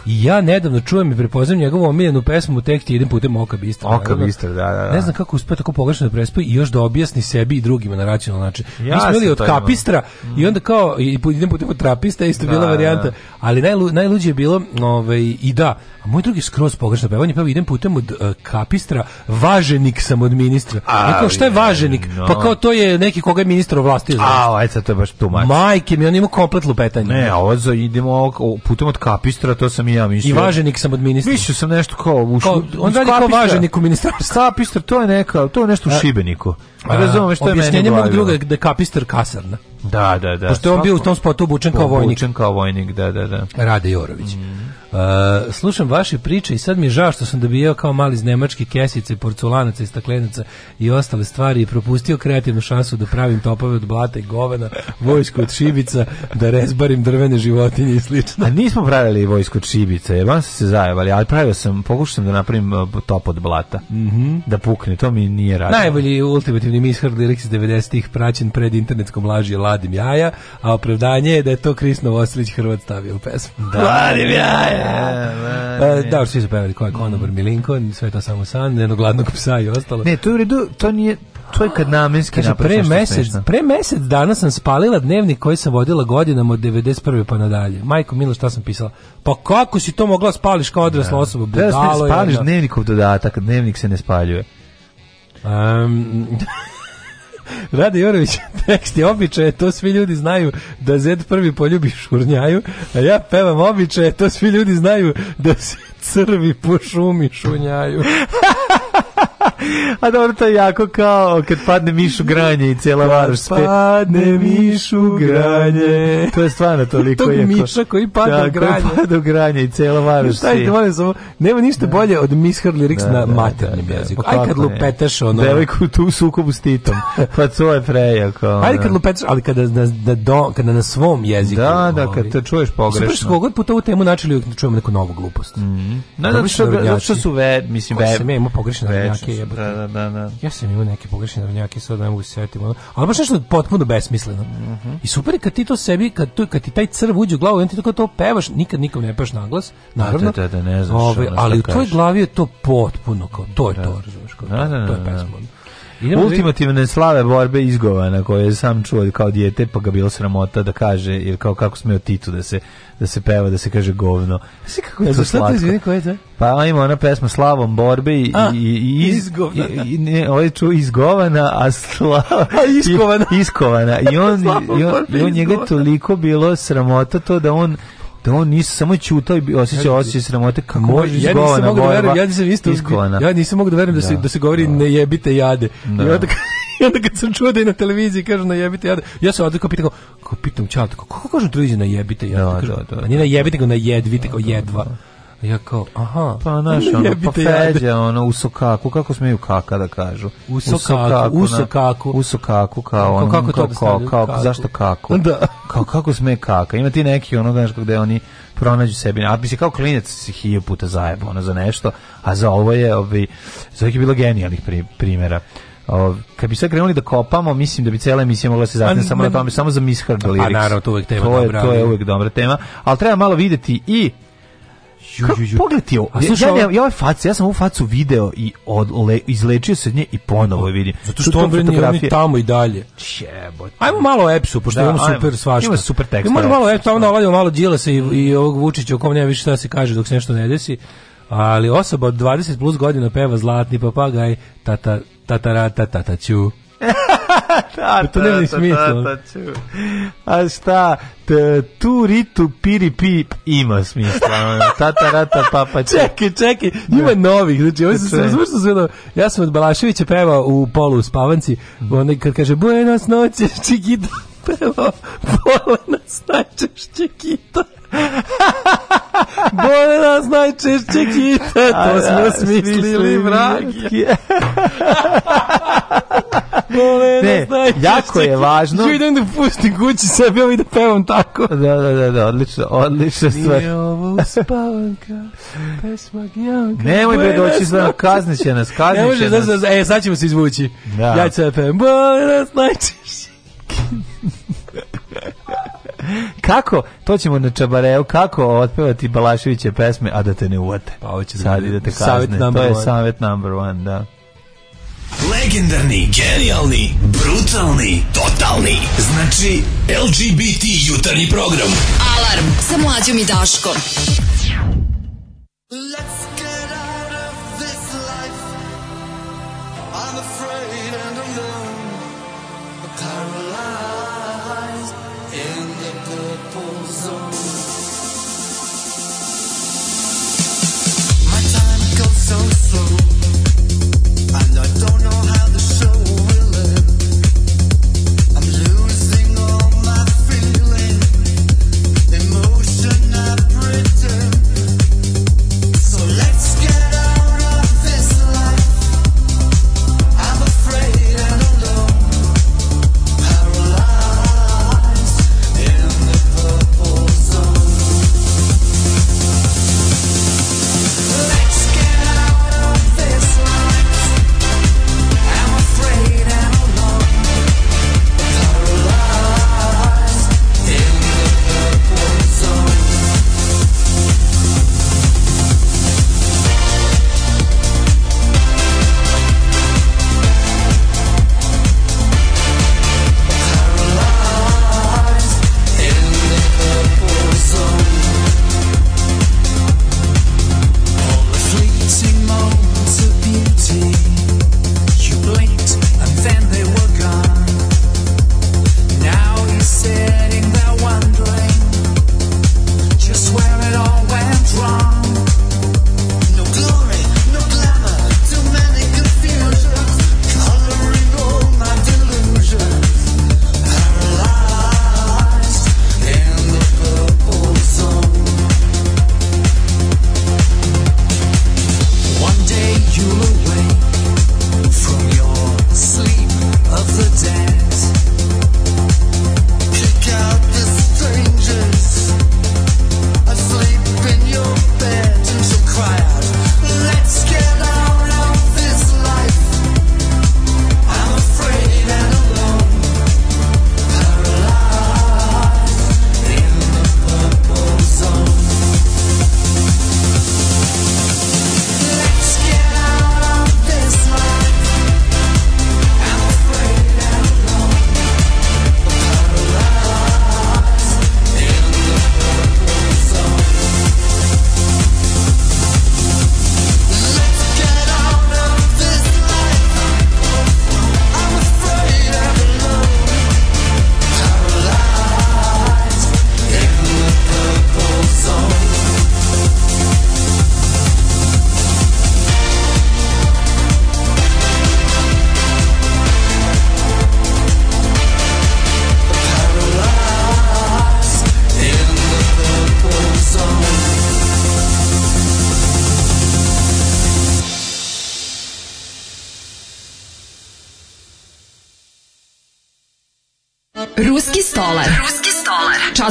I ja nedavno čujem i prepoznam njegovu omiljenu pesmu tek ti idem putem oka bistra. Oka da, bistra, da, da, da. Ne znam kako uspe tako pogrešno da prespoji i još da objasni sebi i drugima na racionalan način. Ja Mi smo bili od kapistra imam. i onda kao i idem putem od trapista, isto da, bila da, varijanta. Da, da. Ali najlu, najluđe je bilo ovaj, i da, a moj drugi skroz pogrešno pevanje, pa idem putem od uh, kapistra, važenik sam od ministra. A, e, Rekao, šta je važenik? Pa no. Pa kao to je neki koga je ministar ovlastio. A, aj sad to je baš tumač. Majke mi, on ima komplet petanje. Ne, ovo idemo putem od kapistra, to sam i ja mislio. I važenik sam od ministra. Mislio sam nešto kao u kao, on radi kao važenik u ministarstvu. Kapistar, to je neka, to je nešto u Šibeniku. Razumem što je meni. Objašnjenje mog druga da kapister kasarna. Da, da, da. Pošto je on bio u tom spotu obučen kao vojnik. Obučen kao vojnik, da, da, da. Rade Jorović. Mm. Uh, slušam vaše priče i sad mi je žao što sam dobijao kao mali iz Nemačke kesice, porculanaca i staklenaca i ostale stvari i propustio kreativnu šansu da pravim topove od blata i govena, vojsku od šibica, da rezbarim drvene životinje i slično. A nismo pravili vojsku od šibica, je vam se zajevali, ali pravio sam, pokušao sam da napravim eh, top od blata, mm -hmm. da pukne, to mi nije radilo. Najbolji ultimativni mishar lirik iz 90-ih praćen pred internetskom laži Ladim jaja, a opravdanje je da je to Kris Novosilić Hrvat stavio u pesmu. Da. Ladim jaja! E, e, e. Da, svi su pevali ko je Konobar Milinko, sve to samo san, jednog gladnog psa i ostalo. Ne, to je u redu, to nije, to je kad namenski Kaže, pre mesec, pre mesec dana sam spalila dnevnik koji sam vodila godinama od 91. pa nadalje. Majko Milo, šta sam pisala? Pa kako si to mogla spališ kao odrasla da. osoba? Budalo, da, spališ dnevnikov dodatak, dnevnik se ne spaljuje. Um, Rade Jorović, tekst je običaje, to svi ljudi znaju da Zed prvi poljubi šurnjaju, a ja pevam običaje, to svi ljudi znaju da se crvi po šumi šunjaju. A dobro, to je jako kao kad padne mišu granje i cijela varoš spe. padne mišu granje. To je stvarno toliko Tog je. Tog miša koji pada da, granje. Koji pada granje i cijela varoš spe. nema ništa da. bolje od Miss Lyrics da, na da, maternim da, da. jeziku. Pa Aj kad lupetaš ono. Devojku tu u sukobu s Titom. Pa to je prejako. Aj kad lupetaš, ali kada, na, da, do, kada na svom jeziku. Da, da, ovaj. kad te čuješ pogrešno. Super, skogod puta ovu temu načeli uvijek da čujemo neku novu glupost. Mm -hmm. Da, da, što, što su, ve, mislim, ve, sam ja imao pogrešne narodnjake bra, da, da, da, da. Ja sam imao neke pogrešne narodnjake, sad ne mogu se setiti. Ono, ali baš nešto potpuno besmisleno. Mm -hmm. I super je kad ti to sebi, kad, tu, kad ti taj crv uđe u glavu, i ti to to pevaš, nikad nikom ne pevaš naglas, naravno. Da, da, da, ne znaš ove, ovaj, ali u tvoj glavi je to potpuno, kao, to je da. to, razumiješ, kao, da, da, da, to je da. pesma. Idemo Ultimativne slave borbe izgovana koje sam čuo kao dijete, pa ga bilo sramota da kaže, jer kao kako smeo Titu da se da se peva, da se kaže govno. Sve kako je to slatko. Izvini, koja je to? Pa ima ona pesma Slavom borbe i, a, i, i iz, izgovana. I, ne, ovo je čuo izgovana, a slava... A iskovana. I, iskovana. I on, i on, i on njega toliko bilo sramota to da on da on nije samo ćutao i osjećao osjećaj sramote kako može ja nisam mogu da verujem ja nisam isto iskovana. ja nisam mogu da verujem da, da se da se govori da. ne jebite jade da. i onda I onda kad sam čuo da je na televiziji kažu na jebite jade, ja sam odlikao pitam, kako pitam čao, kako kažu na da televiziji na jebite jade? Da, da, da, da. da. A nije na jebite, nego na jedvite, kao jedva. Ja kao, aha. Pa naš, ono, pa feđa, ono, usokaku, kako smeju kaka da kažu? Usokaku, usokaku. Usokaku, kao ono, kako to kao, kao, zašto kako? Da. Kao, kako sme kaka? Ima ti neki, ono, znaš, gde oni pronađu sebi. A bi se kao klinec si hilju puta zajebao ono, za nešto, a za ovo je, ovi, ovaj, za ovih je bilo genijalnih primjera kad bi sve krenuli da kopamo, mislim da bi cela emisija mogla da se zatim samo na tome, samo za misher do A naravno, to uvek tema to je, dobra. To je uvek dobra tema, ali treba malo videti i Pogledaj ovo. Ja, ja, ja, ovaj fac, ja sam ovu facu video i odle, izlečio se od nje i ponovo je vidim. Zato što on je tamo i dalje. Jebote. Ajmo malo Epsu, pošto da, imamo super svašta. Ima super tekst. Imamo malo Epsu, tamo da. navaljamo malo Đilasa i, i ovog Vučića o kom nema više šta se kaže dok se nešto ne desi ali osoba od 20 plus godina peva zlatni papagaj tata tatarata tataću. da, pa to nema ni smisla. A šta, tu ritu piri pip ima smisla. Tata rata papa Čekaj, čekaj, ima novih. Znači, ovo se razvrsto sve Ja sam od Balaševića pevao u polu spavanci, mm. onda kad kaže Buenas noches, čikita, pevao Buenas noches, čikita. Bole nas najčešće kita, to smo smislili vragi. Bole ne, nas najčešće jako je važno. Ću idem da pustim kući sebe i da pevam tako. Da, da, da, da odlično, odlična stvar. Nije ovo uspavanka, pesma gnjanka. Nemoj bre doći za kazniće nas, kazniće ne može, nas. Da, da, e, sad ćemo se izvući. Da. Ja ću se da pevam. Bole nas najčešće kako, to ćemo na čabareu, kako otpevati Balaševiće pesme, a da te ne uvate. Pa ovo će sad da te kazne. To je one. savjet number one, da. Legendarni, genijalni, brutalni, totalni. Znači, LGBT jutarnji program. Alarm sa mlađom i Daškom. Let's go.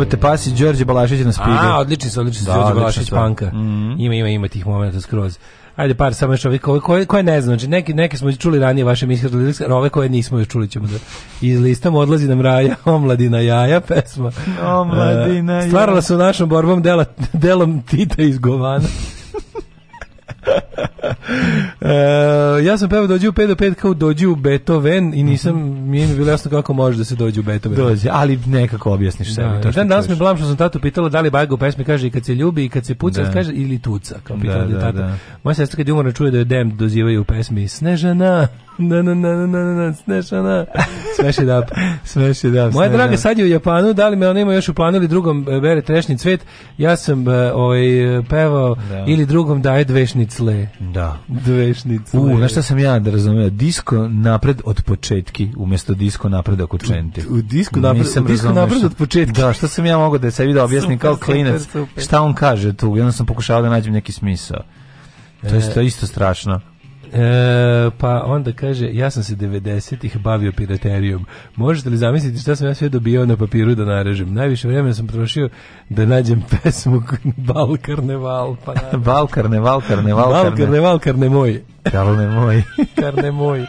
jebote pasi Đorđe Balašić na pide. A, odlični su, odlični su da, Đorđe Balašić panka. Mm Ima, ima, ima tih momenata skroz. Ajde par samo još ovih koje, koje, ne znam, znači neki, neke smo čuli ranije vaše misle, ove koje nismo još čuli ćemo da izlistamo, odlazi nam raja, omladina jaja, pesma. Omladina jaja. Stvarala se našom borbom dela, delom Tita iz Govana. Uh, ja sam pevao dođi u 5 do 5 kao dođi u Beethoven i nisam, mm -hmm. nije mi bilo jasno kako može da se dođe u Beethoven. Dođe, ali nekako objasniš sebi. Da, to dan danas mi blam što sam tatu pitala da li Bajgo u pesmi kaže i kad se ljubi i kad se puca, da. kaže ili tuca, kao da, pitala da, da, tata. Da. Moja sestra kad umorna čuje da je Dem dozivaju u pesmi Snežana, na na na na na na Snežana. Smeši da, smeši da. it up. Moja draga sad je u Japanu, da li me ona ima još u planu ili drugom e, bere trešnji cvet, ja sam e, ovaj, e, pevao da. ili drugom daje dvešnicle. Da. Dvešnicle. U, Znaš šta sam ja da razumeo? Disko napred od početki, umjesto disko napred oko čenti. U, u disko napred, Nisam u disko napred od početki. Da, šta sam ja mogao da se da objasnim kao klinac. Super, super. Šta on kaže tu? Jedno sam pokušao da nađem neki smisao. E, to je isto strašno. E, pa onda kaže, ja sam se 90-ih bavio piraterijom. Možete li zamisliti šta sam ja sve dobio na papiru da narežem? Najviše vremena sam trošio da nađem pesmu Balkarneval. karneval. Pa Balkarneval, Balkarneval. Balkarneval, Bal karneval, karne moj. Karne moj. karne moj.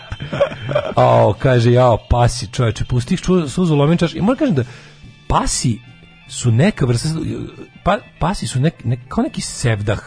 Ao, kaže, jao, pasi čoveče, pustih suzu lominčaš. I moram kažem da pasi su neka vrsta, pa, pasi su nek, nek, kao neki sevdah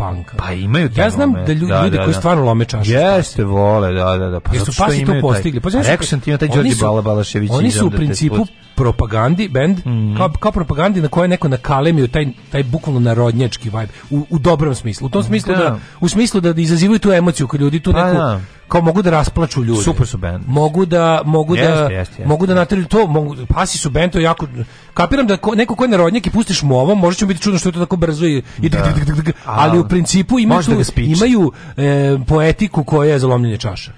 panka. Pa imaju te Ja znam lome. da ljudi, da, da, koji da. stvarno lome čaše. Jeste, vole, da, da, da. Pa Jer su pasi to postigli. Pa, Rekao sam ti ima taj Đorđe Balabalašević. Oni su u principu propagandi bend, mm -hmm. kao, kao propagandi na koje neko nakalemio taj, taj bukvalno narodnjački vibe, u, u dobrom smislu. U tom smislu da, da. u smislu da izazivaju tu emociju kod ljudi, tu pa neku, A, da. kao mogu da rasplaču ljude Super su bend Mogu da mogu da jeste, jeste, jeste. mogu da nateraju to, mogu pasi su bend to jako kapiram da ko, neko ko je narodnjak i pustiš mu ovo, možda će biti čudno što je to tako brzo i, i da. dg, dg, dg, ali u principu imaju tu, imaju e, poetiku koja je zalomljenje čaša.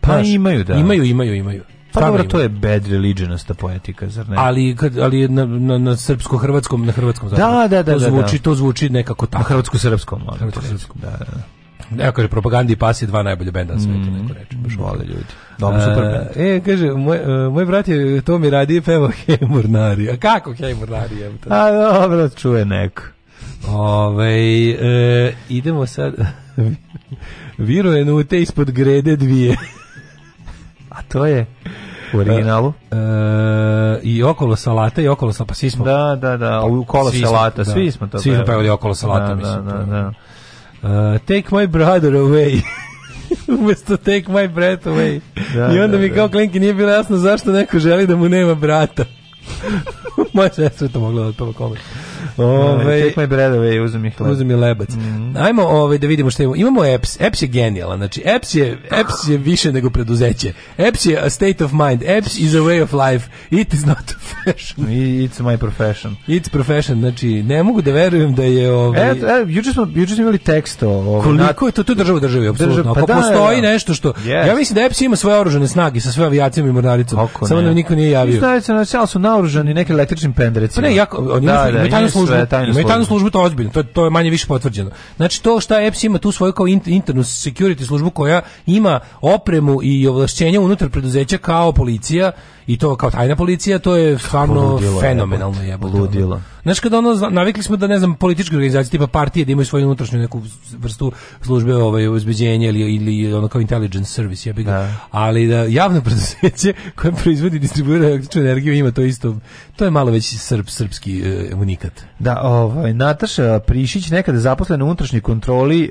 Pa imaju da. Imaju, imaju, imaju. Pa dobro, to je bad religionasta poetika, zar ne? Ali, kad, ali na, na, na srpsko-hrvatskom, na hrvatskom da, zapravo. Da, da, da. To zvuči, da, da. To zvuči nekako tako. Na hrvatsko-srpskom. Hrvatsko-srpskom, da, da. Evo kaže propagandi i pas je dva najbolje benda na svetu, mm. neko reče, baš vole ljudi. Dobro, e, super band. E, kaže, moj, uh, moj brat je to mi radi i pevao Hej A kako Hej Murnari je? A dobro, čuje neko. Ove, e, idemo sad... Viro je nute ispod grede dvije to je u originalu. E, I okolo salata i okolo salata, pa svi smo. Da, da, da, pa u kolo svi salata, smo, da. svi smo to. Svi smo pevali okolo salata, da, da mislim. Da, da, da. Uh, take my brother away. Umesto take my breath away. Da, I onda da, mi da. kao klinki nije bilo jasno zašto neko želi da mu nema brata. Moja sestra je to mogla da to komentira. Ove, take my bread away, uzmi hleb. Uzmi lebac. Mm -hmm. Ajmo ove, da vidimo što imamo. Imamo EPS. EPS je genijalan. Znači, EPS je, EPS je više nego preduzeće. EPS je a state of mind. EPS is a way of life. It is not a fashion. It's my profession. It's profession. Znači, ne mogu da verujem da je... Ove, e, e, juče, smo, juče smo imali tekst o... Ove, koliko je to? To je država državi, apsolutno. Ako pa da, postoji da, nešto što... Yes. Ja mislim da EPS ima svoje oružane snage sa sve avijacijom i mornaricom. Samo nam da niko nije javio. na znači, da su naoružani neke električnim pendrecima. Pa ne, jako, oni da, da, tajnu službu. imaju tajnu službu, to je ozbiljno. To, to je manje više potvrđeno. Znači to šta EPS ima tu svoju kao internu security službu koja ima opremu i ovlašćenja unutar preduzeća kao policija i to kao tajna policija, to je stvarno fenomenalno jebote. Ludilo. Ono. Znaš, kada ono, navikli smo da, ne znam, političke organizacije, tipa partije, da imaju svoju unutrašnju neku vrstu službe ovaj, uzbeđenja ili, ili ono kao intelligence service, ja bih ga. Da. Ali da javno preduzeće koje proizvodi i distribuira električnu energiju ima to isto, to je malo već srp, srpski e, unikat. Da, ovaj, Nataša Prišić nekada zaposlena u unutrašnjoj kontroli e,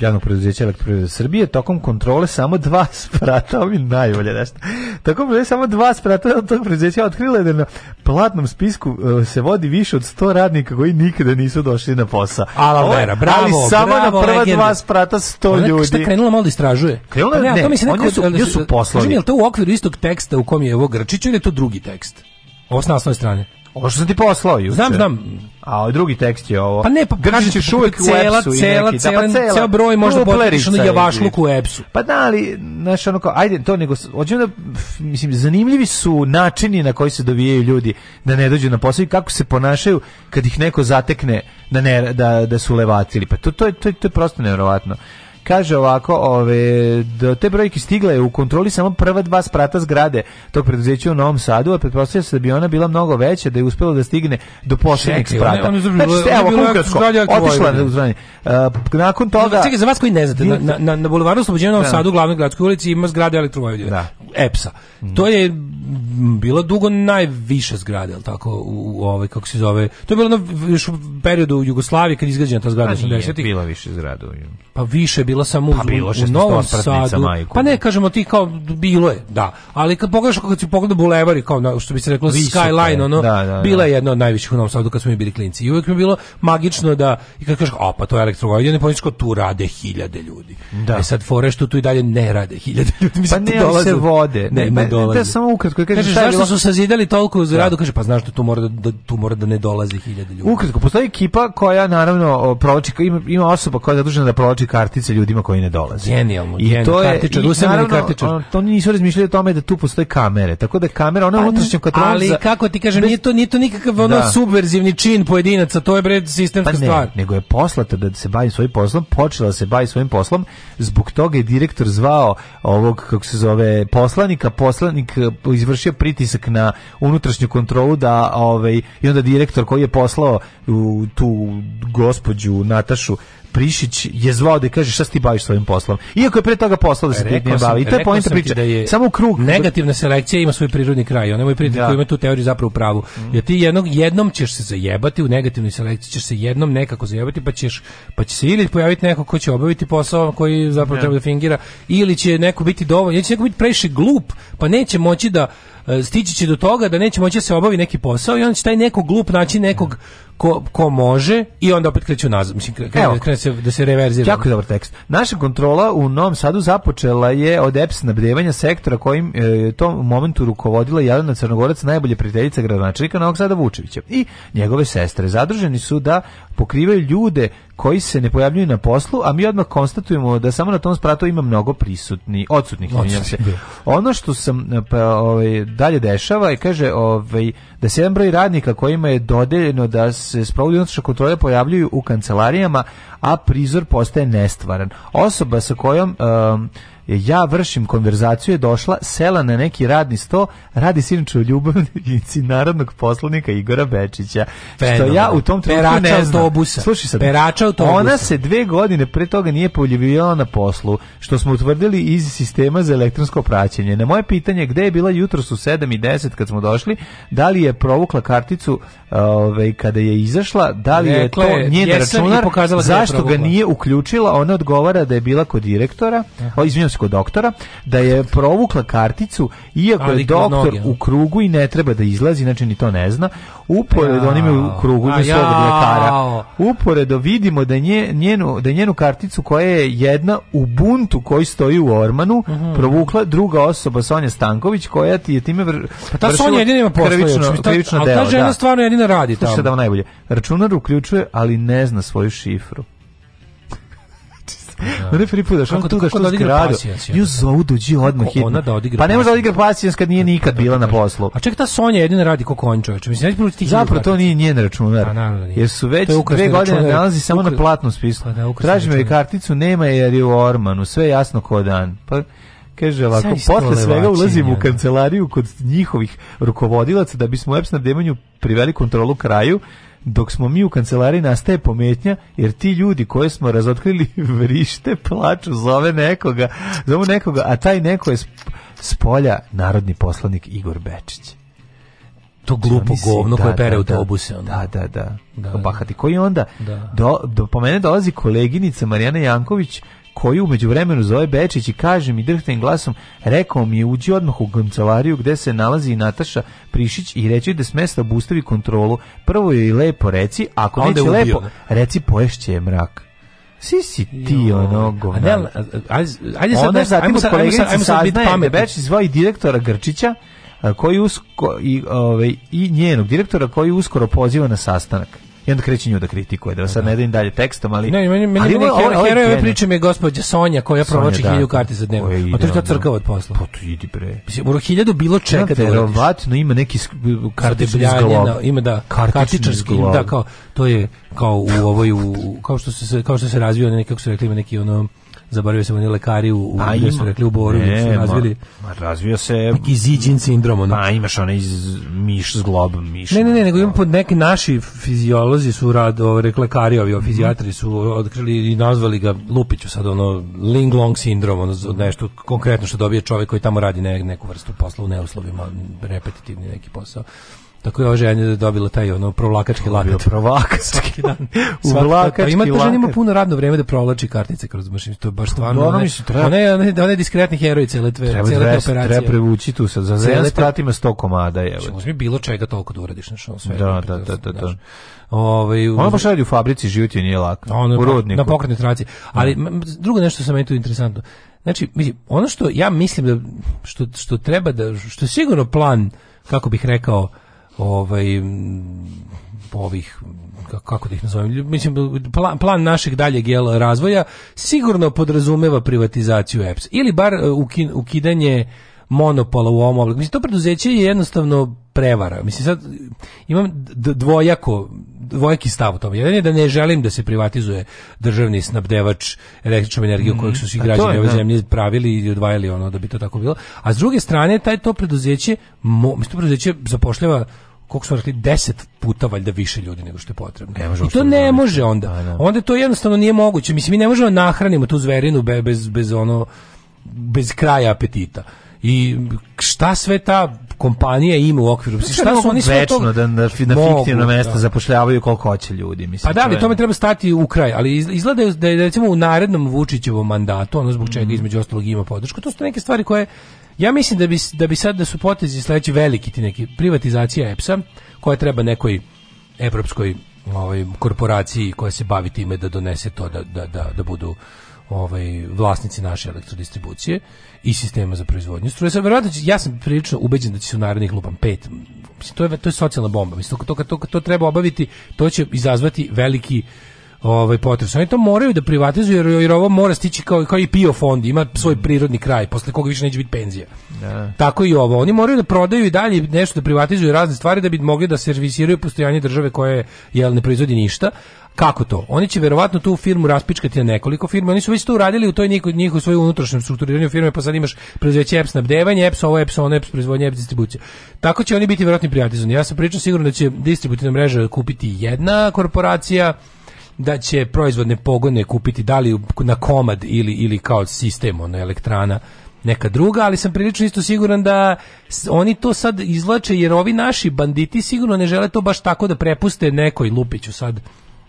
javnog preduzeća elektroprivrede Srbije, tokom kontrole samo dva sprata, ovo mi najbolje nešto. Tokom postoje samo dva sprata tog preduzeća, otkrila je da na platnom spisku e, se vodi više od 100 radnika koji nikada nisu došli na posao. Ala vera, bravo, Ali samo bravo, na prva legenda. dva sprata 100 Ona, ljudi. Šta je krenula malo da istražuje? Krenula je, pa ne, ne to mi se nekako, su, su poslovi. Kažem, je li to u okviru istog teksta u kom je ovo Grčić ili je to drugi tekst? Ovo s nasnoj strane. Ovo što sam ti poslao juče. Znam, znam. A ovaj drugi tekst je ovo. Pa ne, pa kažeš ćeš uvek u cela, da, pa cela, cela, pa cela, broj možda potiš ono javašluk u epsu. Pa da, ali, znaš, ono kao, ajde, to nego, hoćem da, mislim, zanimljivi su načini na koji se dovijaju ljudi da ne dođu na posao i kako se ponašaju kad ih neko zatekne da, ne, da, da su levatili. Pa to, to, je, to, je, to je prosto nevjerovatno. Kaže ovako, ove, do te brojke stigla je u kontroli samo prva dva sprata zgrade tog preduzeća u Novom Sadu, a pretpostavlja se da bi ona bila mnogo veća, da je uspjela da stigne do posljednjeg sprata. On je, je, znači, evo, konkretno, e, nakon toga... Čekaj, za vas koji ne znate, na, na, na Bulevaru Oslobođenja Novom da. Sadu, u glavnoj gradskoj ulici, ima zgrade Elektrovojvodine. Da. EPS-a. Mm. To je bila dugo najviša zgrada, al tako u, u ovaj kako se zove. To je bilo na još u periodu Jugoslavije kad izgrađena ta zgrada 80-ih. Pa bila više zgrada. Pa više bila samo pa, bilo u, Novom Sadu. Majko. Pa ne, kažemo ti kao bilo je, da. Ali kad pogledaš kako se pogleda bulevar i kao što bi se reklo Visoko, skyline, ono, da, da, da. bila je jedno od najviših u Novom Sadu kad smo mi bili klinci. I uvijek mi je bilo magično da, i kad kažeš, a pa to je elektrogojden, pa tu rade hiljade ljudi. Da. E sad fore što tu i dalje ne rade hiljade ljudi. Mislim, pa ne, dolaze, se vode. Ne, ne, da, dolaze. Da, samo ukratko. Kažeš, kažeš zašto su sazidali toliko za da. radu? Kaže, pa znaš da tu mora da, tu mora da ne dolazi hiljade ljudi. Ukratko, postoji ekipa koja naravno proči ima, ima osoba koja je zadužena da proči kartice ljudi ljudima koji ne dolaze. Genijalno, I genijalno, to je kartičar, i, naravno, kartičar. to nisu razmišljali o tome da tu postoje kamere, tako da kamera, ona pa, unutrašnja Ali kako ti kažem, bez, nije, to, nije to nikakav ono da. subverzivni čin pojedinaca, to je bre sistemska pa stvar. nego je poslata da se bavi svojim poslom, počela da se bavi svojim poslom, zbog toga je direktor zvao ovog, kako se zove, poslanika, poslanik e, izvršio pritisak na unutrašnju kontrolu da, ovaj, i onda direktor koji je poslao u, tu gospođu Natašu Prišić je zvao da kaže šta si ti baviš svojim poslom. Iako je pre toga poslao da se ti ne bavi. I to je poenta priče. Da je Samo u krug. Negativna selekcija ima svoj prirodni kraj. Ona moj prijatelj da. koji ima tu teoriju zapravo pravu. Mm. Jer ti jednog, jednom ćeš se zajebati u negativnoj selekciji, ćeš se jednom nekako zajebati pa ćeš pa će se ili pojaviti neko ko će obaviti posao koji zapravo ne. Da. treba da fingira ili će neko biti dovoljno, ili će neko biti previše glup, pa neće moći da E, stići će do toga da neće moći da se obavi neki posao i onda će taj neko glup naći nekog ko, ko može i onda opet kreću nazad. Mislim, krenu, Evo, krenu se, da se reverzira. Jako dobar tekst. Naša kontrola u Novom Sadu započela je od EPS snabdevanja sektora kojim je u tom momentu rukovodila Jelena Crnogorac, najbolje prijateljica gradonačelika Novog Sada Vučevića i njegove sestre. Zadruženi su da pokrivaju ljude koji se ne pojavljuju na poslu, a mi odmah konstatujemo da samo na tom spratu ima mnogo prisutni, odsutnih. Odsutni. Da. Ono što sam pa, ovaj, dalje dešava je, kaže, ovaj, da se jedan broj radnika kojima je dodeljeno da se sprovodi unutrašnje kontrole pojavljuju u kancelarijama, a prizor postaje nestvaran. Osoba sa kojom um, ja vršim konverzaciju je došla, sela na neki radni sto, radi sinoć o ljubavnici narodnog poslanika Igora Bečića. Fenomen. Što ja u tom trenutku ne znam. Autobusa. Slušaj sad, perača autobusa. Ona se dve godine pre toga nije pojavljivala na poslu, što smo utvrdili iz sistema za elektronsko praćenje. Na moje pitanje gde je bila jutros u 7 i 10 kad smo došli, da li je provukla karticu ovaj kada je izašla, da li je to njen računar, da zašto ga nije uključila, ona odgovara da je bila kod direktora, o, izvinjam se, kod doktora da je provukla karticu iako Ali je doktor u krugu i ne treba da izlazi, znači ni to ne zna. Uporedo onime u krugu ne svog lekara. Uporedo vidimo da nje, njenu da njenu karticu koja je jedna u buntu koji stoji u ormanu uh mhm. -huh. provukla druga osoba Sonja Stanković koja ti je time vr... pa ta Sonja jedina ima posla, krivično, znači, krivično delo. Ta žena da. stvarno jedina radi tamo. Šta da najbolje. Računar uključuje, ali ne zna svoju šifru. Da. Ne prvi put, da što da- tu da što da zgradu. Ju zovu dođi odmah hitno. Ona da odigra. Pa ne može da odigra pasijans kad nije nikad bila na poslu. A ček ta Sonja jedina radi kako on čovjek. Mislim neće proći Zapravo to nije njen računar. A pa da Jer su već dve godine nalazi samo na platnom spisku. Pa da, Traži me karticu, nema je jer je u Ormanu, sve jasno ko dan. Pa Kaže ovako, posle svega ulazim u kancelariju kod njihovih rukovodilaca da bismo u web snabdevanju priveli kontrolu kraju dok smo mi u kancelariji nastaje pometnja, jer ti ljudi koje smo razotkrili vrište, plaču, zove nekoga, zovu nekoga, a taj neko je spolja narodni poslanik Igor Bečić. To glupo govno koje da, pere da, da. autobuse. Da, da, da. da. Bahati. Koji onda, do, do, po mene dolazi koleginica Marijana Janković, koji umeđu vremenu zove Bečić i kaže mi drhtajim glasom, rekao mi je uđi odmah u kancelariju gde se nalazi Nataša Prišić i reći da smesta da obustavi kontrolu. Prvo je i lepo reci, ako a neće lepo, da. reci poješće je mrak. Si si ti jo, ono govna. Ajde sad, ajde sad, Onda zatim od koleginice saznaje da Bečić zvoji direktora Grčića koji usko, i, ove, ovaj, i njenog direktora koji uskoro poziva na sastanak. I onda kreće nju da kritikuje, da sad ne da. dajem dalje tekstom, ali... Ne, meni, meni, meni heroj ove priče mi je gospođa Sonja koja provlači da, hilju da. karti za dnevno. A to je ta crkava od posla. Pa to idi bre. Mislim, Moro hiljadu bilo čeka da Verovatno ima neki kartični Ima da, kartičarski, da, kao, to je kao u ovoj, u, kao što se, kao što se razvio, nekako su rekli, ima neki ono zaboravio sam oni lekari u, u pa, gde su rekli u Boru, ne, su razvili. Ma, razvio se... Neki sindrom, ono. Pa imaš onaj iz, miš zglob, miš. Ne, ne, ne, nego imam pod neki naši fiziolozi su rad, ovaj, lekari, ovi mhm. fizijatri su otkrili i nazvali ga Lupiću sad, ono, Linglong sindrom, ono, nešto konkretno što dobije čovjek koji tamo radi ne, neku vrstu posla u neuslovima, repetitivni neki posao. Tako je ova ženja da dobila taj ono provlakački lakat. Provlakački. Svaki dan. Svaki Ima ta žena ima puno radno vrijeme da provlači kartice kroz mašinu. To je baš stvarno. Ona mislim treba. Ona je ona je diskretni heroj cele tve, treba cele dres, operacije. Treba prevući tu sa za zelen pratima sto komada je. Uzmi bilo čega toliko da uradiš na što sve. Da, da, da, da, da. Ovaj Ona baš radi u fabrici, život je nije lak. Ono, u rodniku. Na pokretnoj traci. Ali drugo nešto sam meni tu interesantno. Znači, ono što ja mislim da što, što treba da što sigurno plan kako bih rekao ovaj ovih kako da ih nazovem, mislim, plan, plan našeg daljeg jel, razvoja sigurno podrazumeva privatizaciju EPS ili bar e, ukin, ukidanje monopola u ovom obliku. Mislim, to preduzeće je jednostavno prevara. Mislim sad imam dvojako dvojaki stav o tome. Jedan je da ne želim da se privatizuje državni snabdevač električnom energijom mm -hmm. kojeg su svi mm, građani ove da. zemlje pravili i odvajali ono da bi to tako bilo. A s druge strane taj to preduzeće, mo, to preduzeće zapošljava koliko smo rekli, deset puta valjda više ljudi nego što je potrebno. Ne može I to da ne može onda. A, pa, da. Onda to jednostavno nije moguće. Mislim, mi ne možemo nahranimo tu zverinu bez, bez ono, bez kraja apetita i šta sve ta kompanija ima u okviru mislim pa šta su oni sve to da na, da, na da fiktivno da. mesto zapošljavaju koliko hoće ljudi mislim pa da li tome treba stati u kraj ali izgleda da je recimo u narednom Vučićevom mandatu ono zbog čega mm. između ostalog ima podršku to su neke stvari koje ja mislim da bi da bi sad da su potezi sledeći veliki ti neki privatizacija EPS-a koja treba nekoj evropskoj ovaj korporaciji koja se bavi time da donese to da da da, da budu ovaj vlasnici naše elektrodistribucije i sistema za proizvodnju struje. Sa verovatno ja sam prilično ubeđen da će se u narednih lupam pet mislim to je to je socijalna bomba. Mislim to to, to, to treba obaviti, to će izazvati veliki ovaj potres. Oni to moraju da privatizuju jer, jer ovo mora stići kao kao i PIO fond, ima svoj mm. prirodni kraj posle koga više neće biti penzija. Da. Tako i ovo, oni moraju da prodaju i dalje nešto da privatizuju razne stvari da bi mogli da servisiraju postojanje države koje jel ne proizvodi ništa, Kako to? Oni će verovatno tu firmu raspičkati na nekoliko firme. Oni su već to uradili u toj njihovoj njiho svojoj unutrašnjoj strukturiranju firme, pa sad imaš preduzeće EPS nabdevanje, EPS ovo, EPS ono, EPS proizvodnje, EPS distribucija. Tako će oni biti verovatni privatizovani. Ja sam pričao sigurno da će distributivna mreža kupiti jedna korporacija, da će proizvodne pogone kupiti da li na komad ili, ili kao sistem, ono, elektrana neka druga, ali sam prilično isto siguran da oni to sad izlače jer ovi naši banditi sigurno ne žele to baš tako da prepuste nekoj Lupiću sad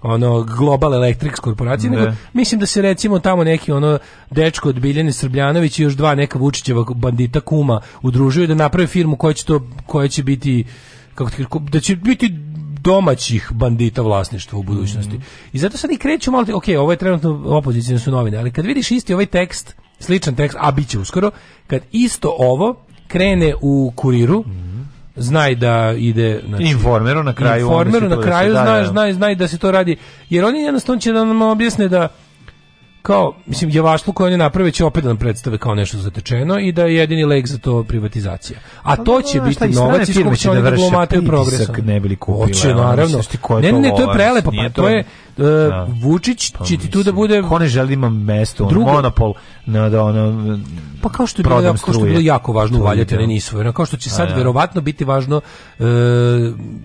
ono Global Electric korporacije, nego da. mislim da se recimo tamo neki ono dečko od Biljane Srbljanović i još dva neka Vučićeva bandita kuma udružuju da naprave firmu koja će to koja će biti kako ti, da će biti domaćih bandita vlasništva u budućnosti. Mm. I zato sad i kreću malo, ok, ovo je trenutno opozicijne su novine, ali kad vidiš isti ovaj tekst, sličan tekst, a bit će uskoro, kad isto ovo krene u kuriru, mm znaj da ide znači informeru na kraju informeru na da kraju da znaš znaj znaj da se to radi jer oni jednostavno će da nam objasne da kao mislim javaštvo koje oni naprave će opet da nam predstave kao nešto zatečeno i da je jedini lek za to privatizacija. A pa to da, će no, pa biti novac iz kog će da, da progresom. Ne bili kupila Oće, naravno. Ne, ne, to je prelepo, pa to je pa E, da. Vučić pa, će ti tu da bude ko ne želi ima mesto drugo, on monopol na da ono pa kao što je bilo jako, što je bilo jako važno uvaljati ne nisu jer kao što će sad A, da. ja. verovatno biti važno uh,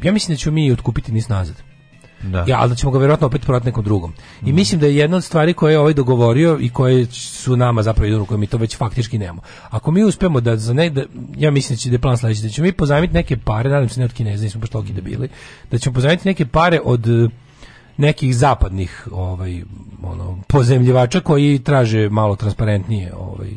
ja mislim da ćemo mi otkupiti nis nazad da. Ja, ali da ćemo ga vjerojatno opet prodati nekom drugom. I mm. mislim da je jedna od stvari koje je ovaj dogovorio i koje su nama zapravo idu koje mi to već faktički nemamo. Ako mi uspemo da za ne, da, ja mislim da će da plan sledeći, da ćemo mi pozajmiti neke pare, nadam se ne od Kineza, nismo baš toliki da bili, da ćemo pozajmiti neke pare od nekih zapadnih ovaj ono pozemljivača koji traže malo transparentnije ovaj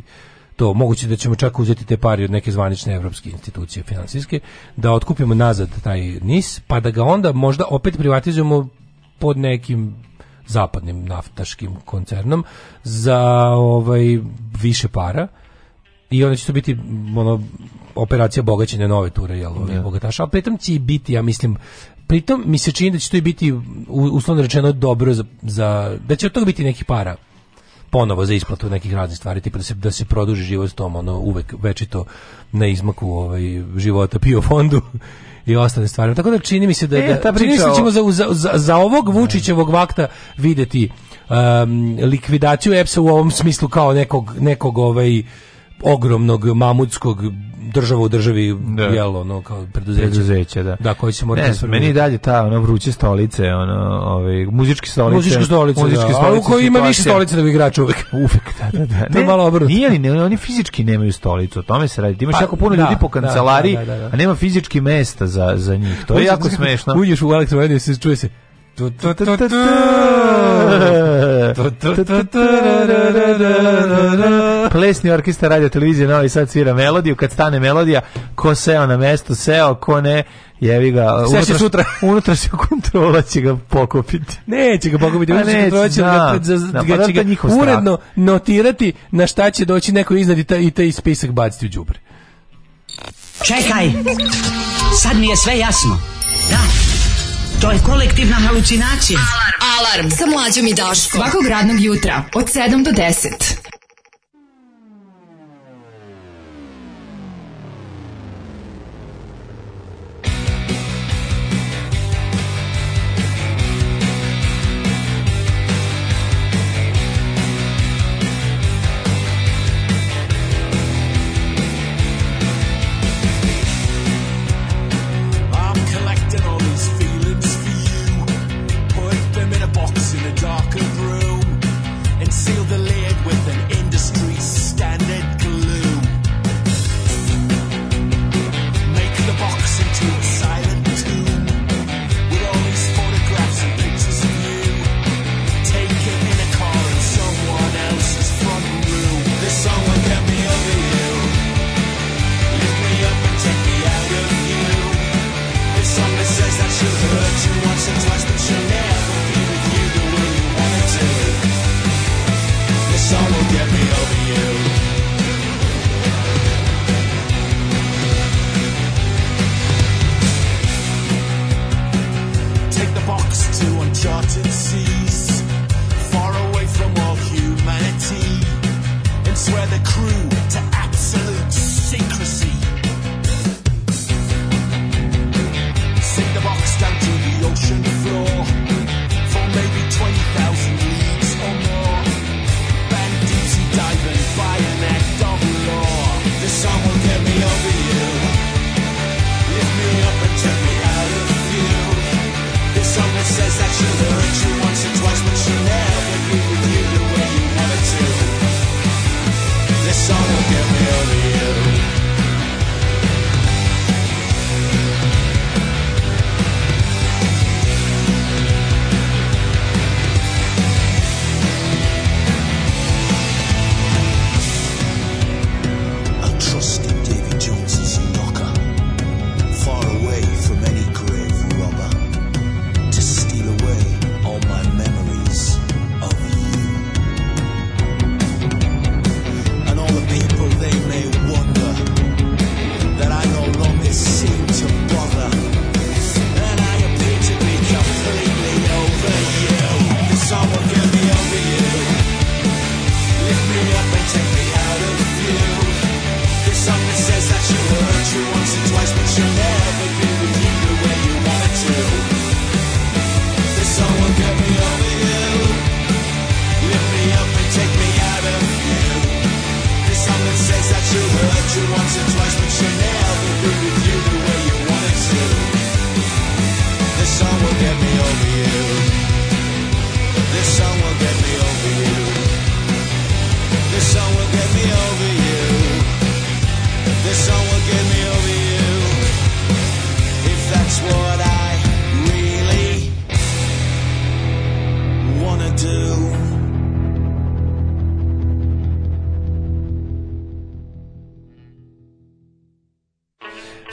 to moguće da ćemo čak uzeti te pare od neke zvanične evropske institucije finansijske da otkupimo nazad taj NIS pa da ga onda možda opet privatizujemo pod nekim zapadnim naftaškim koncernom za ovaj više para i onda će to biti ono operacija bogaćenja nove ture jel, ovih ovaj, da. bogataša, ali pritom će biti, ja mislim, pritom mi se čini da će to i biti uslovno rečeno dobro za, za da će od toga biti neki para ponovo za isplatu nekih raznih stvari, tipa da se, da se produži život tom, ono, uvek večito na izmaku ovaj, života pio fondu i ostale stvari. Tako da čini mi se da, e, da čini se da ćemo za, za, za ovog Vučićevog vakta videti um, likvidaciju EPS-a u ovom smislu kao nekog, nekog ovaj, ogromnog mamutskog država u državi da. jel ono kao preduzeće. preduzeće da. da koji se mora ne, da meni i dalje ta ono vruće stolice ono ovaj muzički stolice muzičke stolice da. muzičke da. stolice u kojoj ima više stolice da bi igrač uvek uvek da da da ne, malo obrnuto nije li ne, oni fizički nemaju stolicu o tome se radi imaš pa, jako puno da, ljudi po da, kancelariji da, da, a nema fizički mesta za za njih to je jako smešno uđeš u elektroenergiju se čuje se Plesni orkestar radio televizije Novi Sad svira melodiju, kad stane melodija, ko seo na mesto, seo, ko ne, jevi ga. Unutra, sutra. unutra se kontrola će ga pokupiti. Neće ga pokupiti, unutra će kontrola će da, ga, da, ga, će uredno notirati na šta će doći neko iznad i taj, i taj spisak baciti u džubre. Čekaj, sad mi je sve jasno. Da, To je kolektivna halucinacija. Alarm. Alarm sa mlađom i Daškom. Svakog radnog jutra od 7 do 10.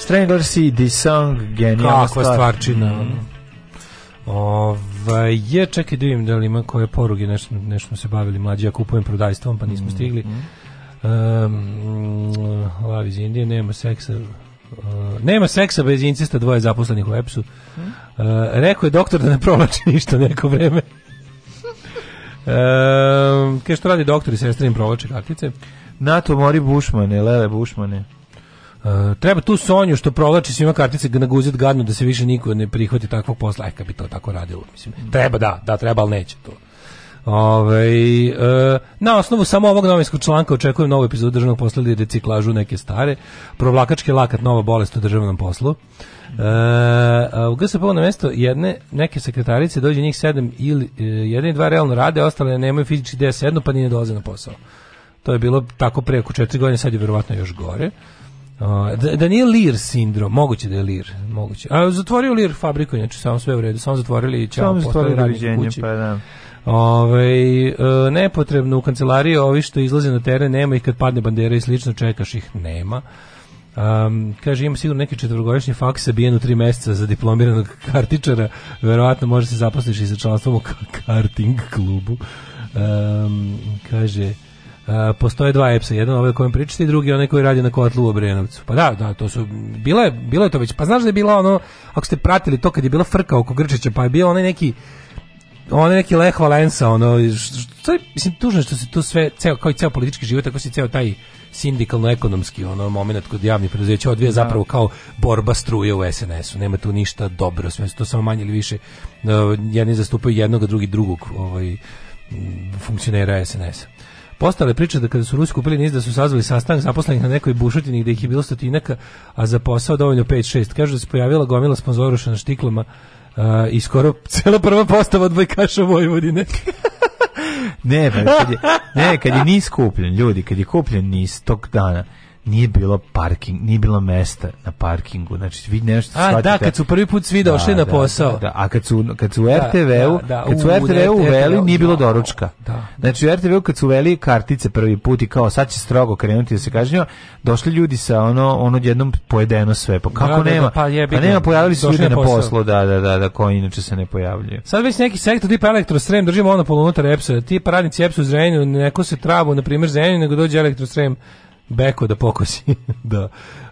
Stranglers i The Song, genijalna stvar. Kakva stvarčina. Mm. Ovaj, je, čekaj da vidim da li ima koje poruge, nešto, nešto se bavili mlađi, ja kupujem prodajstvom, pa nismo mm, stigli. Mm. Um, Love iz Indije, nema seksa, Uh, nema seksa bez incesta dvoje zaposlenih u EPS-u. Uh, rekao je doktor da ne provlači ništa neko vreme. um, uh, što radi doktor i sestra im provlače kartice? NATO mori Bušmane, lele Bušmane. Uh, treba tu Sonju što provlači svima kartice da naguzit gadno da se više niko ne prihvati takvog posla. E, Aj, bi to tako radilo, mislim. Treba, da, da, treba, ali neće to. Ove, ovaj, e, eh, na osnovu samo ovog novinskog članka očekujem novu epizodu državnog posla ili reciklažu neke stare. Provlakački lakat, nova bolest u državnom poslu. E, eh, a u GSP na mesto jedne, neke sekretarice dođe njih sedam ili e, jedne i dva realno rade, ostale nemaju fizički gde sednu pa ni ne dolaze na posao. To je bilo tako preko četiri godine, sad je verovatno još gore. Da, da nije Lir sindrom, moguće da je Lir, moguće. A zatvorio Lir fabriku, znači samo sve u redu, samo zatvorili i čao, poslali radnik kući. Pa da. Ove, ovaj, nepotrebno u kancelariji ovi što izlaze na teren nema ih kad padne bandera i slično čekaš ih nema um, kaže imam sigurno neki četvrgodišnji faks sabijen u tri mjeseca za diplomiranog kartičara verovatno može se zaposliti i sa članstvom u karting klubu um, kaže Uh, postoje dva EPS-a, jedan ovaj o kojem pričate i drugi onaj koji radi na kotlu u Obrenovcu. Pa da, da, to su, bilo je, bilo je to već, pa znaš da je bilo ono, ako ste pratili to kad je bila frka oko Grčića, pa je bilo onaj neki, onaj neki Lech Valensa, ono, što je, mislim, tužno što se to sve, ceo, kao i ceo politički život, tako se ceo taj sindikalno-ekonomski ono moment kod javnih preduzeća odvija da. zapravo kao borba struje u SNS-u. Nema tu ništa dobro, sve su to samo manje ili više. Uh, jedni zastupaju jednog, drugi drugog ovaj, funkcionera SNS-a. Postale priče da kada su Rusi kupili NIS da su sazvali sastanak zaposlenih na nekoj bušotini gde ih je bilo stotinaka, a za posao dovoljno 5-6. Kažu da se pojavila gomila sponzoruša na štiklama uh, i skoro cela prva postava od Bajkaša Vojvodine. ne, ba, pa kad je, ne, kad je NIS kupljen, ljudi, kad je kupljen NIS tog dana, nije bilo parking, nije bilo mesta na parkingu. Znači vi nešto A da, kad su prvi put svi došli da, na da, posao. Da, da, a kad su kad su da, RTV-u, da, kad su RTV-u uveli nije bilo doručka. Da. Znači RTV-u kad su uveli kartice prvi put i kao sad će strogo krenuti da se kažnjava, došli ljudi sa ono ono jednom pojedeno sve. Pa kako nema? Pa, je, pa nema pojavili se ljudi na poslu, da, da, da, da, koji inače se ne pojavljuju. Sad već neki sektor tipa Elektrostrem držimo ono polunutar EPS-a, tipa radnici eps u Zrenju, neko se travu na primer Zrenju, nego dođe Elektrostrem beko da pokosi. da.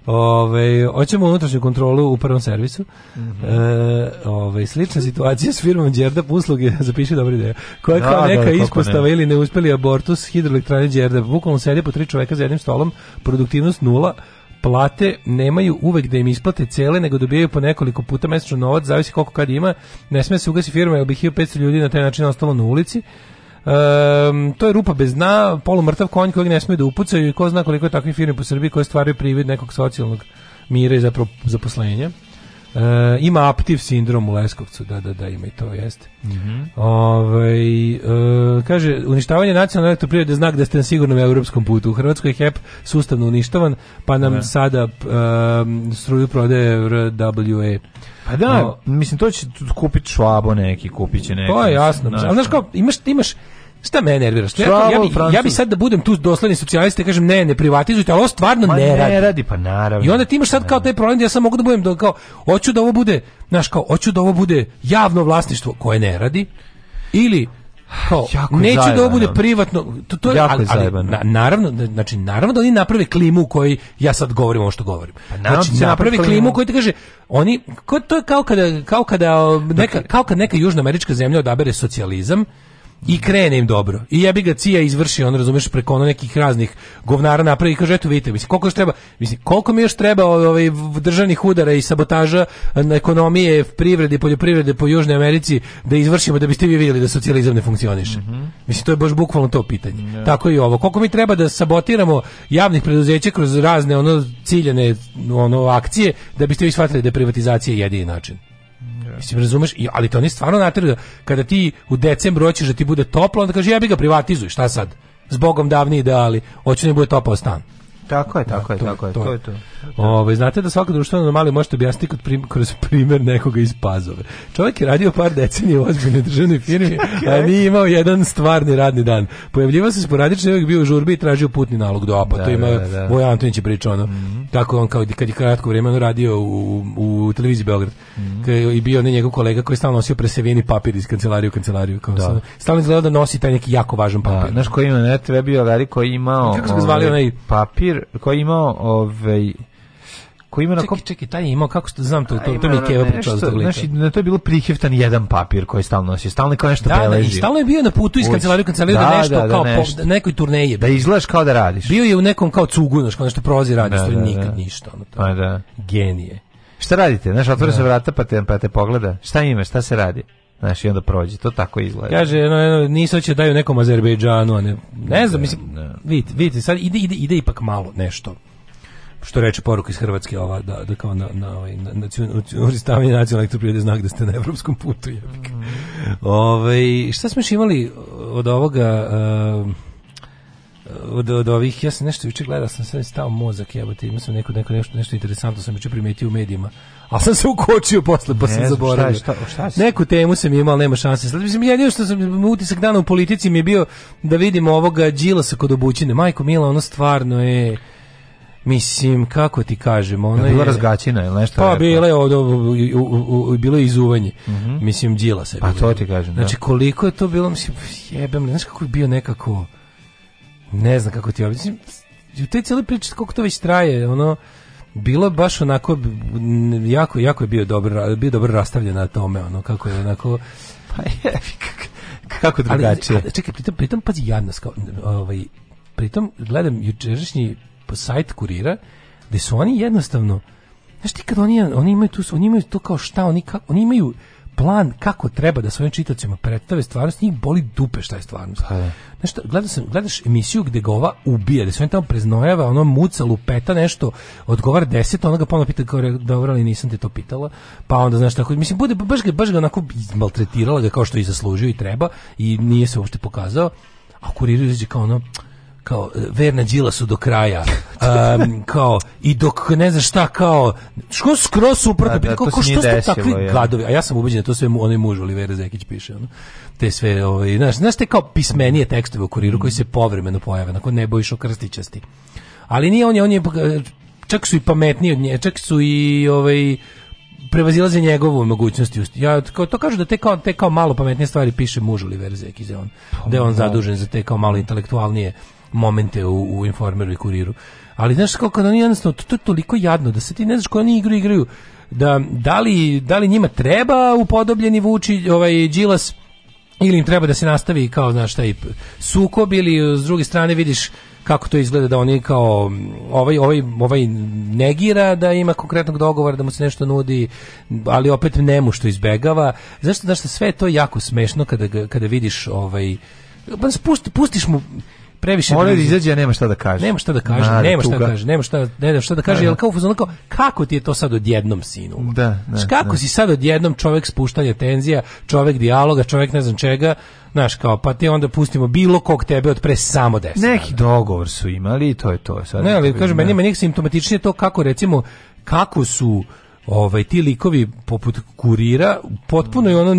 Ove, ovaj, hoćemo unutrašnju kontrolu u prvom servisu. Mm -hmm. e, ove, ovaj, slična situacija s firmom Đerdap usluge, zapiši dobro ideja, koja da, da, da, neka da, ispostava ne. ili neuspeli abortus hidroelektrane Đerdap. Bukvalno sede po tri čoveka za jednim stolom, produktivnost nula, plate nemaju uvek da im isplate cele, nego dobijaju po nekoliko puta mesečno novac, zavisi koliko kad ima, ne sme se ugasi firma, jer bih 500 ljudi na taj način ostalo na ulici. Um, to je rupa bez dna, polumrtav konj kojeg ne smije da upucaju i ko zna koliko je takvih firmi po Srbiji koje stvaraju privid nekog socijalnog mira i zapravo zaposlenja. Uh, ima aptiv sindrom u Leskovcu, da, da, da, ima i to, jeste. Mm -hmm. Ove, ovaj, uh, kaže, uništavanje nacionalne elektroprivrede znak da ste na sigurnom europskom putu. U Hrvatskoj je HEP sustavno uništavan, pa nam ne. Da. sada uh, struju prodaje RWE. Pa da, no, mislim, to će kupiti švabo neki, kupit će neki. To je jasno. Znaš, ali znaš kao, imaš, imaš Šta me nervira? Što ja, bi, ja bi sad da budem tu dosledni socijalista i kažem ne, ne privatizujte, ali ovo stvarno Ma, ne radi. Ne radi, pa naravno. I onda ti imaš sad kao taj problem da ja sam mogu da budem da, kao, hoću da ovo bude, znaš kao, hoću da ovo bude javno vlasništvo koje ne radi, ili kao, jako neću zajebano. da ovo bude privatno to, to je, jako ali, ali na, naravno znači naravno da oni naprave klimu u kojoj ja sad govorim ovo što govorim pa, znači da naprave klimu, klimu kojoj ti kaže oni ko, to je kao kada kao kada neka kao kad neka južnoamerička zemlja odabere socijalizam I krene im dobro. I jebi ga Cija izvrši, on razumeš preko ono nekih raznih govnara napravi i kaže eto vidite, mislim koliko još treba, mislim koliko mi još treba ovaj državnih udara i sabotaža na ekonomije, privredi, poljoprivrede po Južnoj Americi da izvršimo da biste vi vidjeli da socijalizam ne funkcioniše. Mm -hmm. Mislim to je baš bukvalno to pitanje. Yeah. Da. Tako i ovo. Koliko mi treba da sabotiramo javnih preduzeća kroz razne ono ciljane ono akcije da biste vi shvatili da je privatizacija jedini način. Da. Mislim, razumeš, I, ali to oni stvarno nateraju da kada ti u decembru hoćeš da ti bude toplo, onda kaže ja bi ga privatizuj, šta sad? Zbogom davni ideali, hoće da bude topao stan. Tako je, tako da, je, to, tako je, to je to. Da. Ove, znate da svako društvo anomalija možete objasniti kod prim, kroz primjer nekoga iz Pazove. Čovjek je radio par decenije u ozbiljnoj državnoj firmi, a nije imao jedan stvarni radni dan. Pojavljivao se sporadično, uvijek bio u žurbi i tražio putni nalog do APA. Da, pa to da, ima da, da. Boja da. Antonić je pričao, ono, mm -hmm. kako on kao, kad je kratko vrijeme radio u, u, televiziji Beograd. Mm -hmm. I bio ne njegov kolega koji je stalno nosio presevini papir iz kancelarije u kancelariju. Kao da. Stalno izgledao da nosi taj neki jako važan papir. Da, znaš koji ima, ne, tebe bio Lari koji imao... Kako se zvali ovaj, onaj... Papir koji imao ovaj koji ima onako... Čekaj, čekaj, taj ima kako što znam, to, to, to, to mi je Keva pričala za tog znači, na to je bilo priheftan jedan papir koji stalno nosio, stalno kao nešto da, preležio. Da, i stalno je bio na putu iz kancelariju, kancelariju da, da nešto, da, da, kao nešto. Po, da nekoj turneji. Da izgledaš kao da radiš. Bio je u nekom kao cugu, znaš, kao nešto prozi radi, da, što da, nikad da. ništa. Ono, to. A, pa da. Genije. Šta radite? znači otvore da. se vrata pa te, pa te pogleda. Šta ima, šta se radi? Znaš, i onda prođe, to tako izgleda. Kaže, no, no, nisam će da daju nekom Azerbejdžanu, ne, ne znam, da, mislim, vidite, vidite, sad ide, ide, ide ipak malo nešto što reče poruka iz Hrvatske ova da, da kao na na ovaj nacionalni na, stavljanje nacionalne znak da ste na evropskom putu jebik. Mm. Ovaj šta smo imali od ovoga uh, od, od ovih ja sam nešto juče gledao sam sve stao mozak jebote ima sam neko neko nešto nešto interesantno sam juče primetio u medijima A sam se ukočio posle pa ne sam zaboravio šta, je, šta, šta neku temu sam imao nema šanse sad mislim jedino što sam utisak dana u politici mi je bio da vidimo ovoga Đilasa kod obućine majko mila ono stvarno je Mislim, kako ti kažem, ono je... Bila razgaćina ili nešto? Pa, bila je ovdje, bilo je izuvanje. Mm -hmm. Mislim, djela se. Pa, to ti kažem, da. Znači, koliko je to bilo, mislim, jebem, znaš kako je bio nekako... Ne znam kako ti objasnim. U te cijele priče, koliko to već traje, ono... Bilo baš onako, jako, jako je bio dobro, bio dobro rastavljen na tome, ono, kako je onako... Pa je, kako drugačije. Ali, čekaj, pritom, pritom, pazi, jadnost, kao, ovaj, pritom, gledam jučerašnji sajt kurira, gde su oni jednostavno, znaš ti kad oni, oni imaju tu, oni imaju to kao šta, oni, ka, oni imaju plan kako treba da svojim čitacima predstave stvarnost, njih boli dupe šta je stvarnost. Pa, da. Znaš, gledao sam, gledaš emisiju gde ga ova ubija, da se on tamo preznojava, ono muca, lupeta nešto, odgovara deset, ona ga ponovno pita kao, dobro, ali nisam te to pitala, pa onda, znaš, tako, mislim, bude, baš ga, baš ga onako maltretirala ga kao što i zaslužio i treba i nije se uopšte pokazao, a kuriru izađe kao ono, kao e, verna đila su do kraja um, kao i dok ne znaš šta kao što skroz suprotno da, da, kao, kao što su takvi je. gadovi a ja sam ubeđen da to sve mu, onaj muž Olivera Zekić piše ono te sve ovaj znaš znaš te kao pismenije tekstove u kuriru mm. koji se mm. povremeno pojave nakon ne bojiš okrstićasti ali nije on je on je čak su i pametniji od nje čak su i ovaj prevazilaze njegovu mogućnosti. Ja kao, to kažu da te kao, te kao malo pametnije stvari piše muž Oliver Zekić, da on, da je on pa, da. zadužen za te kao malo intelektualnije momente u, u informeru i kuriru. Ali znaš kako da oni jednostavno, to, to je toliko jadno, da se ti ne znaš koje oni igru igraju, da, da, li, da li njima treba upodobljeni Vuči, ovaj, džilas ili im treba da se nastavi kao, znaš, taj sukob, ili s druge strane vidiš kako to izgleda da oni kao ovaj, ovaj, ovaj negira da ima konkretnog dogovora, da mu se nešto nudi, ali opet nemu što izbegava. Zašto, znaš, sve je to jako smešno kada, kada vidiš ovaj, pa da spusti, pustiš mu previše Ona izađe, nema šta da kaže. Nema šta da kaže, Mare, nema šta da kaže, nema šta, ne šta da kaže, da. jel kao onako, kako ti je to sad odjednom sinu? Da, da, da. kako da. si sad odjednom čovjek spuštanja tenzija, čovjek dijaloga, čovjek ne znam čega, znaš kao, pa ti onda pustimo bilo kog tebe od pre samo deset. Neki da. dogovor su imali i to je to. Sad ne, ali kažem, da. meni je simptomatičnije to kako recimo, kako su ovaj ti likovi poput kurira potpuno je ono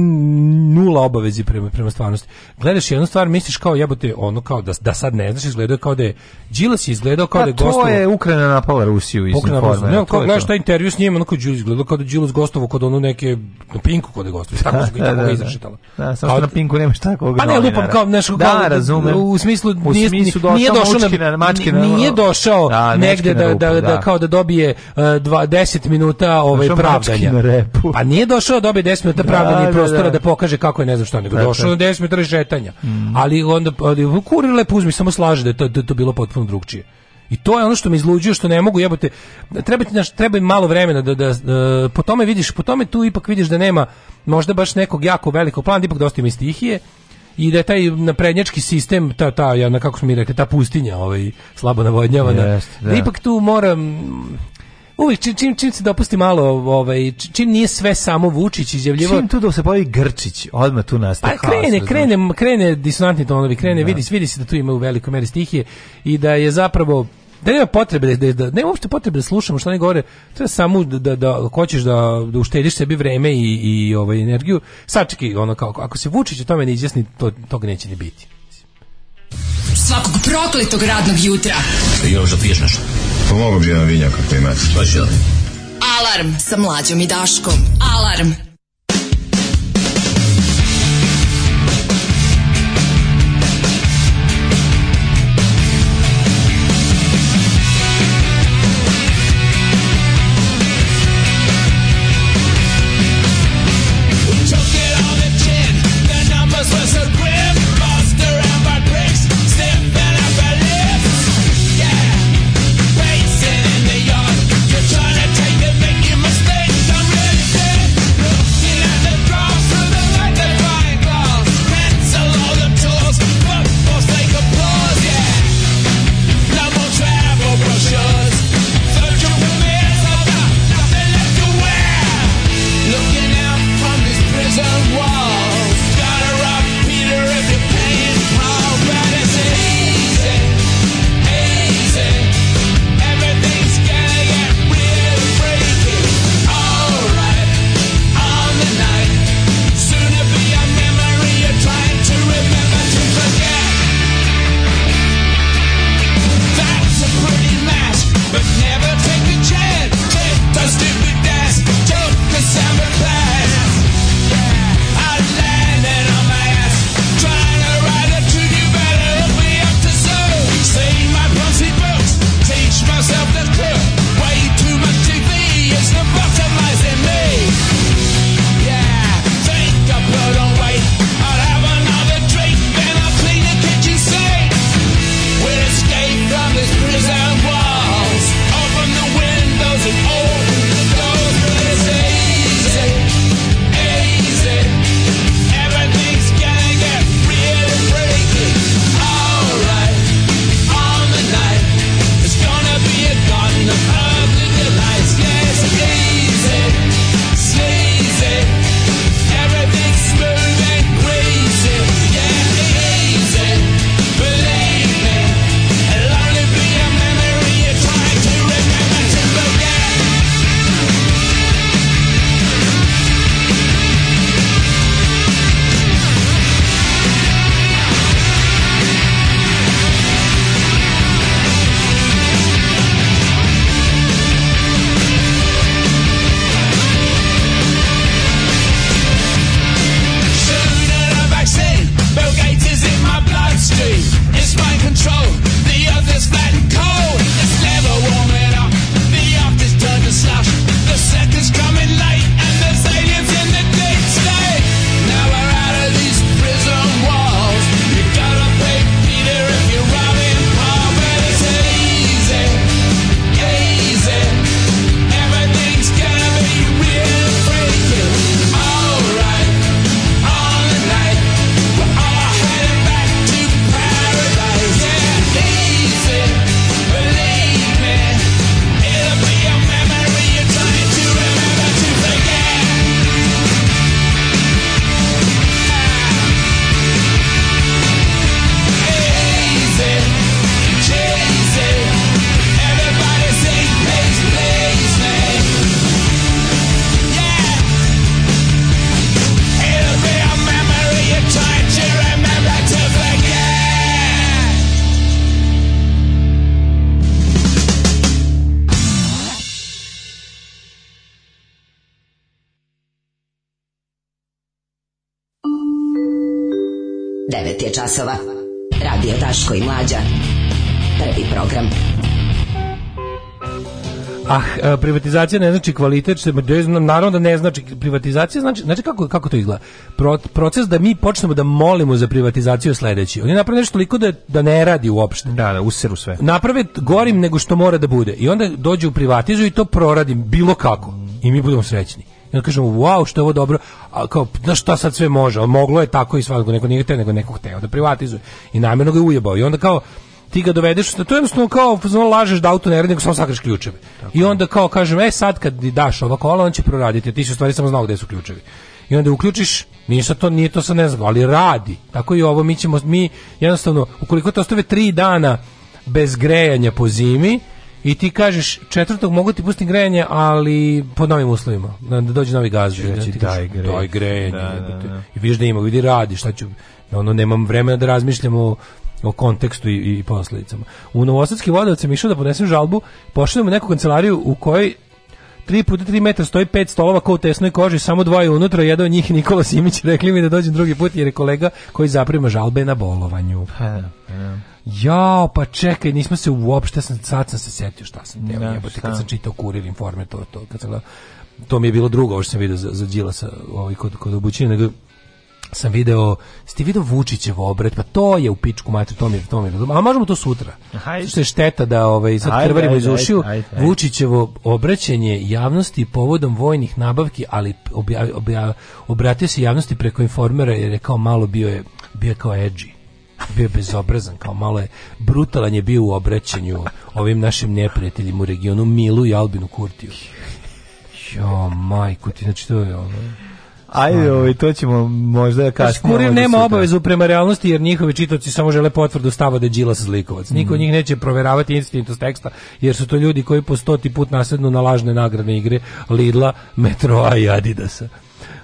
nula obavezi prema prema stvarnosti. Gledaš jednu stvar, misliš kao jebote, ono kao da da sad ne znaš, izgleda kao da je Đilas izgledao kao pa, da je gostovao to je Ukrajina napala Rusiju iz informa. Ne, kao znaš taj intervju s njim, ono kao Đilas izgledao kao da Đilas gostovao kod ono neke na Pinku kod je gostovo, tako su ga tako da, da, da. izrašetala. Da, samo što na Pinku nema šta koga. Pa ne, lupam kao nešto da, kao da, razumem. u smislu nije, nije došao na nije došao negde da da kao da dobije 20 e, minuta ovaj, ovaj pravdanja. Pa nije došao dobi da 10 minuta pravdanja da, i da, prostora da pokaže kako je ne znam šta, nego došao na 10 minuta šetanja. Mm. Ali onda kurir lepo uzmi, samo slaže da je to, da to bilo potpuno drugčije. I to je ono što me izluđuje što ne mogu jebote. Treba ti naš treba im malo vremena da, da, da po tome vidiš, po tome tu ipak vidiš da nema možda baš nekog jako velikog plana, ipak dosta ima stihije i da je taj naprednjački sistem ta ta ja na kako smo mi rekli ta pustinja ovaj slabo navodnjavana yes, da. da ipak tu moram Uvijek čim, čim, čim se dopusti malo, ovaj, čim nije sve samo Vučić izjavljivo... Čim tu da se pojavi Grčić, odmah tu nastaje Pa krene, haos, krene, krene, krene disonantni tonovi, krene, da. vidi, vidi se da tu ima u velikoj meri stihije i da je zapravo da nema potrebe da, da nema uopšte potrebe da slušamo što oni govore to je samo da da, da hoćeš da, da uštediš sebi vreme i i ovaj energiju sačekaj ono kao ako se Vučić o tome ne izjasni to tog neće ni biti svakog prokletog radnog jutra još da piješ nešto Pomogu pa bi jedan vinjak ako imate. Pa Alarm sa mlađom i Daškom. Alarm. časova. Radio Daško i Mlađa. Prvi program. Ah, e, privatizacija ne znači kvalitet, da naravno da ne znači privatizacija, znači, znači kako, kako to izgleda? Pro, proces da mi počnemo da molimo za privatizaciju je sledeći. Oni naprave nešto toliko da, da ne radi uopšte. Da, da, useru sve. Naprave gorim nego što mora da bude. I onda dođu privatizu i to proradim bilo kako. I mi budemo srećni. I onda kažemo, wow, što je ovo dobro, a kao, znaš da šta sad sve može, ali moglo je tako i svakako, neko nije hteo, nego neko hteo da privatizuje. I namjerno ga je ujebao. I onda kao, ti ga dovedeš, to je jednostavno kao znam, lažeš da auto ne radi, nego samo sakriš ključeve. Tako. I onda kao kažem, e sad kad daš ova kola, on će proraditi, a ti si u stvari samo znao gde su ključevi. I onda uključiš, nije sad to, nije to sad ne znam, ali radi. Tako i ovo, mi ćemo, mi jednostavno, ukoliko to ostave tri dana bez grejanja po zimi, i ti kažeš četvrtog mogu ti pustiti grejanje, ali pod novim uslovima, da dođe novi gaz. Da ti daj grejanje. grejanje. Da, da, da, da. I vidiš da ima, vidi radi, šta ću, ono, nemam vremena da razmišljam o, o kontekstu i, i posledicama. U Novosadskim vodovcem išao da podnesem žalbu, pošaljem u neku kancelariju u kojoj 3 puta 3 metra stoji pet stolova kao u tesnoj koži, samo dvoje unutra, jedan od njih Nikola Simić, rekli mi da dođem drugi put jer je kolega koji zaprima žalbe na bolovanju. Ha, ha. Jao, pa čekaj, nismo se uopšte sam sad sam se setio šta sam teo. Da, jebote kad sam čitao Kurir informe, to to kad sam gledao, to mi je bilo drugo ovo što sam video za za Đilasa, ovaj kod kod obućine, nego sam video, ste video Vučićev obrat, pa to je u pičku mater, to mi je, to mi je, a možemo to sutra. Hajde. Što je šteta da ovaj, sad ajde, krvarimo iz ušiju, Vučićevo obraćanje javnosti povodom vojnih nabavki, ali obja, obja, obratio se javnosti preko informera je rekao malo bio je, bio je kao edgy bio bezobrazan, kao malo je brutalan je bio u obraćanju ovim našim neprijateljima u regionu Milu i Albinu Kurtiju. Jo, majku ti, znači to je ono... Ajde, ovaj, to ćemo možda znači, kasnije. Kurir nema obavezu prema realnosti, jer njihovi čitavci samo žele potvrdu stava da je Đilas zlikovac. Niko mm. njih neće proveravati instintus teksta, jer su to ljudi koji po stoti put nasednu na lažne nagradne igre Lidla, Metroa i Adidasa.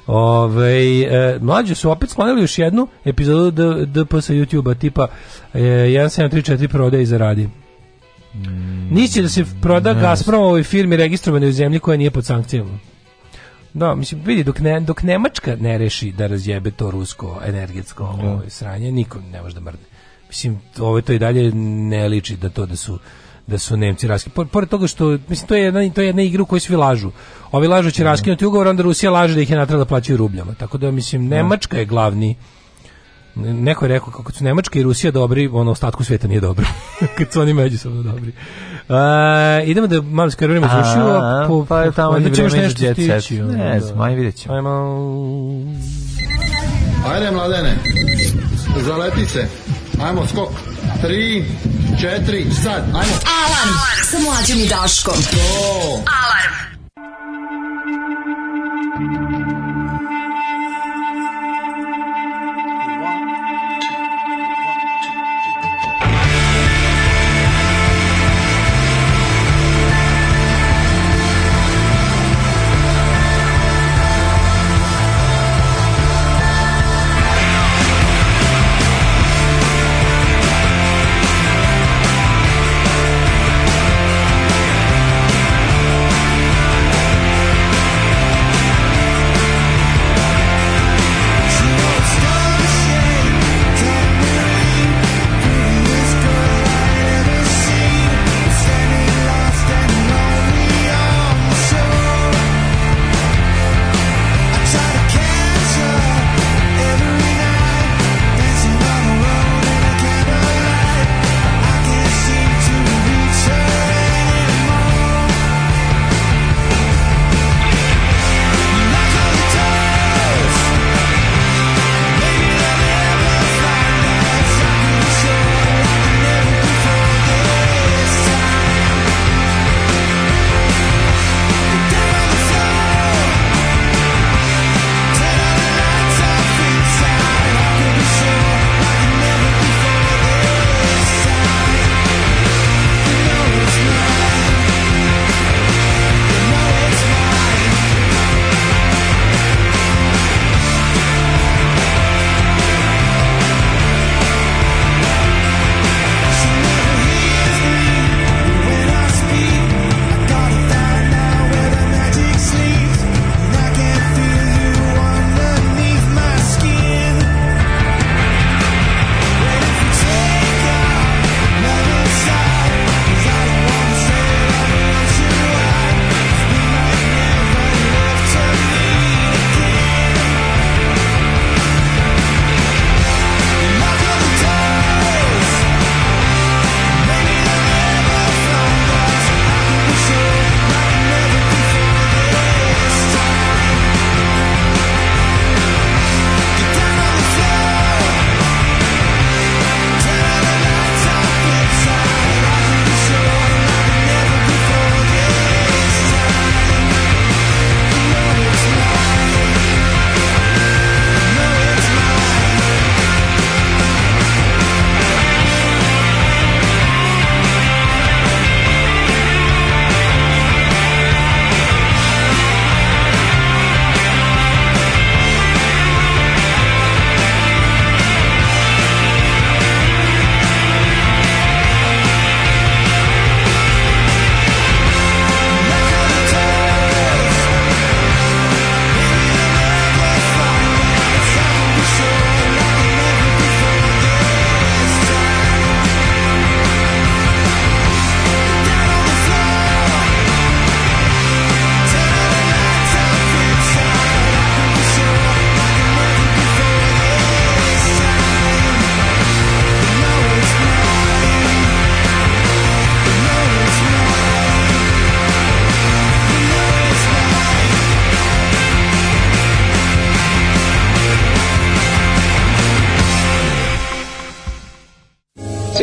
Ove, e, mlađe su opet sklonili još jednu epizodu DP sa YouTube-a, tipa e, 1734 prodaje i zaradi. Mm, Niće da se proda Gazprom ovoj firmi registrovanoj u zemlji koja nije pod sankcijama. Da, mislim, vidi, dok, ne, dok Nemačka ne reši da razjebe to rusko energetsko da. ovo, ovaj sranje, niko ne može da mrdne. Mislim, ovo to i dalje ne liči da to da su da su Nemci raskinuli. Pored toga što, mislim, to je jedna, to je jedna igra u kojoj svi lažu. Ovi lažu će mhm. raskinuti ugovor, onda Rusija laže da ih je natrala da plaćaju rubljama. Tako da, mislim, mhm. Nemačka je glavni neko je rekao kako su Nemačka i Rusija dobri, ono ostatku sveta nije dobro. Kad su oni međusobno dobri. Uh, idemo da malo skarujemo završilo, po, pa je tamo onda ćemo nešto stići. Ne, manje da. vidjet ćemo. Ajmo. Ajde, mladene, zaleti se. Ajmo, skok. Tri, četiri, sad, ajmo. Alarm, Alarm. sa mlađom i Daškom. To. Alarm.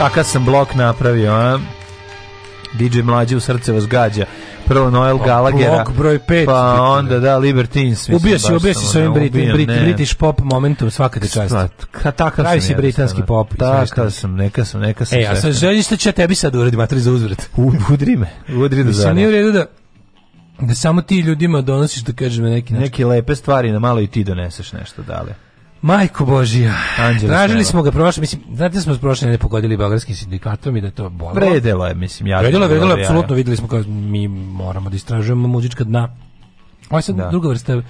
Kakav sam blok napravio, a? DJ mlađi u srce vas gađa. Prvo Noel pa, Gallaghera. Blok broj 5. Pa onda da Libertines. Ubio si, ubio si s ovim Brit, Brit, British pop momentum svaka te pa, čast. Ka, takav Pravi si britanski pop. Takav sam, neka sam, neka sam. E, a sad želiš što da će tebi sad uradim, matri za uzvrat. Udri me. Udri da zara. Nije u redu da da samo ti ljudima donosiš da kažem neki način. Neke lepe stvari, na malo i ti doneseš nešto dalje. Majko Božija. Anđela Tražili smo ga prošle, mislim, znate da smo prošle ne pogodili beogradskim sindikatom i da to bolelo. Vredelo je, mislim, ja. Vredelo je, vredelo je, apsolutno videli smo kao mi moramo da istražujemo muzička dna. Ovo je sad da. druga vrsta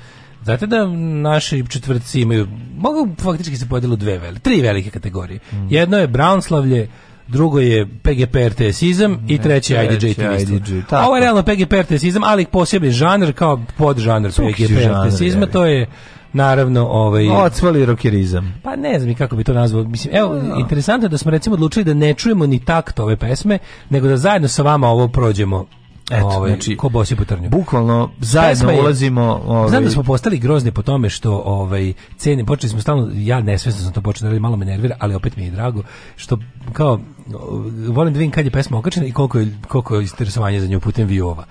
Znate da naši četvrtci imaju, mogu faktički se podijelu dve velike, tri velike kategorije. Mm. Jedno je Brownslavlje, drugo je PGP RTSizam i treće je IDJ TV. Ovo je realno PGP RTSizam, ali posebni žanr kao podžanr PGP RTSizma, to je naravno ovaj odsvali rokerizam. Pa ne znam kako bi to nazvao. Mislim, evo no. Da. interesantno je da smo recimo odlučili da ne čujemo ni takt ove pesme, nego da zajedno sa vama ovo prođemo Eto, ovaj, znači, ko bosi po trnju. Bukvalno zajedno je, ulazimo... Ovaj... Znam da smo postali grozni po tome što ovaj, ceni, počeli smo stalno, ja nesvesno sam to počeo da radim, malo me nervira, ali opet mi je drago, što kao, volim da vidim kad je pesma okačena i koliko je, koliko je interesovanje za nju putem viova.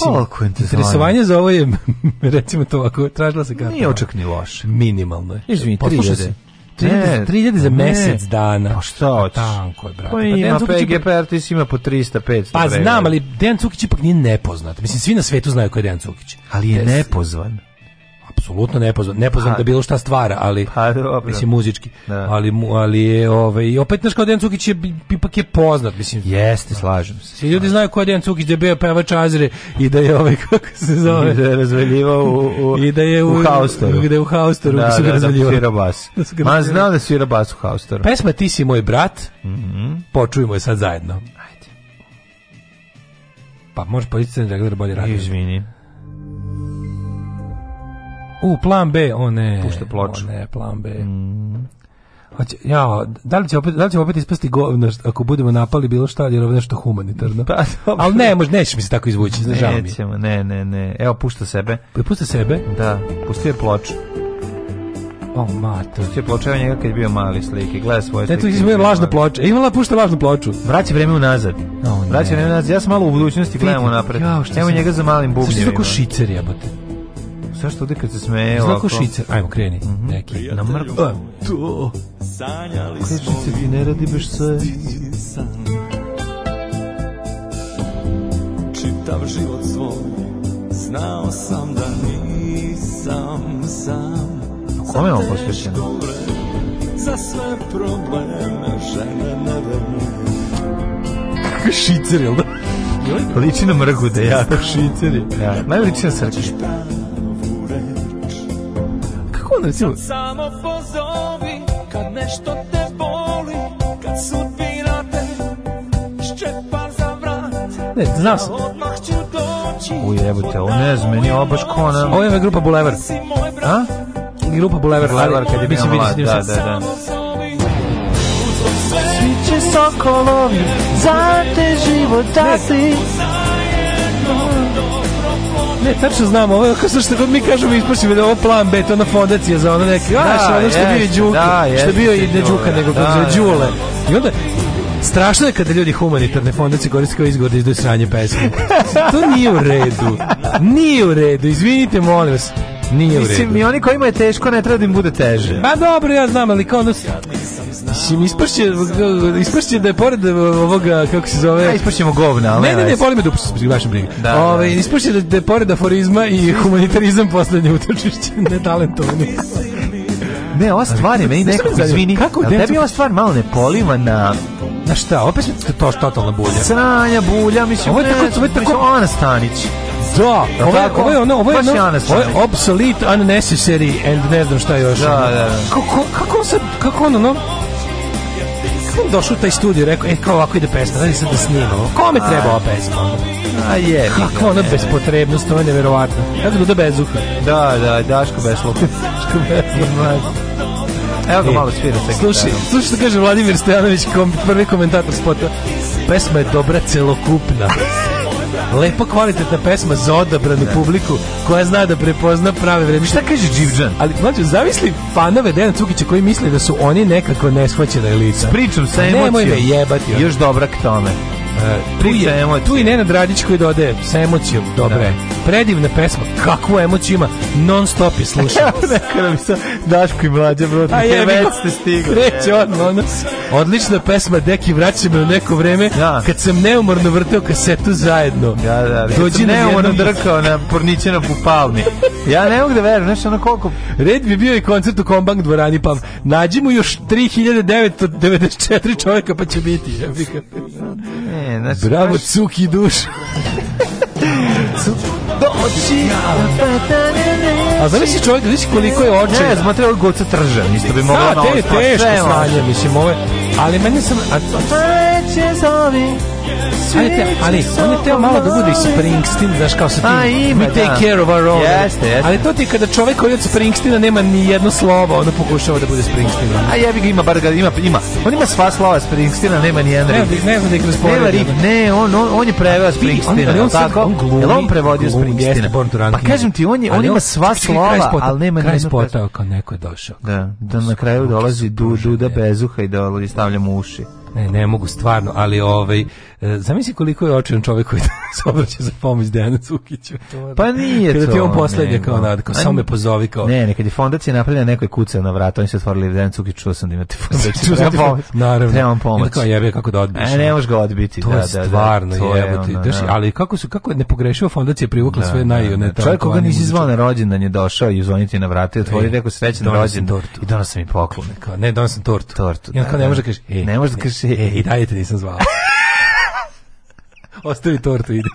Koliko je interesovanje? za ovo je, recimo to, ako tražila se karta. Nije očak ni loše. Minimalno je. Izvini, 3000. 30, 30 za mesec dana. Pa šta pa hoćeš? Tanko je, brate. Pa, pa ima pa PGP Artis ima po 300, 500. Pa znam, ali Dejan Cukić ipak nije nepoznat. Mislim, svi na svetu znaju ko je Dejan Cukić. Ali je nepozvan apsolutno nepoznat, nepoznat pa- da bilo šta stvara, ali pa, mislim muzički. Da. Ali ali je ovaj i opet naš kao Cukić je ipak je poznat, mislim. Jeste, slažem se. Svi ljudi znaju ko je Dejan Cukić, da je bio pevač Azre i da je ovaj kako se zove, I da je razvaljivao u, u i da je u, u Haustoru, da je u Haustoru da, da, da, da, da svira bas. Da Ma znao da svira bas u Haustoru. Pesma Ti si moj brat. Mm -hmm. Počujmo je sad zajedno. Ajde. Pa možeš policiti da bolje radi. Izvini. U, plan B, o ne. Pušta ploču. O ne, plan B. Mm. Hoće, ja, da li će opet, da li će opet ispasti govno ako budemo napali bilo šta jer ovo nešto humanitarno? Pa, dobro. Ali ne, možda neće mi se tako izvući, znaš mi. Nećemo, ne, ne, ne. Evo, pušta sebe. E, pušta sebe? Da, pusti je ploču. O, oh, mater. Pusti je pločeva njega kad je bio mali slike. Gleda svoje slike. E, je izme lažna ploča. Imala pušta lažnu ploču. Vraća vreme unazad. Oh, Vraća vreme unazad. Ja sam malo u budućnosti, gledamo napred. Evo njega za malim bubnjevima. Zašto tako šicer jebote? Zašto ovde kad se smeje ovako? Zlakošice, ajmo kreni, mm -hmm. neki. Na mrk... E, to. Sanjali smo Krešice ti ne radi baš sve. San. Čitav život svoj znao sam da nisam sam. Kome je ovo posvećeno? Za sve probleme žene neverne. Kako šicer, jel da? Liči na mrgu da jako šicer je. Ja. Najliči na srke ono, recimo... Kad samo pozovi, kad nešto te boli, kad sudbina te ščepa za vrat. Ne, znao sam. Odmah ću doći. Ujebote, ovo ne znam, meni je obaš kona. Ovo je grupa Bulevar. A? Grupa Bulevar. Bulevar kad je bio mlad, da, da, da. Svi će sokolovi, za te život dati. Ne, tačno znam, ovo je što god mi kažemo ispašimo da je ovo plan B, to ona fondacija za ono neke, da, znaš, ono što je bio i Đuka, da, što je bio i ne Đuka, nego da, da Đule. Da. I onda, Strašno je kada ljudi humanitarne fondacije koriste kao izgovor da izdaju sranje pesme. To nije u redu. Nije u redu. Izvinite, molim vas. Nije Mislim, u redu. i oni kojima je teško, ne treba da im bude teže. Ba dobro, ja znam, ali kao ono... Mislim, ispašće, ispašće da je pored ovoga, kako se zove... Ja, da, ispašćemo govna, ali... Ne, ne, ne, boli me dups, da vaša briga. Da, da. Ove, ispašće da je pored aforizma i humanitarizam poslednje utočišće, netalentovani. Ne, ova stvar je meni nekako, izvini, kako, ali tebi ova stvar malo ne poliva na... Na šta, opet to što totalna bulja. Sranja bulja, mislim, ovo je tako, ovo je tako... Ana Stanić. Da, ovo je, ovo je ono, ovo je ono, ovo je obsolete, unnecessary and ne znam šta još. Da, da, da. Kako, kako on sad, kako on ono, kako on došao u taj studio i rekao, e, kao ovako ide pesma, da se da snimamo. Kome treba ova pesma? A je. Kako ona bespotrebnost, to je nevjerovatno. Ja znam da bezuha. Da, da, Daško beslo. Daško beslo, da. Evo ga e, malo svira se. Slušaj, slušaj što kaže Vladimir Stojanović, kom, prvi komentator spota. Pesma je dobra celokupna lepa kvalitetna pesma za odabranu da. publiku koja zna da prepozna prave vreme. Šta kaže Dživđan? Ali mlađe, zamisli fanove Dejana Cukića koji misle da su oni nekako neshvaćena lica. S pričom sa pa emocijom. Nemoj me jebati. Još dobra k tome. E, tu je, emocija. tu i Nena Radić koji dodaje sa emocijom, da. dobre. je. Predivna pesma, kakvu emociju ima, non stop je slušao. Neka da mi sa Daško i Mlađe, bro, A je, već ste stigli. Kreće odmah, Odlična pesma, deki, vraća me u neko vreme, da. kad sam neumorno vrteo kasetu zajedno. Da, da, da. Dođi na neumorno drkao na porničena pupalni. Ja ne mogu da verujem, znaš ono koliko... Red bi bio i koncert u Kombank dvorani, pa nađi mu još 3994 čoveka pa će biti. Ja Ne, znači, Bravo, kaš... cuki dušu. Doći A zamisli čovjek, znači koliko je oče Ne, znam, treba goca tržan Isto bi mogla na ovo teško slanje, mislim, ove Ali meni sam... A, a, ali, te, ali on je teo malo da bude Springsteen, znaš, kao sa pa tim we take da. care of our own. Jeste, jeste. Ali to ti kada čovek koji od Springsteena nema ni jedno slovo, ono pokušava da bude Springsteen. A ja ga ima, bar ga ima, ima. On ima sva slova Springsteena, nema ni jedan rip. Ne, ne znam da ih rasporedim. Nema ne, on, on, on je preveo Springsteena, ali on, tako? On glumi, Jel on prevodio Springsteena? Pa kažem ti, on, je, on ima sva slova, ali nema ni Kraj spota, kao neko je došao. Da, da na kraju dolazi Duda Bezuha i dolazi da stavljamo uši. Ne, ne mogu stvarno, ali ovaj E, zamisli koliko je očan čovjek koji se obraća za pomoć Dejanu Cukiću. Pa nije Kada to. Kada ti on poslednje kao nadko, samo me pozovi kao... Ne, ne, kad je fondacija napravljena, neko je kucao na vrat, oni se otvorili Dejan Cukić, čuo sam da imate fondaciju. čuo sam da pomoć. Naravno. Trebam pomoć. Ili kao jebe kako da odbiš. E, ne možeš ga odbiti. To da, je stvarno da, da, jebote. Je da. ali kako su, kako je nepogrešiva fondacija privukla da, sve najone. Čovjek koga nisi zvao na rođendan je došao i uzvoniti na vrata i otvori rekao e, srećan rođendan. I donos mi i poklon. Ne, donos sam tortu. Tortu. I on kao e, ne može da kaže, ne može da kaže, i dajete nisam zvao. Ostavi tortu, ide.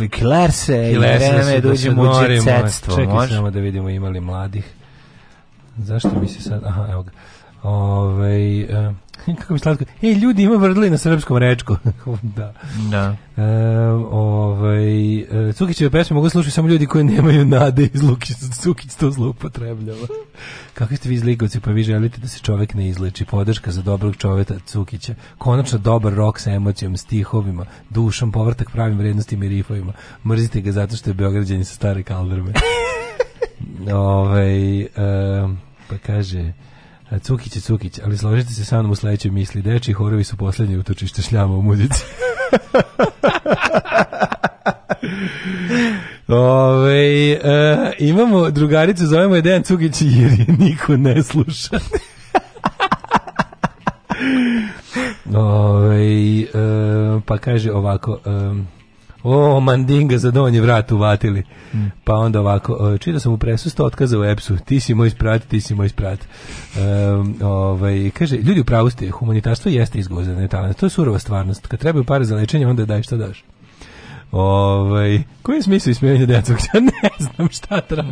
našli Kilerse i vreme da uđemo u džetsetstvo. Čekaj može? samo da vidimo imali mladih. Zašto mi se sad... Aha, evo ga. Ove, uh, eh, kako mi slatko... Ej, ljudi, ima vrdli na srpskom rečku. da. Da. E, eh, o, Ovaj e, Cukićeve pesme mogu slušati samo ljudi koji nemaju nade iz Lukić Cukić to zloupotrebljava. Kako ste vi izlikovci, pa vi želite da se čovjek ne izleči. Podrška za dobrog čovjeka Cukića. Konačno dobar rok sa emocijom, stihovima, dušom, povrtak pravim vrednostima i rifovima. Mrzite ga zato što je beograđanin sa stare kaldrme. ovaj e, pa kaže e, Cukić je Cukić, ali složite se sa mnom u sledećoj misli. Deči horovi su posljednje utočište šljama u muzici. Ove, e, imamo drugaricu, zovemo je Dejan Cugić jer je niko ne sluša. Ove, e, pa kaže ovako... E, o, mandinga za donji vrat uvatili. Mm. Pa onda ovako, e, čitao sam u presu 100 otkaza u EPS-u, ti si moj sprat, ti si moj sprat. Um, ovaj, kaže, ljudi u pravosti, humanitarstvo jeste izgozan talent, to je surova stvarnost. Kad trebaju pare za lečenje, onda daj što daš. Ovaj koji je smisao ismijanja deca? ne znam šta treba.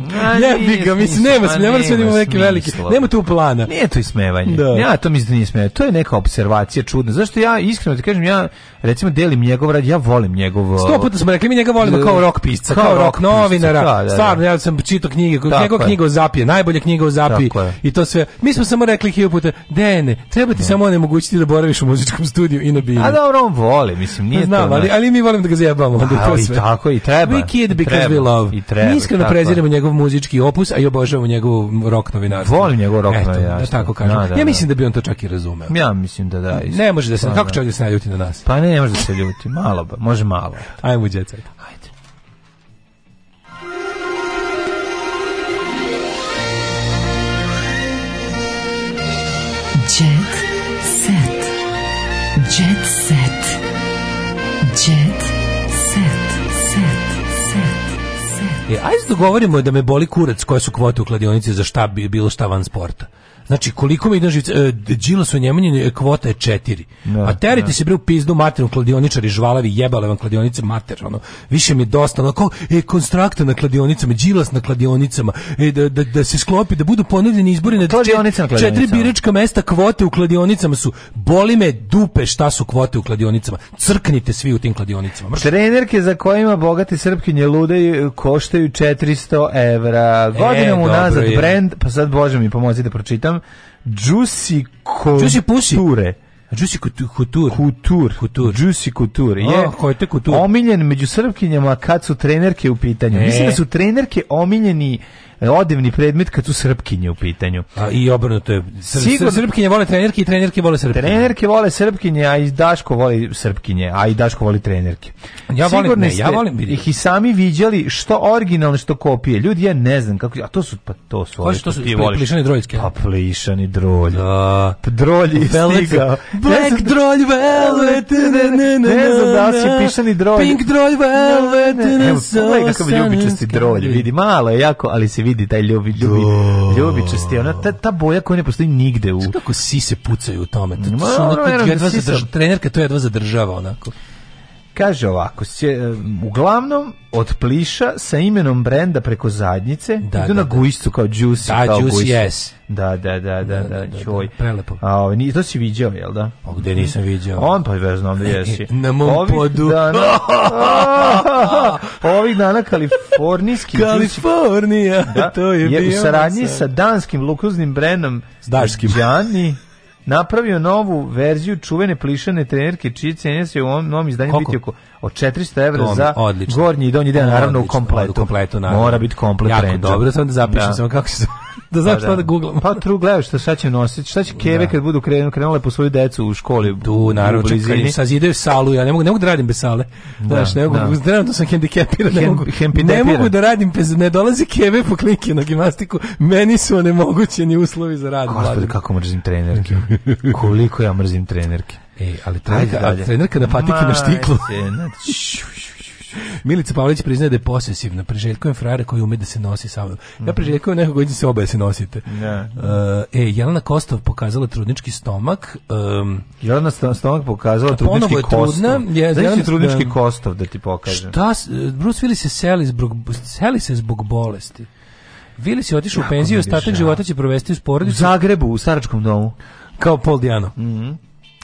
Jebi ga, mislim, nema, pa, nema, nema, neki veliki, nema tu plana. Nije to ismevanje. Da. Ja to mislim da nije ismevanje. To je neka observacija čudna. Zašto ja, iskreno da ti kažem, ja recimo delim njegov rad, ja volim njegov... Sto puta smo rekli, mi njega volimo da. kao rock pisca, kao, kao rock novinara. Da, da, da, Stvarno, ja sam čitao knjige, njegov knjiga o zapije, najbolje knjiga o zapije i to sve. Mi smo samo rekli hiljopu puta, Dene, treba ti samo onemogućiti da boraviš u muzičkom studiju i na bini. A dobro, on voli, mislim, nije Znam, to... Znam, ali, ali mi volim da ga zjebamo. Pa, ali tako i treba. We kid because we love. I treba treba. Mi iskreno preziramo njegov muzički opus, a i obožavamo njegov rock novinarstvo. Volim njegov rock da novinarstvo. Da tako kažem. Da, da, ja mislim da bi on to čak i razumeo. Ja mislim da da. Isto. Ne može da se, pa, kako čovjek da se naljuti na nas? Pa ne, ne može da se ljuti, malo, ba, može malo. Ajmo u E, ajde da govorimo da me boli kurac koja su kvote u kladionici za šta bi bilo šta van sporta. Znači, koliko mi drži, e, Đilas u Njemanin e, kvota je 4. Da, a terite da. se bre u pizdu materinu kladioničari, žvalavi, jebale vam kladionice mater, ono, više mi dosta, na kao, e, konstrakta na kladionicama, džilas na kladionicama, e, da, da, da se sklopi, da budu ponovljeni izbori na, čet, na četiri biračka mesta, kvote u kladionicama su, boli me dupe šta su kvote u kladionicama, crknite svi u tim kladionicama. Mrš. Trenerke za kojima bogati srpkinje lude e, koštaju 400 evra. Godinom e, unazad brend, pa sad Bože mi pomozite da pročitam, čitam Juicy Couture. Juicy Pussy. Couture. Juicy Couture. Couture. Couture. Juicy Couture. Je, oh, je Couture? Omiljen među srpkinjama kad su trenerke u pitanju. E. Mislim da su trenerke omiljeni E, odevni predmet kad su srpkinje u pitanju. A i obrnuto je. Sr Sigurno, srpkinje vole trenerke i trenerke vole srpkinje. Trenerke vole srpkinje, a i Daško voli srpkinje, a i Daško voli trenerke. Ja volim, Sigurno ne, ja volim vidim. ih i sami viđali što originalno što kopije. Ljudi ja ne znam kako, a to su pa to su oni što su ti voliš. Plišani drojski. Pa plišani drolj. Da. Pa drolji stigao. Black ne drolj velvet. Ne, ne, ne, ne, znam da si pišani drolj. Pink drolj velvet. Evo, pogledaj kakav ljubičasti drolj. Vidi, malo je jako, ali se vidi taj ljubi, ljubi, ljubičasti, ona ta, ta boja koja ne postoji nigde u... Kako si se pucaju u tome? To, to, to, to, to, to, to, trenerka to jedva zadržava onako. Kaže ovako, se, uglavnom od pliša sa imenom brenda preko zadnjice da, idu da, na da. gujscu kao juicy. Da, kao juicy, yes. Da, da, da, da, da, joj. Da, da, da, prelepo. A, ovo, ovaj, to si viđao, jel da? O, gde nisam viđao? On pa je znam da jesi. na mom Ovi podu. Dana, ovih dana kalifornijski Kalifornija, da, to je, je bio. U saradnji sa danskim lukruznim brendom Daškim. Gianni napravio novu verziju čuvene plišane trenerke, čiji cenja se u ovom novom izdanju Koliko? biti oko od 400 € za odlično. gornji i donji deo, naravno odlično, u kompletu. U kompletu naravno. Mora biti komplet Jako dobro, sam da zapišem, da. samo kako se da znaš pa šta da, da googlam. Pa tru gledaš šta, šta će nositi, šta će keve da. kad budu krenu, krenule po svoju decu u školi. Tu, naravno, čekaj, sazidaju salu, ja ne mogu, ne mogu da radim bez sale. Da, znaš, ne mogu, da. trenutno sam hendikepiran, ne, mogu, ne mogu da radim bez, ne dolazi keve po klinke na gimnastiku, meni su onemogućeni uslovi za rad. Gospode, kako mrzim trenerke. Koliko ja mrzim trenerke. Ej, ali trenerka, trenerka na patike na štiklu. Milica Pavlović priznaje da je posesivna. Preželjkujem frajera koji ume da se nosi sa mnom. Ja preželjkujem nekog koji se obaje da se nosite. Ne. Uh, e, Jelena Kostov pokazala trudnički stomak. Um, Jelena stomak pokazala trudnički je trudna, kostov. Je, Jelena, trudnički da, kostov da ti pokažem. Šta? E, Bruce Willis se seli, zbog, seli se zbog bolesti. Willis je otišao u penziju, ostatak života će provesti u porodicu. U Zagrebu, u staračkom domu. Kao Paul Diano. Mm -hmm.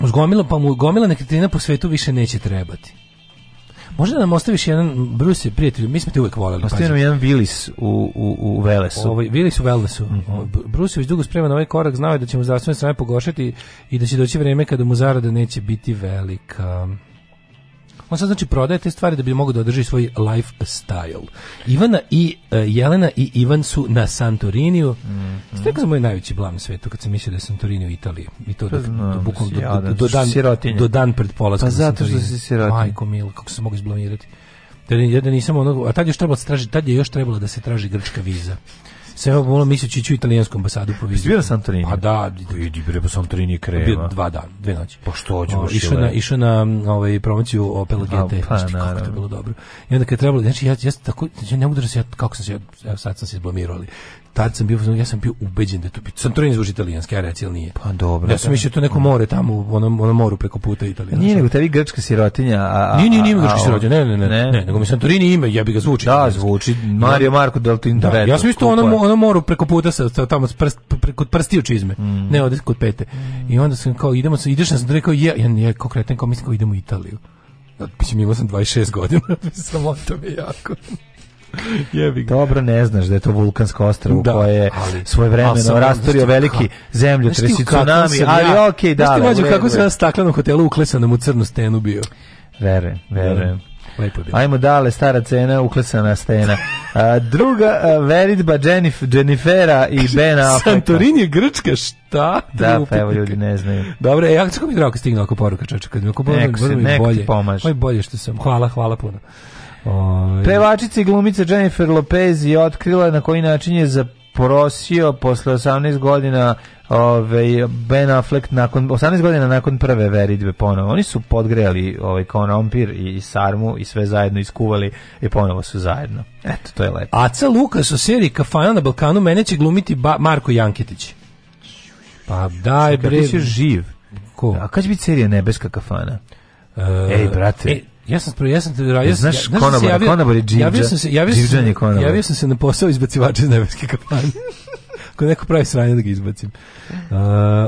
Uz gomila, pa mu gomila nekretnina po svetu više neće trebati. Možda nam ostaviš jedan Bruce prijatelj, mi smo te uvek voleli. nam jedan Willis u u u Velesu. Ovaj Willis u Velesu. Mm -hmm. Bruce već dugo sprema na ovaj korak, znao je da ćemo mu zdravstveno stanje pogoršati i da će doći vreme kada mu zarada neće biti velika. On sad znači prodaje te stvari da bi mogao da održi svoj lifestyle. Ivana i uh, Jelena i Ivan su na Santoriniju. Mm -hmm. Stekao sam moj najveći blam na svetu kad sam mislio da je Santorini u Italiji. I to, pa da do, do, bukom, do, do, dan, sirotinje. do dan pred polazkom. Pa zato što si sirotinje. Majko mil, kako se mogu izblamirati. Da, da nisam ono, a tad je još trebalo da se traži, tad je još trebalo da se traži grčka viza. Sve ovo bolo misli ću u italijansku ambasadu po vizu. Bio Santorini. Pa da, pa idi bre po pa Santorini pa krema. Bio dva dana, dve noći. Pa što hoće baš. Išao ovaj? na išao na ovaj promociju Opel GT. Pa, kako to bilo dobro. I onda kad je trebalo, znači ja ja tako znači, ja ne mogu da se ja kako sam se ja sad sam se izblamirao, ali tad sam bio ja sam bio ubeđen da to bi Santorini zvuči italijanski, a recil nije. Pa dobro. Ja sam da. mislio to neko more tamo ono, ono onom moru preko puta Italije. Nije nego tebi grčka sirotinja, a a, Nije, nije, nije grčka sirotinja. Ne, ne, ne. Ne, nego mi Santorini ime, ja bih ga zvuči. Da, zvuči Mario Marko Deltin. Da, ja sam isto ono ono moru preko puta se tamo prst, preko prstiju čizme. Mm. Ne, ovde kod pete. Mm. I onda sam kao idemo se ideš na sam rekao je, ja ja, konkretno kao mislim kao idemo u Italiju. Mislim imao sam 26 godina, samo to mi jako. Jebi Dobro ne znaš da je to vulkansko ostrvo da, koje ali, svoje vremeno rastorio veliki zemlju tresi tsunami, ali okej, okay, da. Jeste mađo kako sam na staklenom hotelu uklesanom u crnu stenu bio. Vere, vere. vere. Ajmo dale, stara cena, uklesana stena. A, druga a, veritba Jenif, Jenifera i Ben Afflecka. Santorini je Grčka, šta? Da, pa evo ljudi ne znaju. Dobro, e, ja kako mi je drago kad stigne oko poruka, čoče, kad mi oko poruka, neko, se, neko bolje, ti pomaže. Ovo bolje što sam, hvala, hvala puno. Oj. Pevačica i glumica Jennifer Lopez je otkrila na koji način je za prosio posle 18 godina ovaj Ben Affleck nakon 18 godina nakon prve veridbe ponovo. Oni su podgrejali ovaj konompir i, i sarmu i sve zajedno iskuvali i ponovo su zajedno. Eto, to je lepo. Aca Lukas u seriji Kafana na Balkanu mene će glumiti ba Marko Janketić. Pa daj bre. Kako si živ? Ko? A kad će biti serija Nebeska kafana? E, Ej, brate. E, Ja sam ja sam te ja znaš ja, da konobar, javio, konobar je Javio sam se, javio sam, javio sam se na posao izbacivača iz nebeske kafane. Ko neko pravi sranje da ga izbacim. Uh,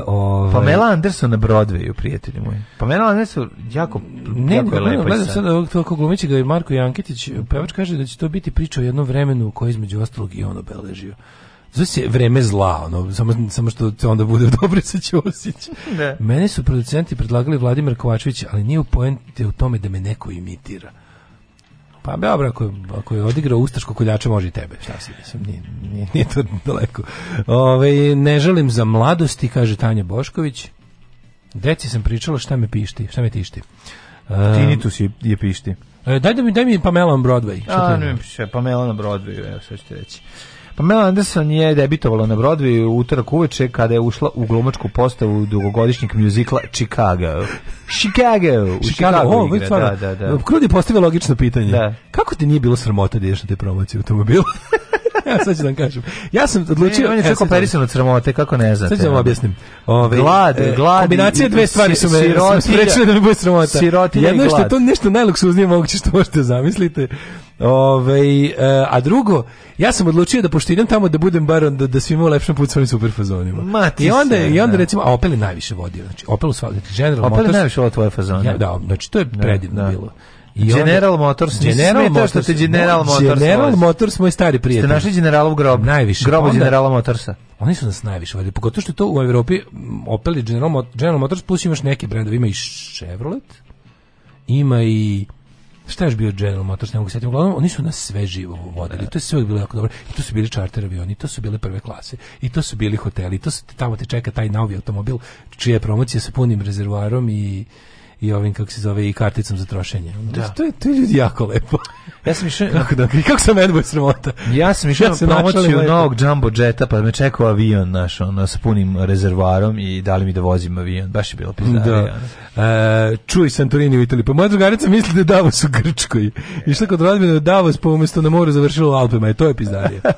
ovaj... Pamela Anderson na Broadwayu, prijatelji moji. Pamela Anderson jako, ne, jako ne, je lepa. Gledam sad ovog toliko glumića ga i Marko Janketić, pevač kaže da će to biti priča o jednom vremenu koje između ostalog i on obeležio zove se vreme zla, ono, samo, samo što se onda bude dobro sa Ćosić. Da. Mene su producenti predlagali Vladimir Kovačević, ali nije u poente u tome da me neko imitira. Pa dobro, ako, ako je odigrao Ustaško koljača, može i tebe. Šta si, mislim, nije, nije, nije to daleko. Ove, ne želim za mladosti, kaže Tanja Bošković. Deci sam pričala šta me pišti, šta me tišti. Um, Tinitus je, je pišti. E, daj, da mi, daj mi Pamela on Broadway. A, ne, Pamela na Broadway, evo sve ću ti reći. Pamela Anderson je debitovala na Broadway u utorak uveče kada je ušla u glumačku postavu dugogodišnjeg mjuzikla Chicago. Chicago! U Chicago, Chicago o, igra, stvarno, da, da, da. Krudi postavio logično pitanje. Da. Kako ti nije bilo sramota da ješ na te promocije automobila? ja sad ću da vam kažem. Ja sam odlučio... E, on je sve komplerisano crmote, kako ne znate. Sad ću vam objasnim. Ove, ovaj, glad, e, glad. Kombinacija dve stvari su me sprečile da mi bude sramota. Sirotinja Jedno je što to nešto najluksuznije moguće što možete da zamislite. Ove, ovaj, a drugo, ja sam odlučio da pošto idem tamo da budem bar da, da svima u lepšem put svojim super fazonima. Ma, I onda, se, i onda da. recimo, a Opel je najviše vodio. Znači, Opel u sva, znači General Opel Motors. je najviše vodio tvoje fazone. Ja, da, znači to je da, predivno da. bilo. General onda, Motors, General Motors, što te General Motors. General Motors, Motors moj stari prijatelj. Ste našli Generala grob. grobu? Najviše. Grobu Generala Motorsa. Oni su nas najviše valjali, pogotovo što je to u Evropi mm, Opel i General, General Motors, plus imaš neke brendovi, ima i Chevrolet, ima i šta je bio General Motors, ne mogu setiti, uglavnom oni su nas sve živo vodili, da. to je sve bilo jako dobro, i to su bili čarter avioni, to su bile prve klase, i to su bili hoteli, to su, tamo te čeka taj novi automobil, čija je promocija sa punim rezervoarom i i ovim kako se zove i karticom za trošenje. Da. To je to je ljudi jako lepo. Ja sam išao kako da kako sam Edboy sramota. Ja sam išao ja sam promociju novog jumbo jeta pa me čekao avion naš on sa punim rezervoarom i dali mi da vozim avion. Baš je bilo pizdarija. Da. E, čuj Santorini u Italiji. Pa moja drugarica misli da je Davos u Grčkoj. I šta kod rodbine da Davos pa umesto na moru završilo u Alpima. I e, to je pizdarija. e,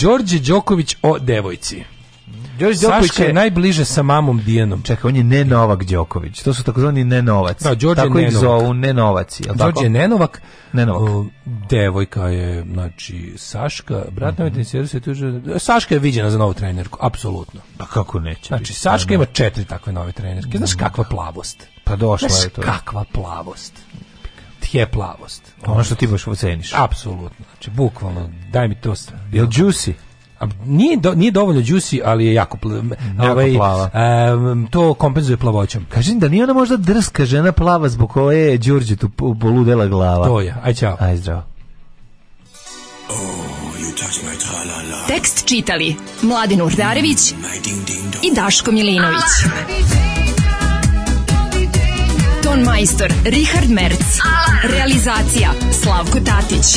Đorđe Đoković o devojci. Đorđe Đoković je najbliže sa mamom Dijanom. Čekaj, on je ne Novak Đoković. To su takozvani nenovac. Da, Đorđe tako ih zovu nenovaci. Jel Đorđe tako? Nenovak. Nenovak. O, devojka je, znači, Saška, brat mm -hmm. se tuže. Saška je viđena za novu trenerku, apsolutno. Pa kako neće Znači, biti. Saška pa ima četiri takve nove trenerke. Znaš mhm. kakva plavost? Pa došla Znaš je to. kakva plavost? je plavost. Ono što ti baš oceniš. Apsolutno. Znači, bukvalno, daj mi to. Jel juicy? nije, do, nije dovoljno juicy, ali je jako, pl, ovaj, plava. Um, to kompenzuje plavoćom. Kažem da nije ona možda drska žena plava zbog koje je Đurđe tu poludela glava. To je. Aj čao. Aj zdravo. Oh, Tekst čitali Mladin Urdarević i Daško Milinović. Ton majstor Richard Merc. Realizacija Slavko Tatić.